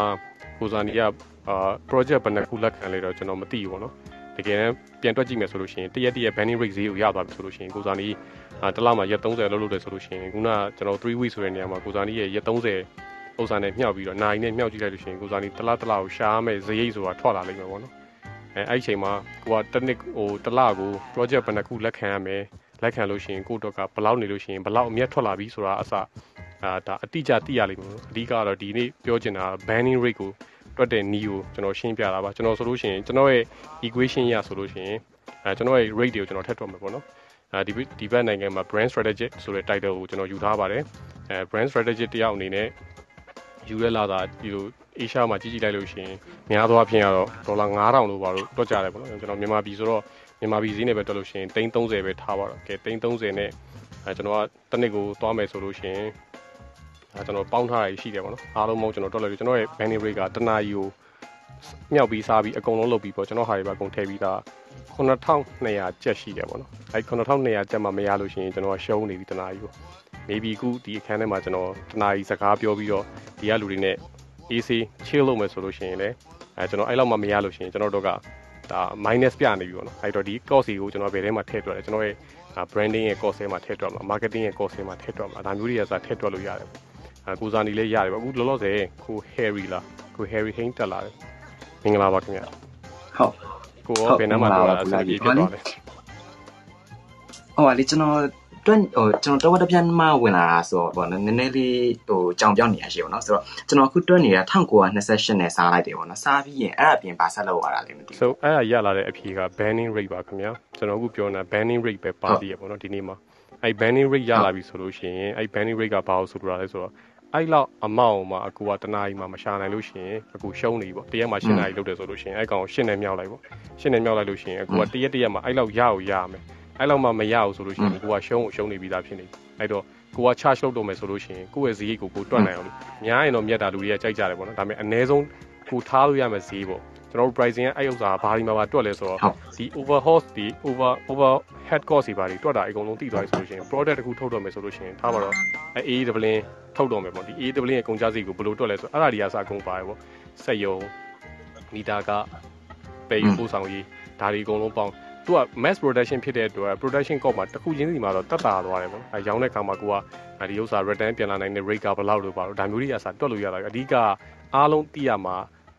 ကိုစားနီကအာ project ဘယ်နှခုလက်ခံလဲတော့ကျွန်တော်မသိဘူးပေါ့နော်တကယ်တမ်းပြန်တွက်ကြည့်မယ်ဆိုလို့ရှိရင်တရက်တရက် banding rate ဈေးကိုရသွားပြီဆိုလို့ရှိရင်ကိုစားနီတလမှာရက်30လောက်လုပ်တယ်ဆိုလို့ရှိရင်ခုနကျွန်တော်3 week ဆိုတဲ့နေရာမှာကိုစားနီရဲ့ရက်30 ဥစ္စာနဲ့မြှောက်ပြီးတော့နိုင်နဲ့မြှောက်ကြည့်လိုက်လို့ရှိရင်ကိုစားနီတလတလကိုရှားမယ်ဈေးဆိုတာထွက်လာလိမ့်မယ်ပေါ့နော်အဲအဲ့ဒီအချိန်မှာကိုကတစ်နှစ်ဟိုတလကို project ဘယ်နှခုလက်ခံရမယ်လက်ခံလို့ရှိရင်ကိုတော့ကဘယ်လောက်နေလို့ရှိရင်ဘယ်လောက်အမြတ်ထွက်လာပြီဆိုတာအစအာဒါအတိအကျသိရလိမ့်မယ်အဓိကတော့ဒီနေ့ပြောချင်တာ banning rate ကိုတွက်တဲ့ NIO ကျွန်တော်ရှင်းပြတာပါကျွန်တော်ဆိုလို့ရှိရင်ကျွန်တော်ရဲ့ equation ရဆိုလို့ရှိရင်အဲကျွန်တော်ရဲ့ rate တွေကိုကျွန်တော်ထည့်တွက်မယ်ပေါ့နော်အဲဒီဒီဘက်နိုင်ငံမှာ brand strategic ဆိုတဲ့ title ကိုကျွန်တော်ယူထားပါတယ်အဲ brand strategic တယောက်အနေနဲ့ ယူရလာတာဒီလို Asia မှာကြီးကြီးလိုက်လို့ရှိရင်များသောအားဖြင့်ကတော့ဒေါ်လာ9000လို့ပါလို့တွက်ကြတယ်ပေါ့နော်ကျွန်တော်မြန်မာပြည်ဆိုတော့မြန်မာပြည်ဈေးနဲ့ပဲတွက်လို့ရှိရင်330ပဲထားပါတော့ကဲ330နဲ့အဲကျွန်တော်ကတစ်နှစ်ကိုသွားမယ်ဆိုလို့ရှိရင်အဲကျွန်တော်ပေါင်းထားတာရှိတယ်ပေါ့နော်အားလုံးမဟုတ်ကျွန်တော်တွက်လိုက်လို့ကျွန်တော်ရဲ့ banning rate ကတနာရီကိုမြောက်ပြီးစားပြီးအကုန်လုံးလုပ်ပြီးပေါ့ကျွန်တော်ဟာတွေပါအကုန်ထည့်ပြီးသား9200ကျက်ရှိတယ်ပေါ့နော်အဲ9200ကျက်မှမရလို့ရှိရင်ကျွန်တော်ကရှုံးနေပြီတနာရီကို maybe ခုဒီအခန်းထဲမှာကျွန်တော်တနာရီစကားပြောပြီးတော့ဒီကလူတွေနဲ့ AC chill လုပ်မယ်ဆိုလို့ရှိရင်လည်းအဲကျွန်တော်အဲ့လောက်မှမရလို့ရှိရင်ကျွန်တော်တို့ကဒါ minus ပြနေပြီပေါ့နော်အဲ့တော့ဒီ cost ကိုကျွန်တော်ဘယ်ထဲမှာထည့်တွက်လဲကျွန်တော်ရဲ့ branding ရဲ့ cost ထဲမှာထည့်တွက်မှာ marketing ရဲ့ cost ထဲမှာထည့်တွက်မှာဒါမျိုးတွေကစထည့်တွက်လို့ရတယ်ပေါ့အဲကိုစားနေလေးရတယ်ပေါ့အခုလောလောဆယ်ကို Harry လားကို Harry Hain တက်လာတယ်မင်္ဂလာပါခင်ဗျာဟုတ်ကိုရောဘယ်နှမှာတော့အဆင်ပြေဖြစ်သွားလဲဟိုပါလေကျွန်တော် တွန်းဟိုကျွန်တော်တော့တပြန်မှဝင်လာတာဆိုတော့ဗောနော်နည်းနည်းလေးဟိုကြောင်ပြောင်းနေရရှိဗောနော်ဆိုတော့ကျွန်တော်အခုတွန်းနေတာ1928နဲ့စားလိုက်တယ်ဗောနော်စားပြီးရင်အဲ့အပြင်ပါဆက်လောက်ရတာလည်းမသိဘူး so အဲ့ဒါရလာတဲ့အဖြေက banning rate ပါခင်ဗျာကျွန်တော်အခုပြောနေတာ banning rate ပဲပါသေးရပေါ့နော်ဒီနေ့မှာအဲ့ banning rate ရလာပြီဆိုလို့ရှိရင်အဲ့ banning rate ကဘာလို့ဆိုလိုတာလဲဆိုတော့အဲ့လောက်အမောင့်မှာအကူကတနားကြီးမှာမရှာနိုင်လို့ရှိရင်အကူရှုံးနေပြီပေါ့တရက်မှာ၈နာရီလုပ်တယ်ဆိုလို့ရှိရင်အဲ့ကောင်၈နဲ့မြောက်လိုက်ပေါ့၈နဲ့မြောက်လိုက်လို့ရှိရင်အကူကတရက်တရက်မှာအဲ့လောက်ရအောင်ရမယ် အဲ့လောက်မှမရဘူးဆိုလို့ရှိရင်ကိုကရှုံးကိုရှုံးနေပြီးသားဖြစ်နေပြီအဲ့တော့ကိုက charge လုပ်တော့မယ်ဆိုလို့ရှိရင်ကိုယ့်ရဲ့ဈေးကိုကိုတွက်နိုင်အောင်လို့များရင်တော့မြတ်တာလူတွေကကြိုက်ကြတယ်ပေါ့နော်ဒါပေမဲ့အ ਨੇ ဆုံးကိုထားလို့ရမယ်ဈေးပေါ့ကျွန်တော်တို့ pricing ကအဲ့ဥစ္စာဘာဒီမှာပါတွက်လဲဆိုတော့ဒီ overhaul ဒီ over over head cost တွေပါတွေတွက်တာအကုန်လုံးတိသွားပြီဆိုလို့ရှိရင် product တစ်ခုထုတ်တော့မယ်ဆိုလို့ရှိရင်ထားပါတော့အဲ A W ထုတ်တော့မယ်ပေါ့ဒီ A W ရဲ့ကုန်ကျစရိတ်ကိုဘယ်လိုတွက်လဲဆိုတော့အဲ့ဒါတွေကစအကုန်ပါတယ်ပေါ့စက်ယုံမီတာကပယ်ယူပို့ဆောင်ရေးဒါတွေအကုန်လုံးပေါင်း သူက mass production ဖြစ်တဲ့အတွက် production cost မှာတစ်ခုချင်းစီမှာတော့တက်တာသွားတယ်ပေါ့အဲရောင်းတဲ့ခါမှာကိုကဒီဥစ္စာ return ပြန်လာနိုင်တဲ့ rate ကဘယ်လောက်လို့ပါတော့ဒါမျိုးတွေကစတွက်လို့ရတာအဓိကအားလုံးသိရမှာ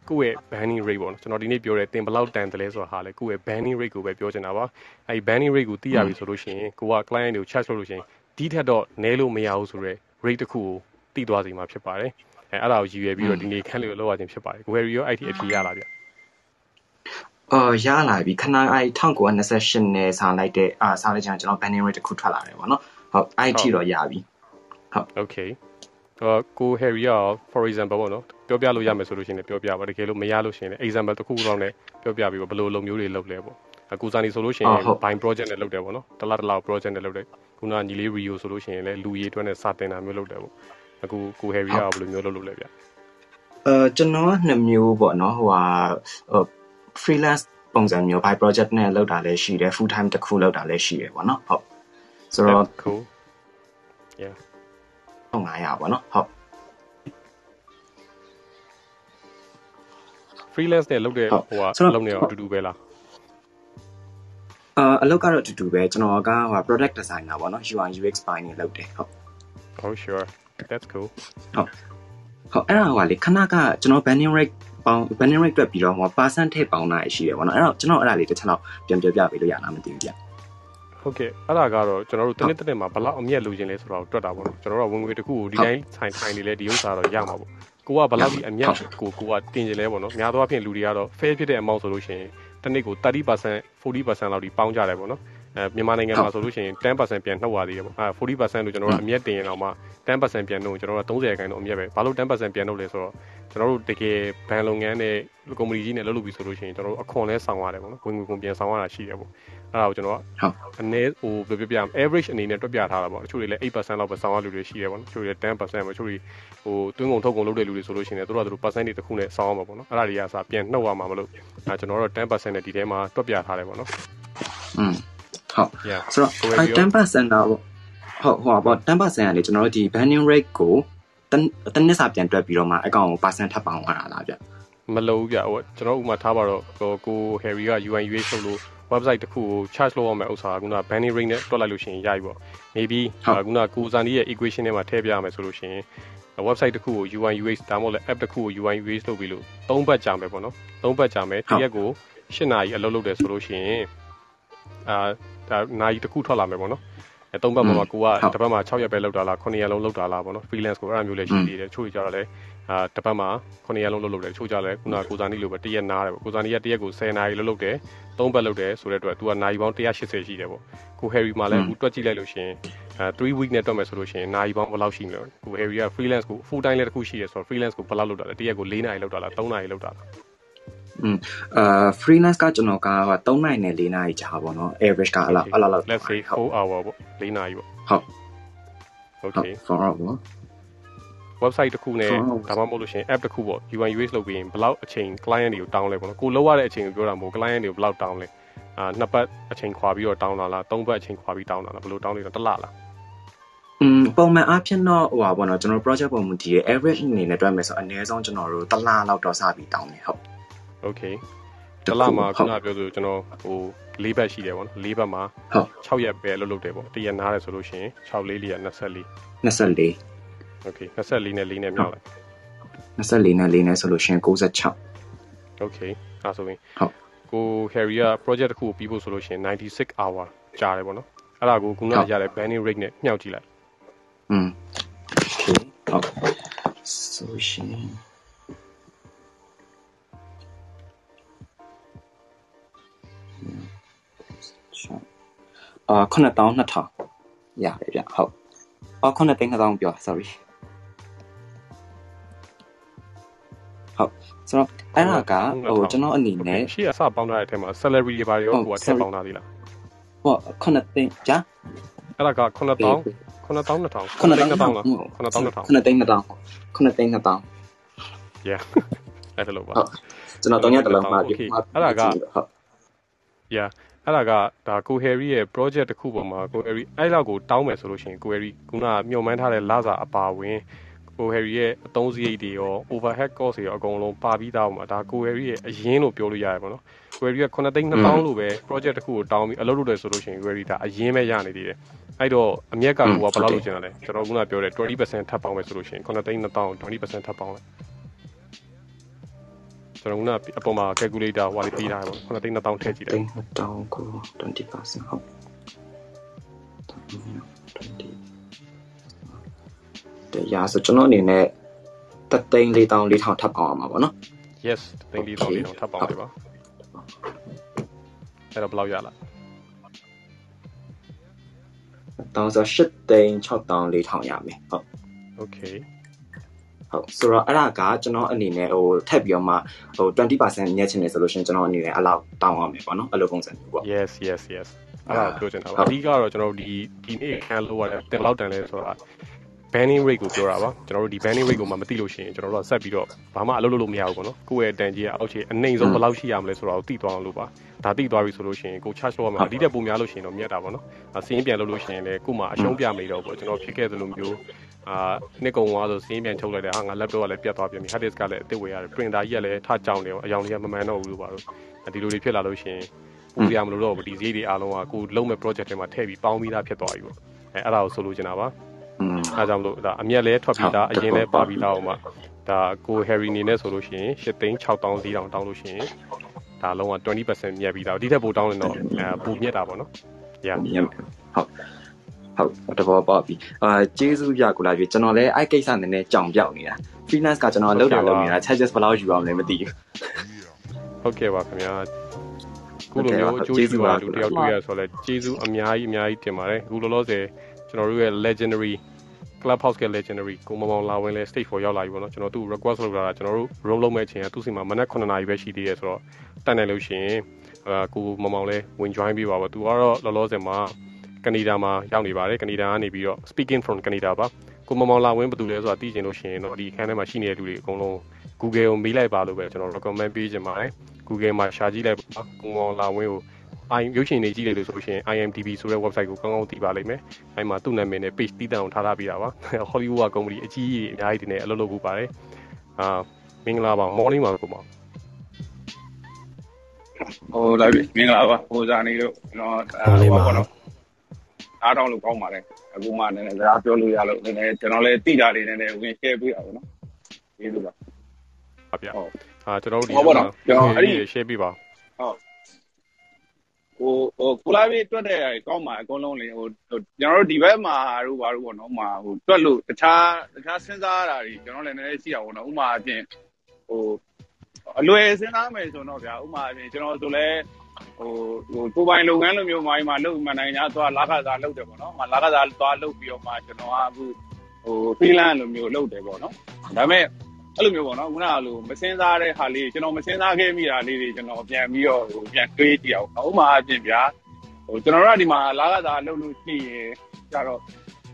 ကိုယ့်ရဲ့ banning rate ပေါ့နော်ကျွန်တော်ဒီနေ့ပြောတဲ့တင်ဘယ်လောက်တန်တယ်လဲဆိုတာဟာလေကိုယ့်ရဲ့ banning rate ကိုပဲပြောချင်တာပါအဲဒီ banning rate ကိုသိရပြီဆိုလို့ရှိရင်ကိုက client တွေကို charge လုပ်လို့ရှိရင်ဒီထက်တော့နည်းလို့မရဘူးဆိုတော့ rate တစ်ခုကိုသိသွားစီမှာဖြစ်ပါတယ်အဲအဲ့ဒါကိုရည်ရွယ်ပြီးတော့ဒီနေ့ခန့်လေးကိုလောက်ရခြင်းဖြစ်ပါတယ်ကိုယ်ရီရော IT အဖြေရလာဗျ အော်ရလာပြီခဏအဲ့1928နဲ့စားလိုက်တဲ့အာစားလိုက်ချင်ကျွန်တော် banning rate တစ်ခုထွက်လာတယ်ဗောနော်ဟုတ် IT တော့ရပြီ Okay တော့ကို Harry ရော for example ပေါ့နော်ပြောပြလို့ရမယ်ဆိုလို့ရှိရင်လည်းပြောပြပါတကယ်လို့မရလို့ရှိရင်လည်း example တစ်ခုတော့နဲ့ပြောပြပြီးတော့ဘယ်လိုလုပ်မျိုးတွေလုပ်လဲပေါ့အခုစာနေဆိုလို့ရှိရင် bind project နဲ့လုပ်တယ်ပေါ့နော်တလားတလား project နဲ့လုပ်တယ်ခုနညီလေး Rio ဆိုလို့ရှိရင်လည်းလူရေးအတွက်နဲ့စတင်တာမျိုးလုပ်တယ်ပေါ့အခုကို Harry ရောဘယ်လိုမျိုးလုပ်လို့လဲဗျအဲကျွန်တော်ကနှစ်မျိုးပေါ့နော်ဟိုဟာဟို freelance ပုံစံမျိုး by project နဲ့လုပ်တာလည်းရှိတယ် full time တစ်ခုလုပ်တာလည်းရှိတယ်ပေါ့နော်ဟုတ်ဆိုတော့ cool yeah 900ပေါ့နော်ဟုတ် freelance နဲ့လုပ်တဲ့ဟိုကလုပ်နေတော့အတူတူပဲလားအာအလုပ်ကတော့အတူတူပဲကျွန်တော်ကဟို product designer ပေါ့နော် UI UX ပိုင်းနေလုပ်တယ်ဟုတ် Oh sure that's cool ဟုတ်အဲ့ဒါဟိုလေခဏကကျွန်တော် banning rate ပေါင်း banning rate တွက်ပြီးတော့ဟို percent ထည့်ပေါင်းတာရှိတယ်ပေါ့နော်အဲ့တော့ကျွန်တော်အဲ့ဒါလေးတစ်ချက်တော့ပြန်ပြောပြပေးလို့ရလားမသိဘူးဗျဟုတ်ကဲ့အဲ့ဒါကတော့ကျွန်တော်တို့တနစ်တနစ်မှာဘလောက်အမြတ်လိုချင်လဲဆိုတော့တွက်တာပေါ့နော်ကျွန်တော်တို့ကဝင်ငွေတစ်ခုကိုဒီတိုင်းဆိုင်ဆိုင်နေလဲဒီဥစ္စာတော့ရမှာပေါ့ကိုကဘလောက်ဒီအမြတ်ကိုကိုကတင်ကြလဲပေါ့နော်များသောအားဖြင့်လူတွေကတော့ fair ဖြစ်တဲ့ amount ဆိုလို့ရှိရင်တစ်နှစ်ကို30% 40%လောက်ဒီပေါင်းကြတယ်ပေါ့နော်အဲ မြန်မာနိုင်ငံမှာဆိုလို့ရှိရင်10%ပြန်နှုတ်ရသေးတယ်ပေါ့အဲ40%လို့ကျွန်တော်တို့အမျက်တင်ရင်တော့မှ10%ပြန်နှုတ်ကျွန်တော်တို့30ရာခိုင်နှုန်းအမျက်ပဲဘာလို့10%ပြန်နှုတ်လဲဆိုတော့ကျွန်တော်တို့တကယ်ဘဏ်လုပ်ငန်းနဲ့ကုမ္ပဏီကြီးနဲ့လုပ်လို့ပြီဆိုလို့ရှိရင်ကျွန်တော်တို့အခွန်လဲဆောင်ရတယ်ပေါ့နော်ဝင်ငွေကုန်ပြန်ဆောင်ရတာရှိတယ်ပေါ့အဲ့ဒါကိုကျွန်တော်ကအနည်းဟိုဘယ်ပြပြ average အနေနဲ့တွက်ပြထားတာပေါ့တချို့တွေလည်း8%လောက်ပဲဆောင်ရလူတွေရှိတယ်ပေါ့နော်တချို့တွေ10%ပဲတချို့တွေဟိုတွင်းကုန်ထုတ်ကုန်လုပ်တဲ့လူတွေဆိုလို့ရှိရင်လည်းတို့ကတို့ percentage တစ်ခုနဲ့ဆောင်ရမှာပေါ့နော်အဲ့ဒါတွေကစပြန်နှုတ်ရမှာမလို့အဲကျွန်တော်တို့10%နဲ့ဒီထဲမှာတွက်ပြထားတယ်ပေါ့နော်อืม ဟုတ်ဆိုတော့အဲ10%တော့ဟုတ်ဟိုပေါ့10%ကနေကျွန်တော်တို့ဒီ banning rate ကိုတနစ်စာပြန်တွက်ပြီးတော့မှအကောင့်ကို percent ထပ်ပေါင်းရတာလားဗျမလို့ဗျဟိုကျွန်တော်ဥမာထားပါတော့ဟိုကို Harry က UI UX လုပ်လို့ website တစ်ခုကို charge လုပ်ရမယ့်ဥစ္စာကခုန banning rate နဲ့တွက်လိုက်လို့ရှိရင်ရပြီပေါ့ maybe ခုနကိုဇန်ဒီရဲ့ equation ထဲမှာထည့်ပြရမယ်ဆိုလို့ရှိရင် website တစ်ခုကို UI UX ဒါမှမဟုတ်လည်း app တစ်ခုကို UI UX လုပ်ပြီးလို့၃ဘတ်ကြာမယ်ပေါ့နော်၃ဘတ်ကြာမယ်တစ်ရက်ကို၈နာရီအလုပ်လုပ်တယ်ဆိုလို့ရှိရင်အာ ဒါနာရီတစ်ခုထွက်လာမယ်ပေါ့နော်အဲ၃ဘတ်မှာကိုကတစ်ပတ်မှာ6ရက်ပဲလုပ်တာလား9ရက်လုံးလုပ်တာလားပေါ့နော် freelance ကိုအဲ့လိုမျိုးလည်းရှိသေးတယ်ချို့ကြတော့လည်းအာတစ်ပတ်မှာ9ရက်လုံးလုပ်လုပ်တယ်ချို့ကြလည်းခုနကိုဇာနီလိုပဲတစ်ရက်နားတယ်ပေါ့ကိုဇာနီကတစ်ရက်ကို10နာရီလုပ်လုပ်တယ်၃ဘတ်လုပ်တယ်ဆိုတဲ့အတွက် तू ကနာရီပေါင်း180ရှိတယ်ပေါ့ကို Harry မှာလည်းအခုတွက်ကြည့်လိုက်လို့ရှင်အဲ3 week နဲ့တွက်မယ်ဆိုလို့ရှင်နာရီပေါင်းဘယ်လောက်ရှိမလဲကို Harry က freelance ကို full time လည်းတစ်ခုရှိတယ်ဆိုတော့ freelance ကိုဘယ်လောက်လုပ်တာလဲတစ်ရက်ကို4နာရီလုပ်တာလား3နာရီလုပ်တာလား อืมအာ freelance ကကျွန်တော်က3နိုင်နဲ့4နိုင်ကြာပါတော့ average ကအလားအလားလောက် let's say 4 hour ပေါ့4နိုင်ပေါ့ဟုတ် okay 4 hour ပေါ့ website တစ်ခုနဲ့ဒါမှမဟုတ်လို့ရှိရင် app တစ်ခုပေါ့ UI UX လုပ်ပြီးရင်ဘယ်လောက်အချိန် client တွေကိုတောင်းလဲပေါ့နော်ကိုလောက်ရတဲ့အချိန်ကိုပြောတာမဟုတ် client တွေကိုဘယ်လောက်တောင်းလဲအာနှစ်ပတ်အချိန်ခွာပြီးတော့တောင်းတာလားသုံးပတ်အချိန်ခွာပြီးတောင်းတာလားဘယ်လိုတောင်းလဲတော့တစ်လလားอืมပုံမှန်အားဖြင့်တော့ဟိုပါပေါ့နော်ကျွန်တော် project ပုံမူတည်ရဲ့ average အနေနဲ့တွက်မယ်ဆိုအနည်းဆုံးကျွန်တော်တို့တစ်လလောက်တော့စပြီးတောင်းနေဟုတ် okay တလမှာခုနပြောဆိုကျွန်တော်ဟို၄ဘတ်ရှိတယ်ပေါ့နော်၄ဘတ်မှာ6ရက်ပဲလုပ်လုပ်တယ်ပေါ့တရက်နားတယ်ဆိုလို့ရှိရင်6လေးလေးက24 24 okay 24နဲ့4နဲ့မြောက်လိုက်24နဲ့4နဲ့ဆိုလို့ရှိရင်96 okay အဲဆိုရင်ဟုတ်ကို Harry က project တစ်ခုကိုပြီးဖို့ဆိုလို့ရှိရင်96 hour ကြာတယ်ပေါ့နော်အဲ့ဒါကိုခုနကရတဲ့ banning rate နဲ့မြှောက်ကြည့်လိုက်อืม okay ဟုတ်ဆိုရှင် အာ9200ရတယ်ဗျဟုတ်အော်9200ပြော sorry ဟုတ်ဆိုတော့အဲ့ဒါကဟိုကျွန်တော်အနေနဲ့ရှေ့အစပေါင်းထားတဲ့အထက်မှာ salary တွေဘာတွေရောဟိုကထည့်ပေါင်းထားသေးလားဟော9သိန်းဂျာအဲ့ဒါက9000 9000 2000 9000 2000လား9000 2000 9သိန်း2000 9သိန်း2000 yeah အဲ့ဒါလို့ပါကျွန်တော်တော့ညတလုံးမှာပြီအဲ့ဒါကဟုတ် yeah အဲ့ဒါကဒါကိုဟယ်ရီရဲ့ project တစ်ခုပေါ်မှာကိုဟယ်ရီအဲ့လောက်ကိုတောင်းမယ်ဆိုလို့ရှိရင်ကိုဟယ်ရီခုနမြုံမှန်းထားတဲ့လစာအပါဝင်ကိုဟယ်ရီရဲ့အသုံးစရိတ်တွေရော overhead cost တွေရောအကုန်လုံးပါပြီးသားပါဒါကိုဟယ်ရီရဲ့အရင်လို့ပြောလို့ရတယ်ပေါ့နော်ကိုဟယ်ရီက9သိန်း2000လို့ပဲ project တစ်ခုကိုတောင်းပြီးအလုပ်လုပ်တယ်ဆိုလို့ရှိရင်ကိုဟယ်ရီဒါအရင်ပဲရနေသေးတယ်အဲ့တော့အမြက်ကကိုကဘယ်လောက်လုပ်ချင်တာလဲကျွန်တော်ခုနပြောတဲ့20%ထပ်ပေါင်းမယ်ဆိုလို့ရှိရင်9သိန်း2000 20%ထပ်ပေါင်းလိုက် ကျွန်တော်ကအပေါ်မှာ calculator ဟိုလေးပေးထားတယ်ပေါ့9သိန်း2000ထည့်ကြည့်တယ်2000ကို20%ဟုတ်တရားဆိုကျွန်တော်အနေနဲ့တသိန်း4000 4000ထပ်ပေါင်းအောင်ပါဗောနော် yes တသိန်း4000 4000ထပ်ပေါင်းပေးပါအဲ့တော့ဘယ်လောက်ရလားတောင်းဆို8သိန်း6000 4000ရမယ်ဟုတ် okay ဟုတ်ဆိုတော့အဲ့ဒါကကျွန်တော်အနေနဲ့ဟိုထပ်ပြီးတော့မှဟို20%ညက်ချင်တယ်ဆိုလို့ရှိရင်ကျွန်တော်အနေနဲ့အလောက်တောင်းရမယ်ပေါ့နော်အဲ့လိုပုံစံမျိုးပေါ့ yes yes yes အဲ့ဒါပြောချင်တာပါအဓိကတော့ကျွန်တော်တို့ဒီဒီနေ့ခံလို့ရတယ်တင်လောက်တန်လဲဆိုတာ banning rate ကိုပြောတာပါကျွန်တော်တို့ဒီ banning rate ကိုမှမသိလို့ရှိရင်ကျွန်တော်တို့ကဆက်ပြီးတော့ဘာမှအလုပ်လုပ်လို့မရဘူးပေါ့နော်ကိုယ့်ရဲ့တန်ကြီးကအောက်ခြေအနှိမ်ဆုံးဘယ်လောက်ရှိရမလဲဆိုတာကိုသိသွားအောင်လို့ပါဒါသိသွားပြီဆိုလို့ရှိရင်ကို charge လုပ်ရမှာဒီတက်ပုံများလို့ရှိရင်တော့မြတ်တာပေါ့နော်စီးရင်ပြန်လုပ်လို့ရှိရင်လည်းကို့မှာအရှုံးပြမိတော့ပေါ့ကျွန်တော်ဖြစ်ခဲ့သလိုမျိုး အာနှစ်ကုံသွားဆိုစီးရင်ပြန်ချုပ်လိုက်တယ်ဟာငါ laptop ကလည်းပြတ်သွားပြန်ပြီ hard disk ကလည်းအစ်စ်ဝေရတယ် printer ကြီးကလည်းထကြောင်နေအောင်အယောင်လေးကမမှန်တော့ဘူးလို့ပါတော့ဒီလိုတွေဖြစ်လာလို့ရှိရင်ပူရမလို့တော့ဘူးဒီဈေးတွေအားလုံးကကိုလုံးမဲ့ project တွေမှာထည့်ပြီးပေါင်းပြီးသားဖြစ်သွားပြီပေါ့အဲအဲ့ဒါကိုဆိုလိုချင်တာပါအဲကြောင့်မလို့ဒါအမျက်လဲထွက်ပြီးသားအရင်လဲပါပြီးသားအောင်မှဒါကို Harry နေနဲ့ဆိုလို့ရှိရင်8သိန်း6000စီတောင်တောင်းလို့ရှိရင်ဒါလုံးဝ20%မြတ်ပြီးသားဒီထက်ပိုတောင်းရင်တော့အဲပူမြတ်တာပေါ့နော်။ Yeah မြတ်ဟုတ် ဟုတ်တဘောပေါက်ပြီအာကျေးဇူးရကိုလာပြီကျွန်တော်လည်းအဲ့ကိစ္စနည်းနည်းကြောင်ပြောက်နေတာ freelance ကကျွန်တော်လောက်တာလုပ်နေတာ charges ဘယ်လောက်ယူအောင်လဲမသိဘူးဟုတ်ကဲ့ပါခင်ဗျာအခုလိုမျိုးအကျိုးရှိပါလူတယောက်တွေ့ရဆိုတော့ကျေးဇူးအများကြီးအများကြီးတင်ပါတယ်အခုလောလောဆယ်ကျွန်တော်တို့ရဲ့ legendary clubhouse က legendary ကိုမမောင်လာဝင်လဲ stage 4ရောက်လာပြီပေါ့နော်ကျွန်တော်သူ့ request လုပ်လာတာကျွန်တော်တို့ room လုပ်မဲ့အချိန်ကသူ့စီမှာမနက်9နာရီပဲရှိသေးရဲဆိုတော့တက်နိုင်လို့ရှိရင်အာကိုမမောင်လဲဝင် join ပေးပါပေါ့သူကတော့လောလောဆယ်မှာ ကနေဒါမှာရောက်နေပါတယ်ကနေဒါကနေပြီးတော့ speaking from Canada ပါကိုမမောင်လာဝင်ဘာတူလဲဆိုတာသိချင်လို့ရှိရင်တော့ဒီခန်းထဲမှာရှိနေတဲ့လူတွေအကုန်လုံး Google ကိုမေးလိုက်ပါလို့ပဲကျွန်တော် recommend ပေးချင်ပါတယ် Google မှာရှာကြည့်လိုက်ပါကိုမောင်လာဝင်ကို I ရုပ်ရှင်တွေကြည့်လိုက်လို့ဆိုရှင် IMDb ဆိုတဲ့ website ကိုကောင်းကောင်းသိပါလိမ့်မယ်။အဲဒီမှာသူ့နာမည်နဲ့ page တီးတန့်အောင်ထားထားပေးတာပါ။ Hollywood က company အကြီးကြီးအများကြီးတွေနဲ့အလုပ်လုပ်ဖို့ပါတယ်။အာမင်္ဂလာပါ morning ပါကိုမောင်ဟိုလာပြီမင်္ဂလာပါဟိုဇာနေလို့ကျွန်တော်ဟောလေးပါပေါ့နော် အားတောင်းလို့ကောင်းပါတယ်အခုမှနည်းနည်းစကားပြောလို့ရလို့နည်းနည်းကျွန်တော်လည်းတိတာလေးနည်းနည်းဝင် share ပေးအောင်နော်ကျေးဇူးပါ။ဟုတ်ဗျာဟုတ်။အာကျွန်တော်တို့ဒီဟုတ်ပါတော့ကျွန်တော်အဲ့ဒီ share ပေးပါဟုတ်ဟိုဟိုကုလားပြီးတွက်တဲ့ကောင်းပါအကုန်လုံးလေဟိုဟိုကျွန်တော်တို့ဒီဘက်မှာတို့ဘာလို့ပေါ့နော်မှာဟိုတွက်လို့တခြားတခြားစဉ်းစားရတာတွေကျွန်တော်လည်းနည်းနည်းရှိတာပေါ့နော်ဥမာအပြင်ဟိုအလွယ်စဉ်းစားမယ်ဆိုတော့ဗျာဥမာအပြင်ကျွန်တော်ဆိုလဲ ဟိုဟိုကိုယ်ပိုင်လုပ်ငန်းလိုမျိုးမိုင်းမှာလုပ်မှနိုင်냐သွားလာခစားလုပ်တယ်ပေါ့နော်မှာလာခစားသွားလုပ်ပြီးတော့မှကျွန်တော်ကအခုဟို freelance လိုမျိုးလုပ်တယ်ပေါ့နော်ဒါပေမဲ့အဲ့လိုမျိုးပေါ့နော်ခုနကလိုမစင်းစားတဲ့ဟာလေးကျွန်တော်မစင်းစားခဲ့မိတာလေးတွေကျွန်တော်ပြန်ပြီးတော့ဟိုပြန်တွေးကြည့်အောင်ဥပမာအပြင်ဗျာဟိုကျွန်တော်တို့ကဒီမှာလာကစားလုပ်လို့ရှိရင်ကြတော့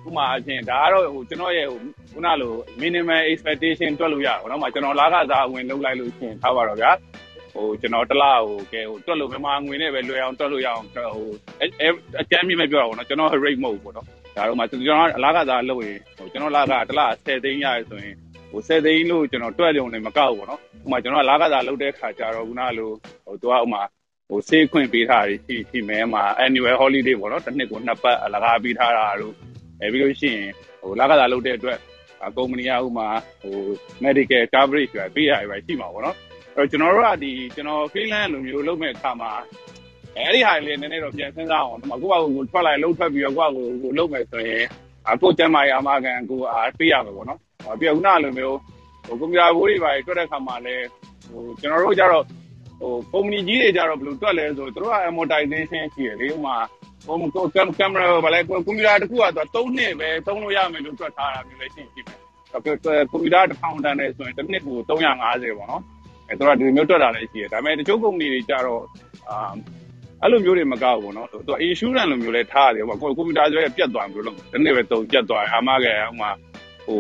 ဥပမာအပြင်ဒါကတော့ဟိုကျွန်တော်ရဲ့ဟိုခုနလို minimum expectation တွက်လို့ရအောင်နော်မှာကျွန်တော်လာကစားဝင်လုပ်လိုက်လို့ရှိရင်ထားပါတော့ဗျာ ဟိုကျွန်တော်တစ်လဟိုကဲဟိုတွက်လို့မြန်မာငွေနဲ့ပဲလွယ်အောင်တွက်လို့ရအောင်ဟိုအကျမ်းမြင့်မဲ့ပြောတာပေါ့နော်ကျွန်တော် rate မဟုတ်ဘူးပေါ့နော်ဒါတော့မှကျွန်တော်အလားကစားလုပ်ရင်ဟိုကျွန်တော်လာကတစ်လ10သိန်းရတယ်ဆိုရင်ဟို10သိန်းလို့ကျွန်တော်တွက်ရုံနဲ့မကောက်ဘူးပေါ့နော်ဥပမာကျွန်တော်လာကစားလုပ်တဲ့ခါကျတော့ခုနလိုဟိုသူကဥပမာဟိုစေးခွင့်ပေးထားတာရှိရှိမဲမှာ annual holiday ပေါ့နော်တစ်နှစ်ကိုနှစ်ပတ်အလကားပေးထားတာတို့အဲပြီးလို့ရှိရင်ဟိုလာကစားလုပ်တဲ့အတွက်ကုမ္ပဏီကဥပမာဟို medical coverage ပဲပေးရတယ်ပဲရှိမှာပေါ့နော်အဲ့တော့ ကျွန်တော်တို့ကဒီကျွန်တော် freelance လိုမျိုး လုပ်မဲ့အခါမှာ အဲ့ဒီဟာလေးနည်းနည်းတော့ ပြန်စဉ်းစားအောင်ဒီမှာကိုယ့်ဘာကိုထွက်လိုက်လှုပ်ထွက်ပြီးတော့ ကိုယ့်ဘာကိုလုပ်မယ်ဆိုရင်အခုကျမ်းမာရေးအမကန်ကိုအားပေးရမယ်ပေါ့နော် ပြီးတော့ ခုနလိုမျိုးဟိုကွန်ပျူတာဘိုးတွေပါတွက်တဲ့ခါမှာလဲဟိုကျွန်တော်တို့ကြတော့ဟိုကုမ္ပဏီကြီးတွေကြတော့ ဘယ်လိုတွက်လဲဆို သူတို့က amortization ရှိတယ်လေဥမာဟိုကင်ကင်မရာဘာလဲကွန်ပျူတာတစ်ခုကတော့3နှစ်ပဲ သုံးလို့ရမယ်လို့ တွက်ထားတာမျိုးလည်း ရှိရှိမယ် ကွန်ပျူတာတစ်ထောင်တန်နဲ့ဆိုရင်တစ်နှစ်ကို350ပေါ့နော် သူတို့ကဒီလိုမျိုးတွက်တာလည်းရှိတယ်ဒါပေမဲ့တချို့ကုမ္ပဏီတွေကြတော့အာအဲ့လိုမျိုးတွေမကောက်ဘူးနော်သူက insurance လိုမျိုးလဲထားရတယ်ပေါ့ကွန်ပျူတာဆိုရပြတ်သွားမလို့လို့ဒီနေ့ပဲတုံပြတ်သွားအာမခံဟိုမှာဟို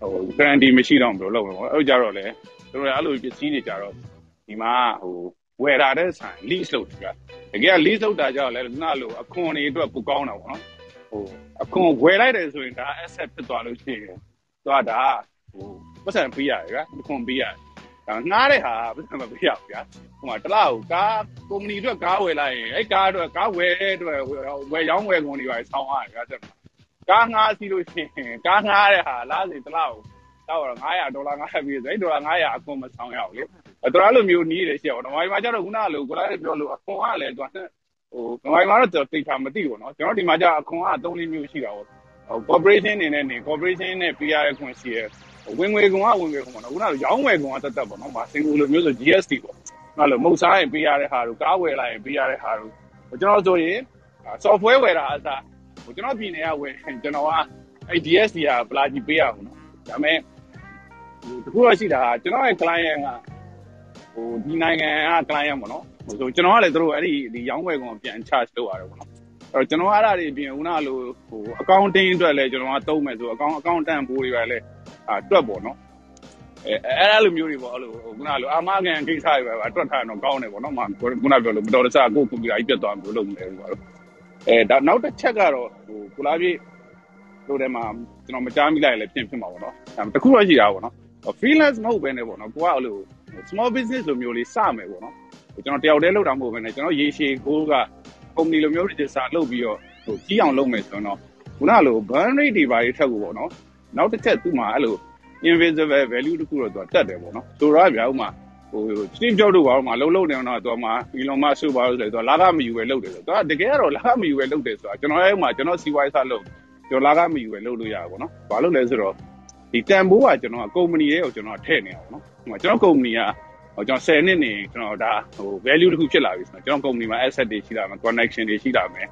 ဟို guarantee မရှိတော့ဘူးလို့လို့ပေါ့အဲ့ကြတော့လေသူတို့ကအဲ့လိုပစ္စည်းတွေကြတော့ဒီမှာဟိုဝယ်တာတဲ့ဆိုင် lease လုပ်တာတကယ် lease လုပ်တာကြောင့်လဲငါ့လိုအခွန်တွေအတွက်ပိုကောင်းတာပေါ့နော်ဟိုအခွန်ဝယ်လိုက်တယ်ဆိုရင်ဒါ asset ဖြစ်သွားလို့ရှိရင်သူကဒါဟိုပတ်စံပေးရတယ်ကွာအခွန်ပေးရတယ် ငှားတဲ့ဟာပတ်စံမပေးရဘူးဗျာဟိုမှာတစ်လားကိုကားကုမ္ပဏီအတွက်ကားဝယ်လိုက်ရင်အဲ့ကားအတွက်ကားဝယ်တဲ့အတွက်ဝယ်ရောင်းဝယ်ကုန်တွေပါဆောင်းရတယ်ကွာကားငှားစီလို့ရှိရင်ကားငှားတဲ့ဟာလားစီတစ်လားကိုတော့900ဒေါ်လာ900ပြီးဆိုအဲ့ဒေါ်လာ900အခွန်မဆောင်ရဘူးလေအဲ့တော့အဲ့လိုမျိုးနီးတယ်ရှိအောင်တော့မိုင်းမှာကျတော့ခုနကလိုကိုလိုက်ပြောလို့အခွန်ကလည်းသူကဟိုမိုင်းမှာတော့တိတ်တာမသိဘူးเนาะကျွန်တော်ဒီမှာကျအခွန်က3လေးမျိုးရှိတာပေါ့ဟို corporation နေနဲ့နေ corporation နဲ့ PR ခွင့်ရှိရ ဝင်ငွေကောင်ကဝင်ငွေကောင်ပေါ့နော်ခုနကရောင်းဝယ်ကောင်ကတက်တက်ပေါ့နော်မစင်ကူလိုမျိုးဆို GST ပေါ့နော်လို့မုတ်စားရင်ပေးရတဲ့ဟာတို့ကားဝယ်လိုက်ရင်ပေးရတဲ့ဟာတို့ကျွန်တော်ဆိုရင် software ဝယ်တာအစားဟိုကျွန်တော်ပြည်နယ်ကဝယ်ကျွန်တော်ကအဲ့ DST ကပလာကြီးပေးရအောင်နော်ဒါပေမဲ့တခုတော့ရှိတာကျွန်တော်ရဲ့ client ကဟိုဒီနိုင်ငံက client ပေါ့နော်ဟိုဆိုကျွန်တော်ကလည်းတို့အဲ့ဒီဒီရောင်းဝယ်ကောင်ပြန် charge လုပ်ရတယ်ပေါ့နော်အဲ့တော့ကျွန်တော်အဲ့ဒါတွေပြင်ခုနလိုဟို accounting အတွက်လည်းကျွန်တော်ကသုံးမယ်ဆို account accountant ဘိုးတွေပဲလည်း အာတွက်ပေါ့နော်အဲအဲ့လိုမျိုးတွေပေါ့အဲ့လိုခုနလိုအာမခံကိစ္စတွေပဲတွက်ထားတော့ကောင်းတယ်ပေါ့နော်မှာခုနပြောလို့မတော်တဆကိုကွန်ပျူတာကြီးပြတ်သွားမှလုပ်မယ်ပေါ့အဲဒါနောက်တစ်ချက်ကတော့ဟိုကုလားပြေတို့ထဲမှာကျွန်တော်မကြားမိလိုက်လည်းပြင်ဖြစ်မှာပေါ့နော်အဲတခုတော့ရှိတာပေါ့နော် freelance မဟုတ်ဘဲနဲ့ပေါ့နော်ကိုကအဲ့လို small business လိုမျိုးလေးစမယ်ပေါ့နော်ကျွန်တော်တယောက်တည်းလုပ်တာမဟုတ်ဘဲနဲ့ကျွန်တော်ရေရှည်ကိုက company လိုမျိုး register လုပ်ပြီးတော့ဟိုကြီးအောင်လုပ်မယ်ဆိုတော့ခုနလို burn rate တွေပါရေးထက်ကိုပေါ့နော် နောက်တစ်ချက်သူ့မှာအဲ့လို invisible value တခုတော့သူကတက်တယ်ပေါ့နော်ဆိုတော့ဗျာဥမာဟို Steve Jobs တို့ဘာလို့မှလုံးလုံးနေတော့သူကမှ Elon Musk ဆိုပါလို့ဆိုတော့လာကမယူပဲလုပ်တယ်ဆိုတော့သူကတကယ်ကတော့လာကမယူပဲလုပ်တယ်ဆိုတာကျွန်တော်ရဲ့ဥမာကျွန်တော်စီဝိုင်းစားလုပ်ကျွန်တော်လာကမယူပဲလုပ်လို့ရပါဘောနော်ဘာလို့လဲဆိုတော့ဒီတန်ဖိုးကကျွန်တော်ကကုမ္ပဏီရဲ့ကိုကျွန်တော်ထည့်နေအောင်နော်ဥမာကျွန်တော်ကုမ္ပဏီကဟဟိုကျွန်တော်10နှစ်နေကျွန်တော်ဒါဟို value တစ်ခုဖြစ်လာပြီဆိုတော့ကျွန်တော် company မှာ asset တွေရှိလာမယ် connection တွေရှိလာမယ်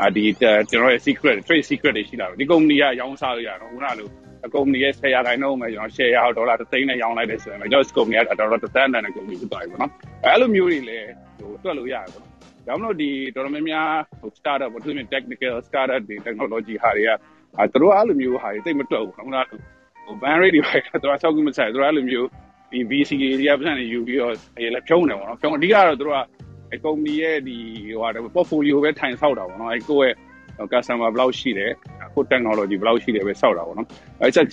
အာဒီကျွန်တော်ရဲ့ secret trade secret တွေရှိလာတယ်ဒီ company ကရောင်းစားလို့ရတော့ခုနလို company ရဲ့ share ခိုင်နှုန်းမှာကျွန်တော် share ဒေါ်လာ3သိန်းနဲ့ရောင်းလိုက်တယ်ဆိုရင်ကျွန်တော် company ကဒေါ်လာ3သန်းနဲ့ company ဖြစ်သွားပြီပေါ့နော်အဲ့လိုမျိုးတွေလည်းဟိုတွက်လို့ရတယ်ပေါ့ဒါမှမဟုတ်ဒီတော်တော်များများဟို startup ပေါ့သူတို့ technical startup တွေ technology ဟာတွေကအဲသူတို့အဲ့လိုမျိုးဟာတွေတိတ်မတွက်ဘူးခုနကဟို ban rate တွေပဲသူတို့ဆောက်ကူးမဆိုင်သူတို့အဲ့လိုမျိုးဒီ VC တွေကပတ်စံတွေယူပြီးတော့အဲလည်းဖြုံးတယ်ပေါ့နော်ဖြုံးအဓိကတော့သူတို့ကအကုမ္ပဏီရဲ့ဒီဟိုဟာ portfolio ပဲထိုင်ဆောက်တာပေါ့နော်အဲကိုယ့်ရဲ့ customer ဘယ်လောက်ရှိတယ်ကို technology ဘယ်လောက်ရှိတယ်ပဲဆောက်တာပေါ့နော် it's a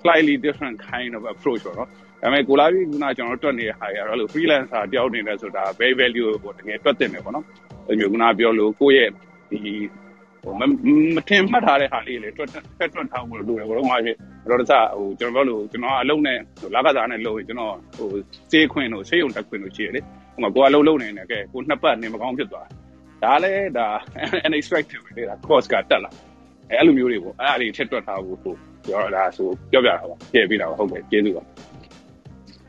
slightly different kind of approach ပေါ့နော်ဒါပေမဲ့ကိုလာပြီးခုနကျွန်တော်တို့တွက်နေတဲ့ဟာတွေကတော့လို့ freelancer တယောက်နေလဲဆိုတာ very value ကိုတကယ်တွက်တင်တယ်ပေါ့နော်အဲမျိုးခုနပြောလို့ကိုယ့်ရဲ့ဒီဟိုမထင်မှတ်ထားတဲ့ဟာလေးလေတွက်တွက်တွက်ထားဖို့လိုတယ်ဘောလုံးမှာဖြစ်တော့တခြားဟိုကျွန်တော်ပြောလို့ကျွန်တော်အလုံးနဲ့လာကစားနဲ့လို့ကျွန်တော်ဟိုစေးခွင့်တို့ဆေးရုံတက်ခွင့်တို့ရှိရလေဟိုမှာကိုကအလုံးလုံးနေတယ်ကဲကိုနှစ်ပတ်နေမကောင်းဖြစ်သွား ဒါလည်းဒါ unexpected ပဲဒါ cost ကတက်လာအဲအဲ့လိုမျိုးတွေပေါ့အဲ့အရာတွေထက်တွက်ထားဖို့ဟိုပြောတာဆိုပြောပြတာပါပြည့်ပြီးတာပါဟုတ်ကဲ့ကျေးဇူးပါ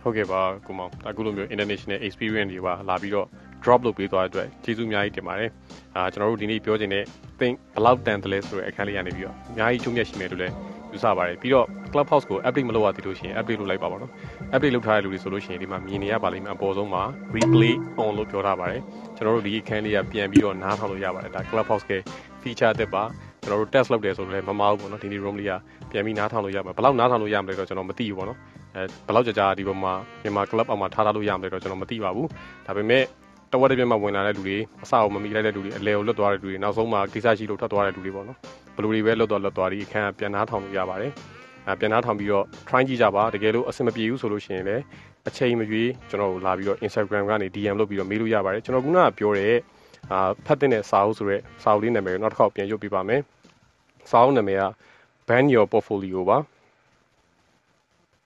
ဟုတ်ကဲ့ပါကိုမောင်အခုလိုမျိုး international experience တွေပါလာပြီးတော့ drop လုပ်ပေးသွားတဲ့အတွက်ကျေးဇူးအများကြီးတင်ပါတယ်အာကျွန်တော်တို့ဒီနေ့ပြောချင်တဲ့ think ဘယ်လောက်တန်တယ်လဲဆိုတဲ့အခန်းလေးကနေပြီးတော့အများကြီးချုံမြတ်ရှိမယ်လို့လည်း ယူဆပါတယ်ပြီးတော့ clubhouse ကို update မလုပ်ရသေးလို့ရှိရင် update လုပ်လိုက်ပါပါတော့ update လုပ်ထားတဲ့လူတွေဆိုလို့ရှိရင်ဒီမှာမြင်နေရပါလိမ့်မယ်အပေါ်ဆုံးမှာ replay on လို့ပြောထားပါတယ်ကျွန်တော်တို့ဒီအခန်းလေးကပြန်ပြီးတော့နားထောင်လို့ရပါတယ်ဒါ clubhouse က feature အသစ်ပါကျွန်တော်တို့ test လုပ်တယ်ဆိုတော့လည်းမမအောင်ပေါ့နော်ဒီနေ့ room လေးကပြန်ပြီးနားထောင်လို့ရမှာဘယ်လောက်နားထောင်လို့ရမလဲတော့ကျွန်တော်မသိဘူးပေါ့နော်အဲဘယ်လောက်ကြာကြာဒီပေါ်မှာမြန်မာ club အောက်မှာထားထားလို့ရမလဲတော့ကျွန်တော်မသိပါဘူးဒါပေမဲ့တဝက်တစ်ပြက်မှဝင်လာတဲ့လူတွေအစအောင်မမီလိုက်တဲ့လူတွေအလဲကိုလွတ်သွားတဲ့လူတွေနောက်ဆုံးမှာကိစ္စရှိလို့ထွက်သွားတဲ့လူတွေပေါ့နော် ဘလူတွေပဲလွတ်သွားလွတ်သွားဒီအခန်းပြန်နားထောင်လို့ရပါတယ်အဲပြန်နားထောင်ပြီးတော့ try ကြည့်ကြပါတကယ်လို့အဆင်မပြေဘူးဆိုလို့ရှိရင်လည်းအချိန်မရွေးကျွန်တော်တို့လာပြီးတော့ Instagram ကနေ DM လုပ်ပြီးတော့မေးလို့ရပါတယ်ကျွန်တော်ခုနကပြောတဲ့အာဖတ်တဲ့စာအုပ်ဆိုရဲစာအုပ်လေးနာမည်ကိုနောက်တစ်ခေါက်ပြန်ရုပ်ပြပါမယ်စာအုပ်နာမည်က ban your portfolio ပါ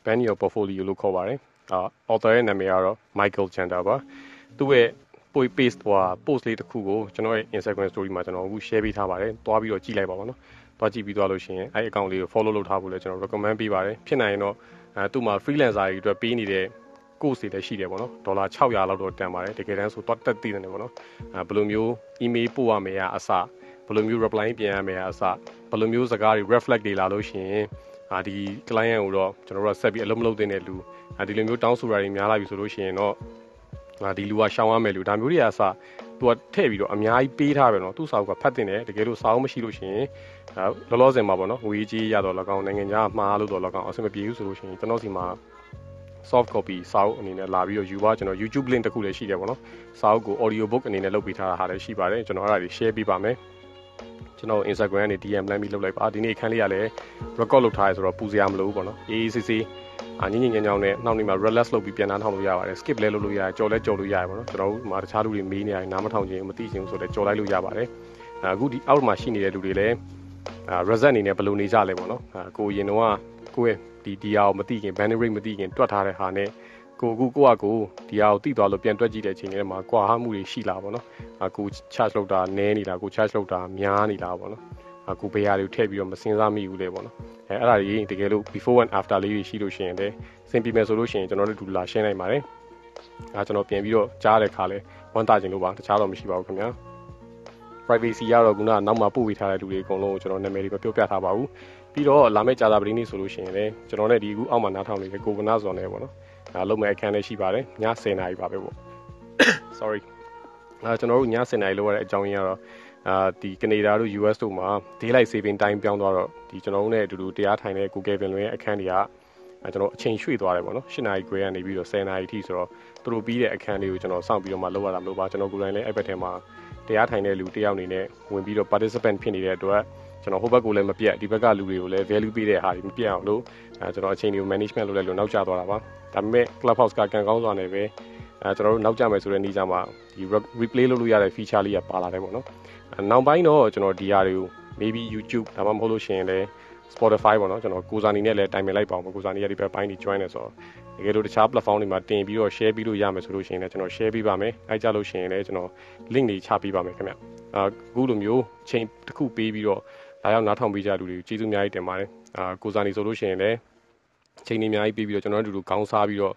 ban your portfolio လို့ခေါ်ပါတယ်အာ author ရဲ့နာမည်ကတော့ Michael Chandler ပါသူ့ရဲ့ post ဟို post လေးတစ်ခုကိုကျွန်တော်ရဲ့ Instagram story မှာကျွန်တော်အခု share ပေးထားပါတယ်တွားပြီးတော့ကြည့်လိုက်ပါပါနော်တွားကြည့်ပြီးသွားလို့ရှိရင်အဲ့ account လေးကို follow လုပ်ထားဖို့လည်းကျွန်တော် recommend ပေးပါတယ်ဖြစ်နိုင်ရင်တော့အဲသူ့မှာ freelancer တွေအတွက်ပေးနေတဲ့ course တွေလည်းရှိတယ်ပေါ့နော်ဒေါ်လာ600လောက်တော့တန်ပါတယ်တကယ်တမ်းဆိုတော့တက်သိနေတယ်ပေါ့နော်အဲဘယ်လိုမျိုး email ပို့ရမယ်အစဘယ်လိုမျိုး reply ပြန်ရမယ်အစဘယ်လိုမျိုးစကားတွေ reflect တွေလာလို့ရှိရင်အာဒီ client ကိုတော့ကျွန်တော်တို့ကဆက်ပြီးအလုပ်မလုပ်သင့်တဲ့လူအာဒီလိုမျိုးတောင်းဆိုတာတွေများလာပြီဆိုလို့ရှိရင်တော့ ငါဒီလူကရှောင်ရမယ်လူဒါမျိုးတွေကအစသူကထည့်ပြီးတော့အများကြီးပေးထားပဲနော်သူ့စာအုပ်ကဖတ်တင်တယ်တကယ်လို့စာအုပ်မရှိလို့ရှိရင်လောလောဆယ်မှာပေါ့နော်ငွေကြီးရတော့လကောင်နိုင်ငံခြားမှားလို့တော့လကောင်အဆင်မပြေဘူးဆိုလို့ရှိရင်ကျွန်တော်စီမှာ soft copy စာအုပ်အနေနဲ့လာပြီးတော့ယူပါကျွန်တော် YouTube link တခုလည်းရှိတယ်ပေါ့နော်စာအုပ်ကို audio book အနေနဲ့လုပ်ပေးထားတာဟာလည်းရှိပါတယ်ကျွန်တော်အဲ့ဒါတွေ share ပေးပါမယ်ကျွန်တော် Instagram ကနေ DM လမ်းပြီးလုပ်လိုက်ပါဒီနေ့အခန်းလေးကလည်း record လုပ်ထားရဲဆိုတော့ပူစရာမလိုဘူးပေါ့နော်အေးအေးဆေးဆေး ညင်ညင်ညောင်းညောင်းနဲ့နောက်နေ့မှာ relax လုပ်ပြီးပြန်နှားထောင်လို့ရပါတယ် skip လဲလုပ်လို့ရတယ်ကြော်လဲကြော်လို့ရတယ်ပေါ့နော်ကျွန်တော်တို့မှာတခြားလူတွေမေးနေရတယ်နားမထောင်ချင်မသိချင်ဘူးဆိုတော့ကြော်လိုက်လို့ရပါတယ်အခုဒီအောက်မှာရှိနေတဲ့လူတွေလည်းအာ reset အနေနဲ့ဘယ်လိုနေကြလဲပေါ့နော်အာကိုရင်တော့ကိုယ့်ရဲ့ဒီဒီဟာကိုမသိခင် banner rate မသိခင်တွက်ထားတဲ့ဟာနဲ့ကိုကူကိုကကိုဒီဟာကိုတိသွားလို့ပြန်တွက်ကြည့်တဲ့အချိန်လေးမှာကွာဟမှုတွေရှိလာပေါ့နော်။အခု charge လောက်တာနည်းနေလားကို charge လောက်တာများနေလားပေါ့နော်။ အခုဘယ်ဟာတွေကိုထည့်ပြီးတော့မစင်စားမိဘူးလေပေါ့နော်။အဲအဲ့ဒါကြီးတကယ်လို့ before and after လေးတွေရှိလို့ရှိရင်လည်းစင်ပြမယ်ဆိုလို့ရှိရင်ကျွန်တော်တို့ဒူလာရှင်းနိုင်ပါတယ်။အဲကျွန်တော်ပြန်ပြီးတော့ကြားတဲ့ခါလဲဝမ်းသာခြင်းလို့ပါတခြားတော့မရှိပါဘူးခင်ဗျာ။ privacy ကတော့ခုနကနောက်မှပို့ပေးထားတဲ့လူတွေအကုန်လုံးကိုကျွန်တော်နာမည်တွေပြောပြထားပါဘူး။ပြီးတော့လာမယ့်ကြာသပတေးနေ့ဆိုလို့ရှိရင်လည်းကျွန်တော်နဲ့ဒီအခုအောက်မှာနားထောင်နေတဲ့ကိုဗနာဇွန်နဲ့ပေါ့နော်ဒါလုံးမဲ့အခန်းလေးရှိပါတယ်ည10နာရီပါပဲပေါ့ sorry အဲကျွန်တော်တို့ည10နာရီလောက်ရတဲ့အကြောင်းရင်းကတော့ အာဒီကနေဒါတို့ US တို့မှာ daylight saving time ပြောင်းသွားတော့ဒီကျွန်တော်တို့နဲ့အတူတူတရားထိုင်တဲ့ Google Vin လွင်ရဲ့အခန်းတွေကအဲကျွန်တော်အချိန်ရွှေ့သွားတယ်ပေါ့နော်10နာရီခွဲကနေပြီးတော့10နာရီထိဆိုတော့သူတို့ပြီးတဲ့အခန်းလေးကိုကျွန်တော်စောင့်ပြီးတော့မှလုပ်ရတာမလို့ပါကျွန်တော်ကိုယ်တိုင်လည်းအဲ့ဘက်ထဲမှာတရားထိုင်တဲ့လူတယောက်အနေနဲ့ဝင်ပြီးတော့ participant ဖြစ်နေတဲ့အတွက်ကျွန်တော်ဟိုဘက်ကိုလည်းမပြတ်ဒီဘက်ကလူတွေကိုလည်း value ပေးတဲ့ဟာတွေမပြတ်အောင်လို့အဲကျွန်တော်အချိန်တွေကို management လုပ်လိုက်လို့နောက်ကျသွားတာပါဒါပေမဲ့ Clubhouse ကကန်ကောင်းစွာနဲ့ပဲအဲကျွန်တော်တို့နောက်ကျမယ်ဆိုတဲ့နေ့ကျမှဒီ replay လုပ်လို့ရတဲ့ feature လေးကပါလာတယ်ပေါ့နော် နောက်ပိုင်းတော့ကျွန်တော်ဒီဟာတွေကို maybe YouTube ဒါမှမဟုတ်လို့ရှိရင်လည်း Spotify ပေါ့နော်ကျွန်တော်ကိုစာနီနဲ့လည်းတိုင်ပင်လိုက်ပါအောင်ကိုစာနီရဒီဘက်ပိုင်းကြီး join နေဆိုတော့တကယ်လို့တခြား platform တွေမှာတင်ပြီးတော့ share ပြီးလို့ရမယ်ဆိုလို့ရှိရင်လည်းကျွန်တော် share ပေးပါမယ်အဲကြလို့ရှိရင်လည်းကျွန်တော် link တွေချပေးပါမယ်ခင်ဗျအခုလိုမျိုးချိန်တစ်ခုပေးပြီးတော့လာရောက်နားထောင်ပေးကြလူတွေကိုကျေးဇူးအများကြီးတင်ပါတယ်အာကိုစာနီဆိုလို့ရှိရင်လည်းချိန်နေအများကြီးပေးပြီးတော့ကျွန်တော်တို့အတူတူခေါင်းစားပြီးတော့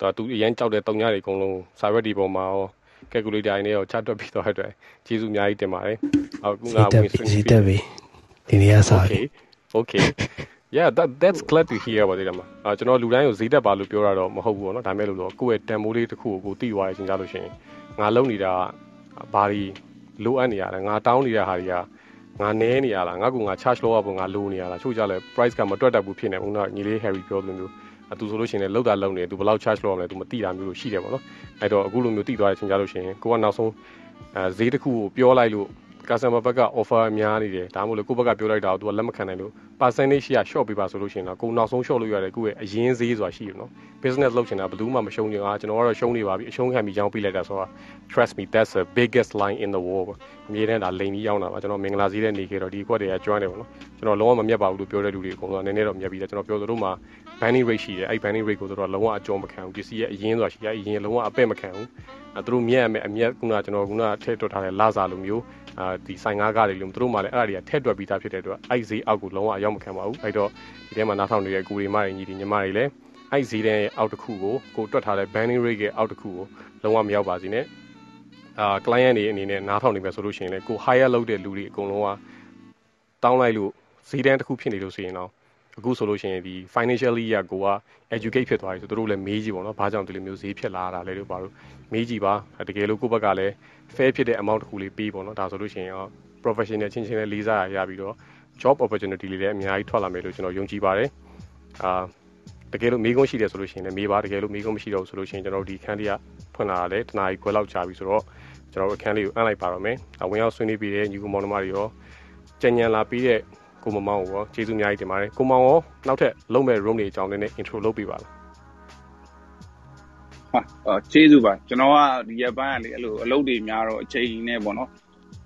တော့သူအရန်ကြောက်တဲ့တုံညာတွေအကုန်လုံး server ဒီပေါ်မှာရော calculator တွေနဲ့ရောချတွက်ပြီးတော့အတွက်ကျေးဇူးအများကြီးတင်ပါတယ်အခုငါတက်ဝင်ပြီ swing ရေးတက်ပြီဒီနေ့ကစားပြီ okay okay yeah that that's glad to hear ပါသေးတယ်မှာအာကျွန်တော်လူတိုင်းကိုဈေးတက်ပါလို့ပြောတာတော့မဟုတ်ဘူးပေါ့နော်ဒါမဲ့လို့တော့ကိုယ့်ရဲ့တန်မိုးလေးတစ်ခုကိုကိုသိသွားရချင်းကြလို့ရှိရင်ငါလုံနေတာဘာတွေလိုအပ်နေရလဲငါတောင်းနေတဲ့ဟာတွေကငါနဲနေရလားငါကငါ charge လောက်အောင်ငါလိုနေရလားချို့ကြလဲ price ကမတွက်တတ်ဘူးဖြစ်နေဦးနော်ညီလေး Harry ပြောသလိုမျိုး အတူဆိုလို့ရှိရင်လည်းလောက်တာလုံနေသူဘယ်လောက် charge လောက်အောင်လဲသူမသိတာမျိုးလို့ရှိတယ်ပေါ့နော်အဲ့တော့အခုလိုမျိုးသိသွားတဲ့ချင်းကြလို့ရှိရင်ကိုကနောက်ဆုံးအဲဈေးတစ်ခုကိုပြောလိုက်လို့ customer ဘက်က offer အများနေတယ်ဒါမှမဟုတ်လေကိုယ့်ဘက်ကပြောလိုက်တာကို तू ကလက်မခံနိုင်လို့ percentage ရှိရ short ပေးပါဆိုလို့ရှိရင်တော့ကိုနောက်ဆုံး short လုပ်ရတယ်ကိုယ့်ရဲ့အရင်ဈေးဆိုတာရှိတယ်နော် business လုပ်ချင်တာဘယ်သူမှမရှုံးကြဘူးအာကျွန်တော်ကတော့ရှုံးနေပါပြီအရှုံးခံပြီးကြောင်းပြလိုက်တာဆိုတော့ trust me that's the biggest line in the world အမြဲတမ်းဒါလိန်ပြီးရောက်တာပါကျွန်တော်မင်္ဂလာဈေးတဲ့နေခဲ့တော့ဒီကွက်တွေကကျွမ်းတယ်ပေါ့နော်ကျွန်တော်လုံးဝမမြတ်ပါဘူးလို့ပြောတဲ့လူတွေအကုန်လုံးနည်းနည်းတော့မြတ်ပြီးတယ်ကျွန်တော်ပြောသလိုမှာ banning rate ရှိတယ်အဲ့ banning rate ကိုတို့ကလုံးဝအကျော်မခံဘူးပစ္စည်းရဲ့အရင်ဆိုတာရှိရအရင်လုံးဝအပဲ့မခံဘူးအဲသူတို့မြက်ရမယ်အမြက်ခုနကကျွန်တော်ခုနကထည့်တွက်ထားတဲ့လာစာလိုမျိုးအာဒီဆိုင်ငါးကားတွေလို့သူတို့မှလည်းအဲ့ဒါတွေကထည့်တွက်ပြီးသားဖြစ်တဲ့အတွက်အဲ့ဈေးအောက်ကိုလုံးဝအရောက်မခံပါဘူးအဲ့တော့ဒီထဲမှာနားထောင်နေတဲ့ကိုရီမတွေညီဒီညီမတွေလည်းအဲ့ဈေးတဲ့အောက်တစ်ခုကိုကိုတွက်ထားတဲ့ banning rate ရဲ့အောက်တစ်ခုကိုလုံးဝမရောက်ပါစေနဲ့အာ client တွေအနေနဲ့နားထောင်နေမယ်ဆိုလို့ရှိရင်လည်းကို higher လုပ်တဲ့လူတွေအကုန်လုံးကတောင်းလိုက်လို့ဈေးတန်းတစ်ခုဖြစ်နေလို့ဆိုရင်တော့ အခုဆိုလို့ရှိရင်ဒီ financially ရကိုက educate ဖြစ်သွားပြီဆိုသူတို့လည်းမေးကြည့်ပေါ့နော်ဘာကြောင့်ဒီလိုမျိုးဈေးဖြစ်လာတာလဲလို့ပါလို့မေးကြည့်ပါတကယ်လို့ကိုယ့်ဘက်ကလည်း fair ဖြစ်တဲ့ amount တစ်ခုလေးပေးပေါ့နော်ဒါဆိုလို့ရှိရင်ရော professional ချင်းချင်းလေးလေးစားရရပြီးတော့ job opportunity လေးလည်းအများကြီးထွက်လာမယ်လို့ကျွန်တော်ယုံကြည်ပါတယ်အာတကယ်လို့မေးခွန်းရှိတယ်ဆိုလို့ရှိရင်လည်းမေးပါတကယ်လို့မေးခွန်းမရှိတော့ဘူးဆိုလို့ရှိရင်ကျွန်တော်တို့ဒီခန်းလေးကဖွင့်လာတယ်တနားကြီးခွဲလောက်ကြာပြီဆိုတော့ကျွန်တော်တို့အခန်းလေးကိုအမ်းလိုက်ပါတော့မယ်အဝင်ရောက်ဆွေးနွေးပြီးတဲ့ညီကောင်မောင်နှမတွေရောကြံညံလာပြီးတဲ့ ကိုမမောင်ကိုရောကျေးဇူးအများကြီးတင်ပါတယ်ကိုမောင်ရောနောက်ထပ်လုံးမဲ့ room တွေအကြောင်းလေးနဲ့ intro လုပ်ပေးပါလားဟာအော်ကျေးဇူးပါကျွန်တော်ကဒီရက်ပိုင်းကလေအဲ့လိုအလုပ်တွေများတော့အချိန်နဲ့ပေါ့နော်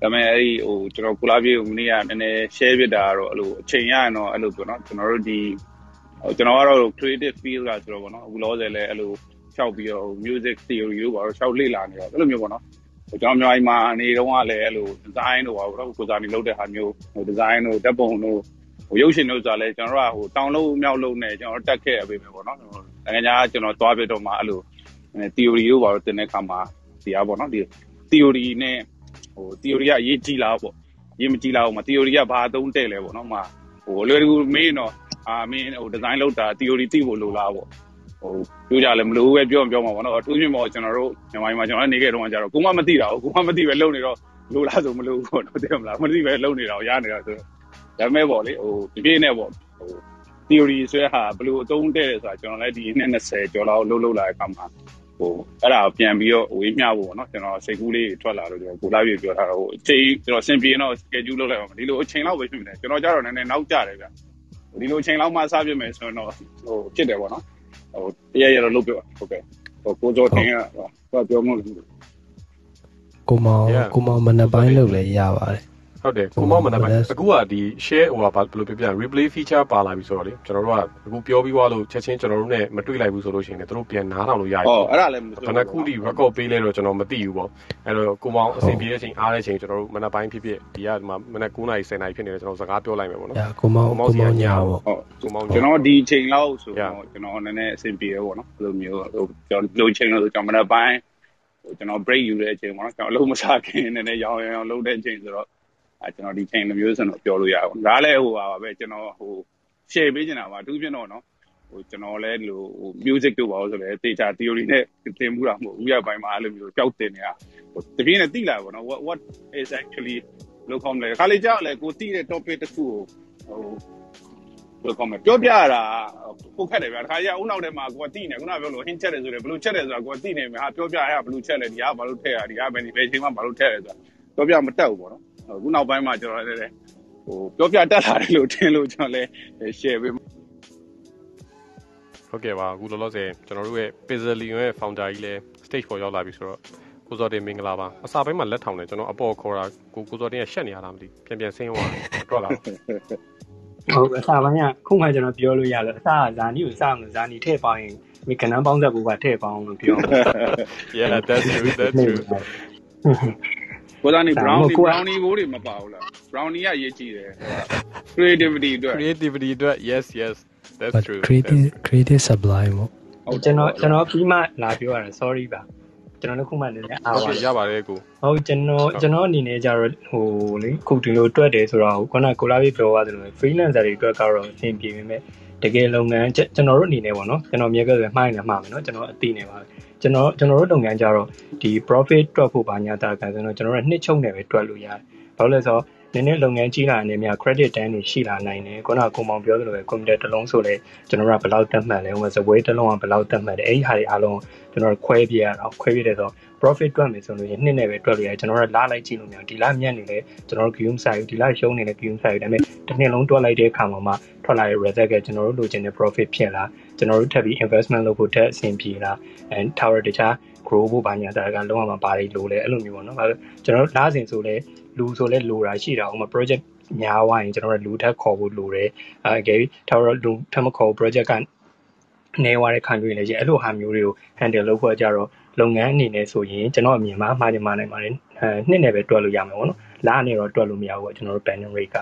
ဒါပေမဲ့အဲ့ဒီဟိုကျွန်တော်ကုလားပြေကိုမနေ့ကနည်းနည်း share ပြတာကတော့အဲ့လိုအချိန်ရရင်တော့အဲ့လိုပေါ့နော်ကျွန်တော်တို့ဒီဟိုကျွန်တော်ကတော့ creative field ကဆိုတော့ပေါ့နော်အခုလောဆယ်လဲအဲ့လိုရှောက်ပြီးတော့ music theory လို့ပါတော့ရှောက်လေ့လာနေတော့အဲ့လိုမျိုးပေါ့နော် ဟိုကျွန်တော်မြန်မာပြည်မှာအနေတော့ကလည်းအဲ့လို design တို့ပါပေါ့နော်ကိုစားနေလုပ်တဲ့ဟာမျိုးဟို design တို့ဓာတ်ပုံတို့ဟိုရုပ်ရှင်တို့ဆိုတာလဲကျွန်တော်တို့ကဟိုတောင်လုံးမြောက်လုံးနဲ့ကျွန်တော်တို့တက်ခဲ့ရပြီပဲပေါ့နော်နိုင်ငံခြားကျွန်တော်သွားပြတော့မှအဲ့လို theory တို့ပါတော့တင်တဲ့အခါမှာဒီအားပေါ့နော်ဒီ theory နဲ့ဟို theory ကအရေးကြီးလားပေါ့ရေးမကြီးလားဟိုမှာ theory ကဘာအသုံးတဲ့လဲပေါ့နော်မှာဟိုအလွယ်တကူမေးတော့အာမင်းဟို design လုပ်တာ theory သိဖို့လိုလားပေါ့ ဟိုပြောကြလဲမလို့ပဲပြောပြောမှာပေါ့နော်အထူးသဖြင့်ပေါ့ကျွန်တော်တို့မြန်မာပြည်မှာကျွန်တော်နေခဲ့တော့ကျတော့ကိုမမသိတာကိုကိုမမသိပဲလုပ်နေတော့လိုလားဆိုမလို့ပေါ့နော်သိမလားမသိပဲလုပ်နေတာကိုရနေတာဆိုတော့ဒါပေမဲ့ပေါ့လေဟိုဒီပြည့်နဲ့ပေါ့ဟို theory ဆွဲဟာဘယ်လိုအသုံးတဲ့လဲဆိုတာကျွန်တော်လည်းဒီနှစ်20ကျော်လောက်လှုပ်လှုပ်လာတဲ့အခါမှာဟိုအဲ့ဒါကိုပြန်ပြီးတော့ဝေးမျှဖို့ပေါ့နော်ကျွန်တော်စိတ်ကူးလေးထွက်လာတော့ကျွန်တော်ကိုလာပြေပြောထားတော့ဟိုအချိန်ကျွန်တော်စင်ပြေတော့ schedule လုပ်လိုက်ပါမယ်ဒီလိုအချိန်လောက်ပဲဖြစ်နေတယ်ကျွန်တော်ကြတော့နည်းနည်းနောက်ကျတယ်ဗျဒီလိုအချိန်လောက်မှစပြမယ်ဆိုရင်တော့ဟိုဖြစ်တယ်ပေါ့နော် ဟိုတရရတော့လုပ်ပြပါဟုတ်ကဲ့ဟိုကိုကြောတင်ကဟိုပြောမှလို့ကိုမောင် Yeah. ကိုမောင်မနက်ပိုင်းလုပ်လဲရပါတယ် ဟုတ်တယ်ကိုမောင်မနက်ပိုင်းအခုကဒီ share ဟိုကဘာဘယ်လိုပြောပြ replay feature ပါလာပြီဆိုတော့လေကျွန်တော်တို့ကအခုပြောပြီးွားလို့ချက်ချင်းကျွန်တော်တို့ ਨੇ မတွေ့လိုက်ဘူးဆိုလို့ရှိရင်လည်းတို့ပြန်နားထောင်လို့ရပြီဟောအဲ့ဒါလည်းမဘယ်နှခုဒီ record ပေးလဲတော့ကျွန်တော်မသိဘူးပေါ့အဲ့တော့ကိုမောင်အစီအပြေတဲ့အချိန်အားတဲ့အချိန်ကျွန်တော်တို့မနက်ပိုင်းဖြစ်ဖြစ်ဒီကဒီမှာမနက်9:00နာရီ10:00နာရီဖြစ်နေတယ်ကျွန်တော်စကားပြောလိုက်မယ်ပေါ့နော်။ညာကိုမောင်ကိုမောင်ညာပေါ့ဟုတ်ကျွန်တော်ဒီချိန်လောက်ဆိုတော့ကျွန်တော်နည်းနည်းအဆင်ပြေရပေါ့နော်ဘယ်လိုမျိုးဟိုကျွန်တော်လိုချိန်လို့ဆိုကျွန်တော်မနက်ပိုင်းဟိုကျွန်တော် break ယူတဲ့အချိန်ပေါ့နော်ကျွန်တော်အလုံးမစားခင်နည်းနည်းရောင်းရောင်းလုပ်တဲ့အချိန်ဆိုတော့အဲ ကျွန်တော်ဒီချိန်လိုမျိုးဆိုတော့ပြောလို့ရအောင်ဒါလည်းဟိုပါပဲကျွန်တော်ဟို share ပေးနေတာပါအထူးဖြင့်တော့နော်ဟိုကျွန်တော်လည်းဒီလိုဟို music တို့ပါလို့ဆိုလည်း data theory နဲ့သင်မှုတာမဟုတ်ဘူးရပိုင်းမှာအဲ့လိုမျိုးကြောက်တင်နေတာဟိုတပြင်းနဲ့တိလာပေါ့နော် what what is actually လို့ခေါ်မလဲခါလေးကြောက်လဲကိုတိတဲ့ topic တစ်ခုကိုဟိုဘယ်လိုခေါ်မလဲပြောပြရတာပုတ်ခတ်တယ်ဗျာတခါကြီးအုံနောက်ထဲမှာကိုကတိနေခုနပြောလို့ဟင်းချက်တယ်ဆိုတယ်ဘယ်လိုချက်တယ်ဆိုတာကိုကတိနေမှာဟာပြောပြရဘယ်လိုချက်လဲဒီကဘာလို့ထည့်ရဒီကဘယ်ဒီဘယ်ချိန်မှာဘာလို့ထည့်ရဆိုတာပြောပြမတတ်ဘူးပေါ့နော် အခုနောက်ပိုင်းမှာကျွန်တော်လည်းဟိုပြောပြတတ်လာတယ်လို့ထင်လို့ကျွန်တော်လည်း share ပေးဟုတ်ကဲ့ပါအခုလောလောဆယ်ကျွန်တော်တို့ရဲ့ Pizzalion ရဲ့ founder ကြီးလည်း stage ပေါ်ရောက်လာပြီဆိုတော့ကိုစောတင်မင်္ဂလာပါအစာပိုင်းမှာလက်ထောင်တယ်ကျွန်တော်အပေါ်ခေါ်တာကိုကိုစောတင်ကရှက်နေရတာမသိပြန်ပြန်ဆင်းသွားတော့လာဟုတ်အစားပိုင်းကခုမှကျွန်တော်ပြောလို့ရလို့အစားကဇာနီကိုစအောင်ဇာနီထည့်ပေါင်းရင်ဒီကနန်းပေါင်းဆက်ဖို့ကထည့်ပေါင်းလို့ပြော Yeah that's true that's true ကိုသားနေဒါ brownie မှမဟုတ်ကိုက brownie ဘိုးတွေမပါဘူးလား brownie ကအရေးကြီးတယ် creativity အတွက် creativity အတွက် yes yes that's but true creative creative supply ပေါ့ဟကျွန်တော်ကျွန်တော်ပြီးမှလာပြောရတာ sorry ပါကျွန်တော်လည်းခုမှလည်းအားဟုတ်ပါကဲ့ရပါတယ်ကိုဟုတ်ကျွန်တော်ကျွန်တော်အနေနဲ့ကြတော့ဟိုလေခုဒီလိုတွက်တယ်ဆိုတော့ခုနကကိုလာပြီးပြောသွားတယ်လို့ freelancer တွေအတွက်ကတော့အဆင်ပြေပေမဲ့တကယ်လုပ်ငန်းကျွန်တော်တို့အနေနဲ့ပေါ့နော်ကျွန်တော်မြေကဆိုမှိုင်းနေမှာမယ်နော်ကျွန်တော်အသိနေပါ ကျွန်တော်ကျွန်တော်တို့လုပ်ငန်းကြတော့ဒီ profit တွက်ဖို့ပါညာတာကန်ဆိုတော့ကျွန်တော်တို့နှစ်ချုပ်နေပဲတွက်လို့ရတယ်ဘာလို့လဲဆိုတော့နည်းနည်းလုပ်ငန်းကြီးလာနေမြ credit တန်းတွေရှိလာနိုင်တယ်ခုနကကိုမောင်ပြောသလိုပဲ computer တစ်လုံးဆိုလဲကျွန်တော်တို့ကဘယ်လောက်တက်မှတ်လဲဟိုမှာဇပွဲတစ်လုံးကဘယ်လောက်တက်မှတ်တယ်အဲ့ဒီဟာတွေအားလုံးကျွန်တော်တို့ခွဲပြရအောင်ခွဲပြတယ်ဆိုတော့ profit တွက်မယ်ဆိုလို့ရင်နှစ်နဲ့ပဲတွက်လို့ရတယ်ကျွန်တော်တို့လာလိုက်ကြည့်လို့မရဒီလမြတ်နေလဲကျွန်တော်တို့ game site ဒီလရှုံးနေလဲ game site ဒါပေမဲ့တစ်နှစ်လုံးတွက်လိုက်တဲ့အခါမှာမှထွက်လာတဲ့ result ကကျွန်တော်တို့လိုချင်တဲ့ profit ဖြစ်လာကျွန်တော်တို့ထပ်ပြီး investment လုပ်ဖို့တက်အဆင်ပြေလာအဲ tower တခြား grow ဖို့ဘာညာတာကလုံးဝမပါလိလို့လဲအဲ့လိုမျိုးပေါ့နော်။ဘာလို့ကျွန်တော်တို့လာစဉ်ဆိုလဲလူဆိုလဲလိုတာရှိတာဥပမာ project များဝိုင်းကျွန်တော်တို့လူထက်ခေါ်ဖို့လိုတယ်။အဲကြိ tower လူထက်မခေါ် project ကနေဝါတဲ့ခံတွေ့နေကြအဲ့လိုဟာမျိုးတွေကို handle လုပ်ဖို့ကြတော့ လုပ်ငန်းအနေနဲ့ဆိုရင်ကျွန်တော်အမြင်မှာမှားချင်မှာနိုင်ပါတယ်အဲနှစ်နဲ့ပဲတွက်လို့ရမှာပေါ့နော်လာအနေတော့တွက်လို့မရဘူးပေါ့ကျွန်တော်တို့ banning rate က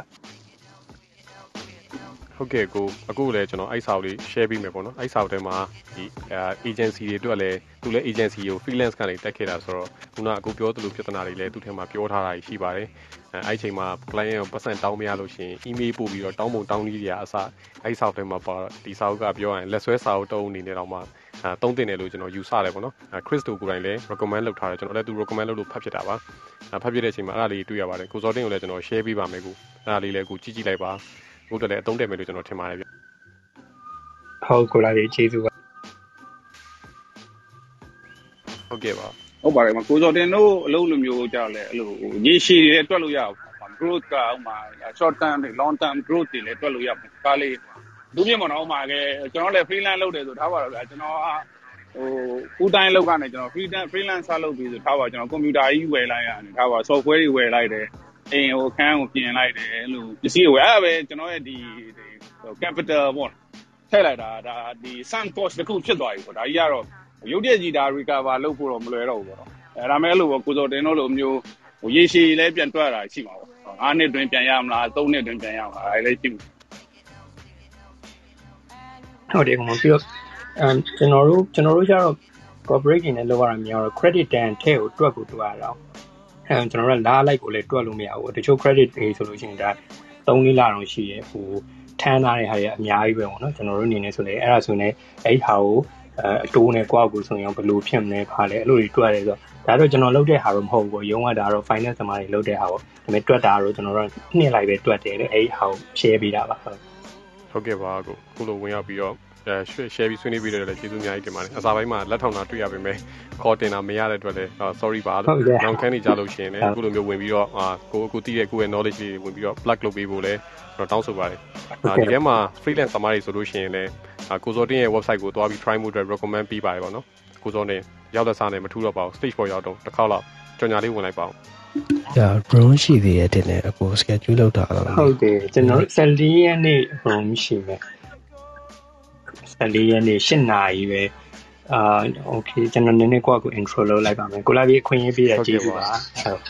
ဟုတ်ကဲ့ကိုအခုလည်းကျွန်တော်အဲ့စာအုပ်လေး share ပေးမယ်ပေါ့နော်အဲ့စာအုပ်ထဲမှာဒီအဲ agency တွေအတွက်လည်းသူလည်း agency ကို freelance ကနေတက်ခဲ့တာဆိုတော့ခုနအခုပြောသလိုပြဿနာတွေလည်းသူထဲမှာပြောထားတာရှိပါတယ်အဲအဲ့ချိန်မှာ client ကိုပတ်စံတောင်းမရလို့ရှိရင် email ပို့ပြီးတော့တောင်းပုံတောင်းကြီးတွေအစားအဲ့စာအုပ်ထဲမှာပါဒီစာအုပ်ကပြောရင်လက်ဆွဲစာအုပ်တုံးအနေနဲ့တော့မှ အဲသုံးတင်တယ်လို့ကျွန်တော်ယူဆတယ်ပေါ့နော်အဲ Chris တို့ကိုယ်တိုင်လည်း recommend လုပ်ထားတယ်ကျွန်တော်လည်းသူ recommend လုပ်လို့ဖတ်ဖြစ်တာပါအဲဖတ်ဖြစ်တဲ့အချိန်မှာအဲ့ဒါလေးတွေ့ရပါတယ်ကိုစောတင်းကိုလည်းကျွန်တော် share ပေးပါမယ်ကိုအဲ့ဒါလေးလည်းကိုကြည့်ကြည့်လိုက်ပါကိုတို့လည်းအသုံးတယ်မယ်လို့ကျွန်တော်ထင်ပါတယ်ဗျဟုတ်ကိုလာလေးကျေးဇူးပါဟုတ်ကဲ့ပါဟုတ်ပါတယ်မကိုစောတင်တို့အလုပ်လိုမျိုးကြောက်လဲအဲ့လိုရေရှည်တွေတွက်လို့ရအောင် growth ကဥမာ short term တွေ long term growth တွေလည်းတွက်လို့ရမှာဒါလေး ဒုမြင့်မတော်ဥမာကကျွန်တော်လည်း freelance လုပ်တယ်ဆို ထားပါတော့ဗျာ ကျွန်တော်ကဟို full time လုပ်ကနေကျွန်တော် freelance freelancer လုပ်ပြီးဆို ထားပါကျွန်တော် computer ကြီး ဝယ်လိုက်ရတယ်ထားပါ software တွေ ဝယ်လိုက်တယ် အိမ်ဟိုခန်းကို ပြင်လိုက်တယ် အဲ့လို ပစ္စည်းတွေ ဝယ်အဲ့ဒါပဲ ကျွန်တော်ရဲ့ဒီ capital ပေါ့ ထည့်လိုက်တာဒါဒီ sunk cost တစ်ခု ဖြစ်သွားပြီပေါ့ ဒါကြီးကတော့ ရုပ်တရက်ကြီးဒါ recover လုပ်ဖို့တော့ မလွယ်တော့ဘူးပေါ့နော်အဲဒါမဲ့အဲ့လိုပေါ့ကိုစောတင်တို့လိုမျိုးဟိုရေရှည်လည်း ပြန်တွက်တာ ရှိမှာပေါ့ ၅ နှစ်တွင်ပြန်ရမလား ၃ နှစ်တွင်ပြန်ရမလားအဲလည်း ရှိမှာ ဟုတ်တယ်ကောင်ပြီးတော့အမ်ကျွန်တော်တို့ကျွန်တော်တို့ကျတော့ corporate တွေနဲ့လောက်ရတာများတော့ credit တန်ထဲကိုတွက်ကိုတွက်ရအောင်အဲကျွန်တော်တို့လာလိုက်ကိုလည်းတွက်လို့မရဘူးတချို့ credit တွေဆိုလို့ရှိရင်ဒါ3လလောက်ရှိရဟိုထမ်းထားတဲ့ဟာတွေအများကြီးပဲပေါ့နော်ကျွန်တော်တို့အနေနဲ့ဆိုလေအဲ့ဒါဆိုရင်အဲ့ဟာကိုအဲအတိုးနဲ့ကွာကိုဆိုရင်ဘယ်လိုဖြစ်မလဲခါလဲအဲ့လိုတွေတွက်ရတယ်ဆိုတော့ဒါတော့ကျွန်တော်လုပ်တဲ့ဟာတော့မဟုတ်ဘူးပေါ့ရုံးကဒါတော့ finance သမားတွေလုပ်တဲ့ဟာပေါ့ဒါပေမဲ့တွက်တာတော့ကျွန်တော်တို့နှင်းလိုက်ပဲတွက်တယ်လေအဲ့ဒီဟာကို share ပေးတာပါဟုတ် ဟုတ်ကဲ့ပါကိုခုလိုဝင်ရောက်ပြီးတော့အဲ share share ပြီးဆွေးနွေးပြီးတော့လည်းကျေးဇူးအများကြီးတင်ပါတယ်အစားပိုင်းမှာလက်ထောင်တာတွေ့ရပါမယ်ခေါ်တင်တာမရတဲ့အတွက်လည်း sorry ပါလို့နောက်ခန်းနေကြလို့ရှိရင်လည်းအခုလိုမျိုးဝင်ပြီးတော့အာကိုအခုတည်တဲ့ကိုယ့်ရဲ့ knowledge တွေဝင်ပြီးတော့ plug လုပ်ပေးဖို့လည်းကျွန်တော်တောင်းဆိုပါတယ်အာဒီထဲမှာ freelance သမားတွေဆိုလို့ရှိရင်လည်းကိုစောတင်းရဲ့ website ကိုသွားပြီး try မှုအတွက် recommend ပေးပါတယ်ပေါ့နော်ကိုစောနဲ့ရောက်တဲ့စားနဲ့မထူတော့ပါဘူး stage ပေါ်ရောက်တော့တစ်ခေါက်လောက်ကြော်ညာလေးဝင်လိုက်ပါဦး ဒါ drone ရှိသေးတဲ့တင်နဲ့အကို schedule လောက်တာတော့ဟုတ်တယ်ကျွန်တော်တို့14ရက်နေ့ room ရှိမယ်14ရက်နေ့8နာရီပဲအာ okay ကျွန်တော်နည်းနည်းကိုယ့်ကို intro လုပ်လိုက်ပါမယ်ကိုလာပြီးအခွင့်အရေးပေးရကျေးဇူးပါဟုတ်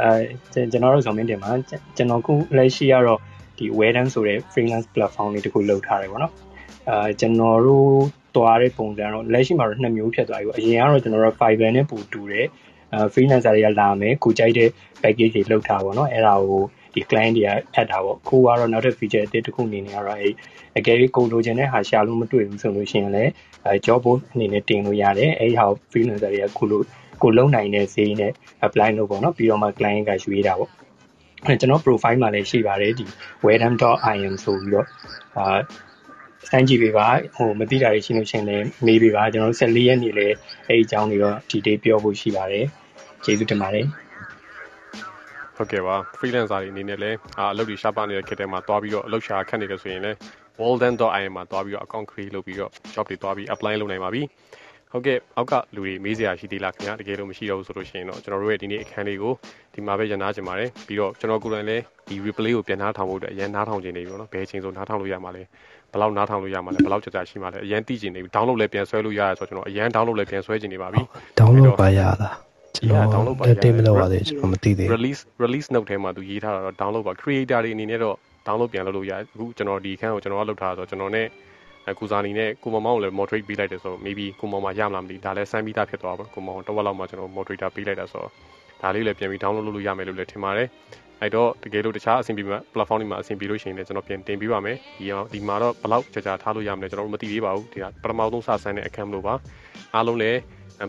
အဲကျွန်တော်တို့ဆိုမင်းတင်မှာကျွန်တော်ခုလက်ရှိကတော့ဒီ Wedan ဆိုတဲ့ freelance platform လေးတခုလုပ်ထားတယ်ပေါ့နော်အာကျွန်တော်တို့တွားတဲ့ပုံစံတော့လက်ရှိမှာတော့နှစ်မျိုးဖြစ်သွားပြီပေါ့အရင်ကတော့ကျွန်တော်တို့ Fiverr နဲ့ပူတူတယ်အဲ freelancer တွေကလာမယ်ကိုကြိုက်တဲ့ package တွေလောက်ထားပါတော့အဲ့ဒါကိုဒီ client တွေကအပ်တာပေါ့ကိုကတော့နောက်ထပ် feature အသစ်တစ်ခုအနေနဲ့ကတော့အဲအကယ်၍ကိုလိုချင်တဲ့ဟာရှာလို့မတွေ့ဘူးဆိုလို့ရှိရင်လည်းအဲ job post အနေနဲ့တင်လို့ရတယ်အဲ့ဒီဟာ freelancer တွေကကိုလိုကိုလုံနိုင်တဲ့ဈေးနဲ့ apply လုပ်ပေါ့နော်ပြီးတော့မှ client ကရွေးတာပေါ့အဲကျွန်တော် profile မှာလည်းရှိပါတယ်ဒီ wedam.im ဆိုပြီးတော့အာ စမ်းကြည့်ပေးပါဟိုမသိတာတွေရှိလို့ရှိရင်လည်းမေးပေးပါကျွန်တော်တို့14ရက်နေ့လည်းအဲ့ဒီအကြောင်းတွေတော့ဒီ day ပြောဖို့ရှိပါတယ်ကျေးဇူးတင်ပါတယ်ဟုတ်ကဲ့ပါ freelancer တွေအနေနဲ့လည်းအာအလုပ်တွေရှားပါနေတဲ့ခေတ်ထဲမှာတွားပြီးတော့အလုပ်ရှာခက်နေတယ်ဆိုရင်လည်း walden.im မှာတွားပြီးတော့ account create လုပ်ပြီးတော့ job တွေတွားပြီး apply လုပ်နိုင်ပါပြီဟုတ်ကဲ့အောက်ကလူတွေမေးစရာရှိသေးလားခင်ဗျာတကယ်လို့မရှိတော့ဘူးဆိုလို့ရှိရင်တော့ကျွန်တော်တို့ရဲ့ဒီနေ့အခန်းလေးကိုဒီမှာပဲရနာကြင်ပါတယ်ပြီးတော့ကျွန်တော်ကိုယ်တိုင်လည်းဒီ replay ကိုပြန်နှားထောင်ဖို့အတွက်အရင်နှားထောင်ခြင်းနေပြီပေါ့နော်ဘယ်အချိန်ဆိုနှားထောင်လို့ရမှာလဲ ဘယ်လောက်နှားထောင်လို့ရမှာလဲဘယ်လောက်ကြာကြာရှိမှာလဲအရင်သိကျင်နေပြီ download လည်းပြန်ဆွဲလို့ရတယ်ဆိုတော့ကျွန်တော်အရင် download လည်းပြန်ဆွဲခြင်းနေပါပြီ download ပါရလားကျွန် Yeah, တော် download ပါလက်တင်ရတယ်မလုပ်ရသေးကျွန်တော်မသိသေးဘူး release release note ထဲမှာသူရေးထားတာတော့ download ပါ creator တွေအနေနဲ့တော့ download ပြန်လုပ်လို့ရတယ်အခုကျွန်တော်ဒီအခန်းကိုကျွန်တော်ကလုပ်ထားတာဆိုတော့ကျွန်တော် ਨੇ အဲကိုစာနီနဲ့ကိုမောင်မောင်ကိုလည်း moderate ပေးလိုက်တယ်ဆိုတော့ maybe ကိုမောင်မရမလားမသိဒါလည်းစမ်းပြီးသားဖြစ်သွားပါကိုမောင်တော့လောက်မှကျွန်တော် moderator ပေးလိုက်တာဆိုတော့ဒါလေးလည်းပြန်ပြီး download လုပ်လို့ရမယ်လို့လည်းထင်ပါတယ် အဲ့တော့တကယ်လို့တခြားအဆင်ပြေမှာ platform တွေမှာအဆင်ပြေလို့ရှိရင်လည်းကျွန်တော်ပြန်တင်ပေးပါမယ်ဒီဒီမှာတော့ဘယ်လောက်ကြာကြာထားလို့ရမလဲကျွန်တော်တို့မသိသေးပါဘူးဒီကပထမဆုံးစဆန်းတဲ့ account လို့ပါအားလုံးလည်း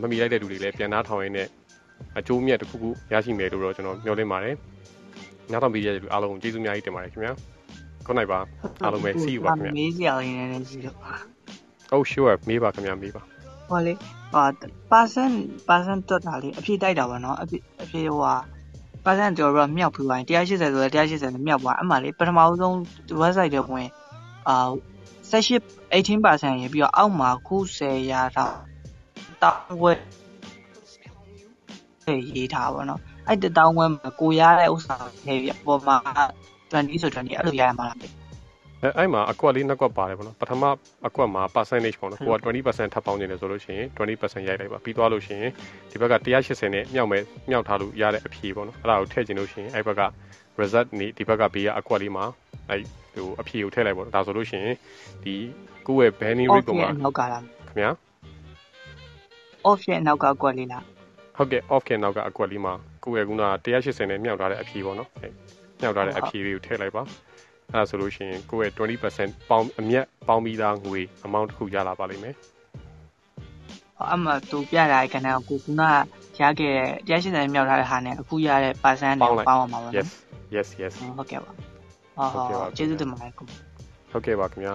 မမီလိုက်တဲ့လူတွေလည်းပြန်နှားထောင်ရင်းနဲ့အကျိုးမြတ်တစ်ခုခုရရှိမယ်လို့တော့ကျွန်တော်မျှော်လင့်ပါတယ်နောက်တော့ပြီးရတဲ့လူအားလုံးကျေးဇူးများကြီးတင်ပါတယ်ခင်ဗျာခုနိုင်ပါအားလုံးပဲ see you ပါခင်ဗျာမေးစရာလေးနည်းနည်းရှိတော့ Oh sure မေးပါခင်ဗျာမေးပါဟောလေဟာ percent percent တွက်တာလေအဖြစ်တိုက်တာပါနော်အဖြစ်အဖြစ်ဟိုဟာ percent ကျော်တော့မြောက်ပြီးသွားရင်180ဆိုတော့180နဲ့မြောက်သွားအမှလေပထမဦးဆုံး website တွေဝင်အာ18 18%ရေပြီးတော့အောက်မှာခု10ရာတော့တောင်းဝဲရေးထားပါတော့အဲ့တတောင်းဝဲမှာကိုရတဲ့ဥစ္စာတွေပြပေါ်မှာ20ဆို20အဲ့လိုရရမှာလား အဲအဲ့မှာအကွက်လေးနှစ်ကွက်ပါတယ်ပေါ့နော်ပထမအကွက်မှာ percentage ပေါ့နော်ကိုက20%ထပ်ပေါင်းနေတယ်ဆိုလို့ရှိရင်20%ရိုက်လိုက်ပါပြီးသွားလို့ရှိရင်ဒီဘက်က180နဲ့မြောက်မဲ့မြောက်ထားလို့ရတဲ့အဖြေပေါ့နော်အဲ့ဒါကိုထည့်ခြင်းလို့ရှိရင်အဲ့ဘက်က result နေဒီဘက်ကဘေးကအကွက်လေးမှာအဲ့ဟိုအဖြေကိုထည့်လိုက်ပေါ့ဒါဆိုလို့ရှိရင်ဒီကိုယ့်ရဲ့ banning rate ပေါ်မှာနောက်ကလားခင်ဗျာ off ရဲ့နောက်ကကွက်လေးလားဟုတ်ကဲ့ off ကနောက်ကအကွက်လေးမှာကိုယ့်ရဲ့ခုန180နဲ့မြောက်ထားတဲ့အဖြေပေါ့နော်အဲ့မြောက်ထားတဲ့အဖြေလေးကိုထည့်လိုက်ပါ အဲ့ဒါဆိုလို့ရှိရင်ကိုယ့်ရဲ့20%ပေါင်းအမြတ်ပေါင်းပြီးသားငွေ amount တစ်ခုရလာပါလိမ့်မယ်အမှသူပြတာကနကိုကရခဲ့တဲ့180မြောက်ထားတဲ့ဟာနဲ့အခုရတဲ့ percent နဲ့ပေါင်းအောင်ပါပါ yes yes yes ဟုတ်ကဲ့ပါဟုတ်ဟုတ်ကျေးဇူးတင်ပါတယ်ကိုဟုတ်ကဲ့ပါခင်ဗျာ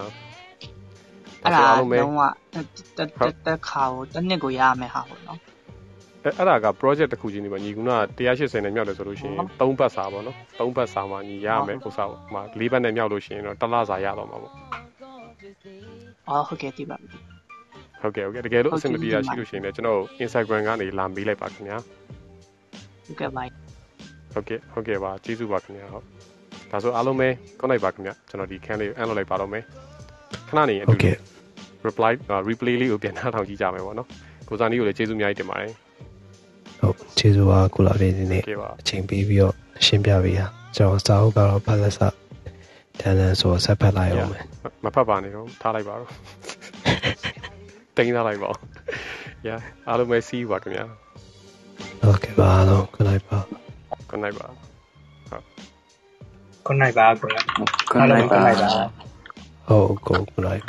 အဲ့ဒါအားလုံးပဲလုံးဝတက်တက်တက်ခါကိုတစ်နှစ်ကိုရရမယ်ဟာပေါ့နော် အဲ့အဲ့ဒါက project တစ်ခုချင်းနေပါညီကုနာ180နဲ့မြောက်တယ်ဆိုလို့ရှိရင်3ဘတ်စာပေါ့နော်3ဘတ်စာမှာညီရမယ်ဥစ္စာပေါ့ဟိုမှာ4ဘတ်နဲ့မြောက်လို့ရှိရင်တော့တစ်လစာရတော့မှာပေါ့အော်ဟုတ်ကဲ့ဒီပါဟုတ်ကဲ့ဟုတ်ကဲ့တကယ်လို့အဆင်မပြေတာရှိလို့ရှိရင်လည်းကျွန်တော် Instagram ကနေလာမေးလိုက်ပါခင်ဗျာဟုတ်ကဲ့ပါဟုတ်ကဲ့ဟုတ်ကဲ့ပါကျေးဇူးပါခင်ဗျာဟုတ်ဒါဆိုအားလုံးပဲကောင်းလိုက်ပါခင်ဗျာကျွန်တော်ဒီ can လေးကိုအန်လုပ်လိုက်ပါတော့မယ်ခဏနေအဟုတူတ်ကဲ့ reply replay လေးကိုပြန်နှားထောင်ကြည့်ကြမယ်ပေါ့နော်ကိုစာနီကိုလည်းကျေးဇူးအများကြီးတင်ပါတယ် ဟုတ်ကျေးဇူးပါကုလာလေးဒီနေ့ဟုတ်ကဲ့ပါအချိန်ပေးပြီးတော့ရှင်းပြပေးရကျွန်တော်စာအုပ်ကတော့ဖတ်လက်စတန်းတန်းဆိုဆက်ဖက်လိုက်အောင်မယ်မဖတ်ပါနဲ့တော့ထားလိုက်ပါတော့တင်ထားလိုက်ပါဦး yeah အားလုံးပဲ see you ပါခင်ဗျာဟုတ်ကဲ့ပါတော့ good night ပါ good night ပါခုနိုင်ပါကိုရခုနိုင်ပါခုနိုင်ပါဟုတ်ကို good night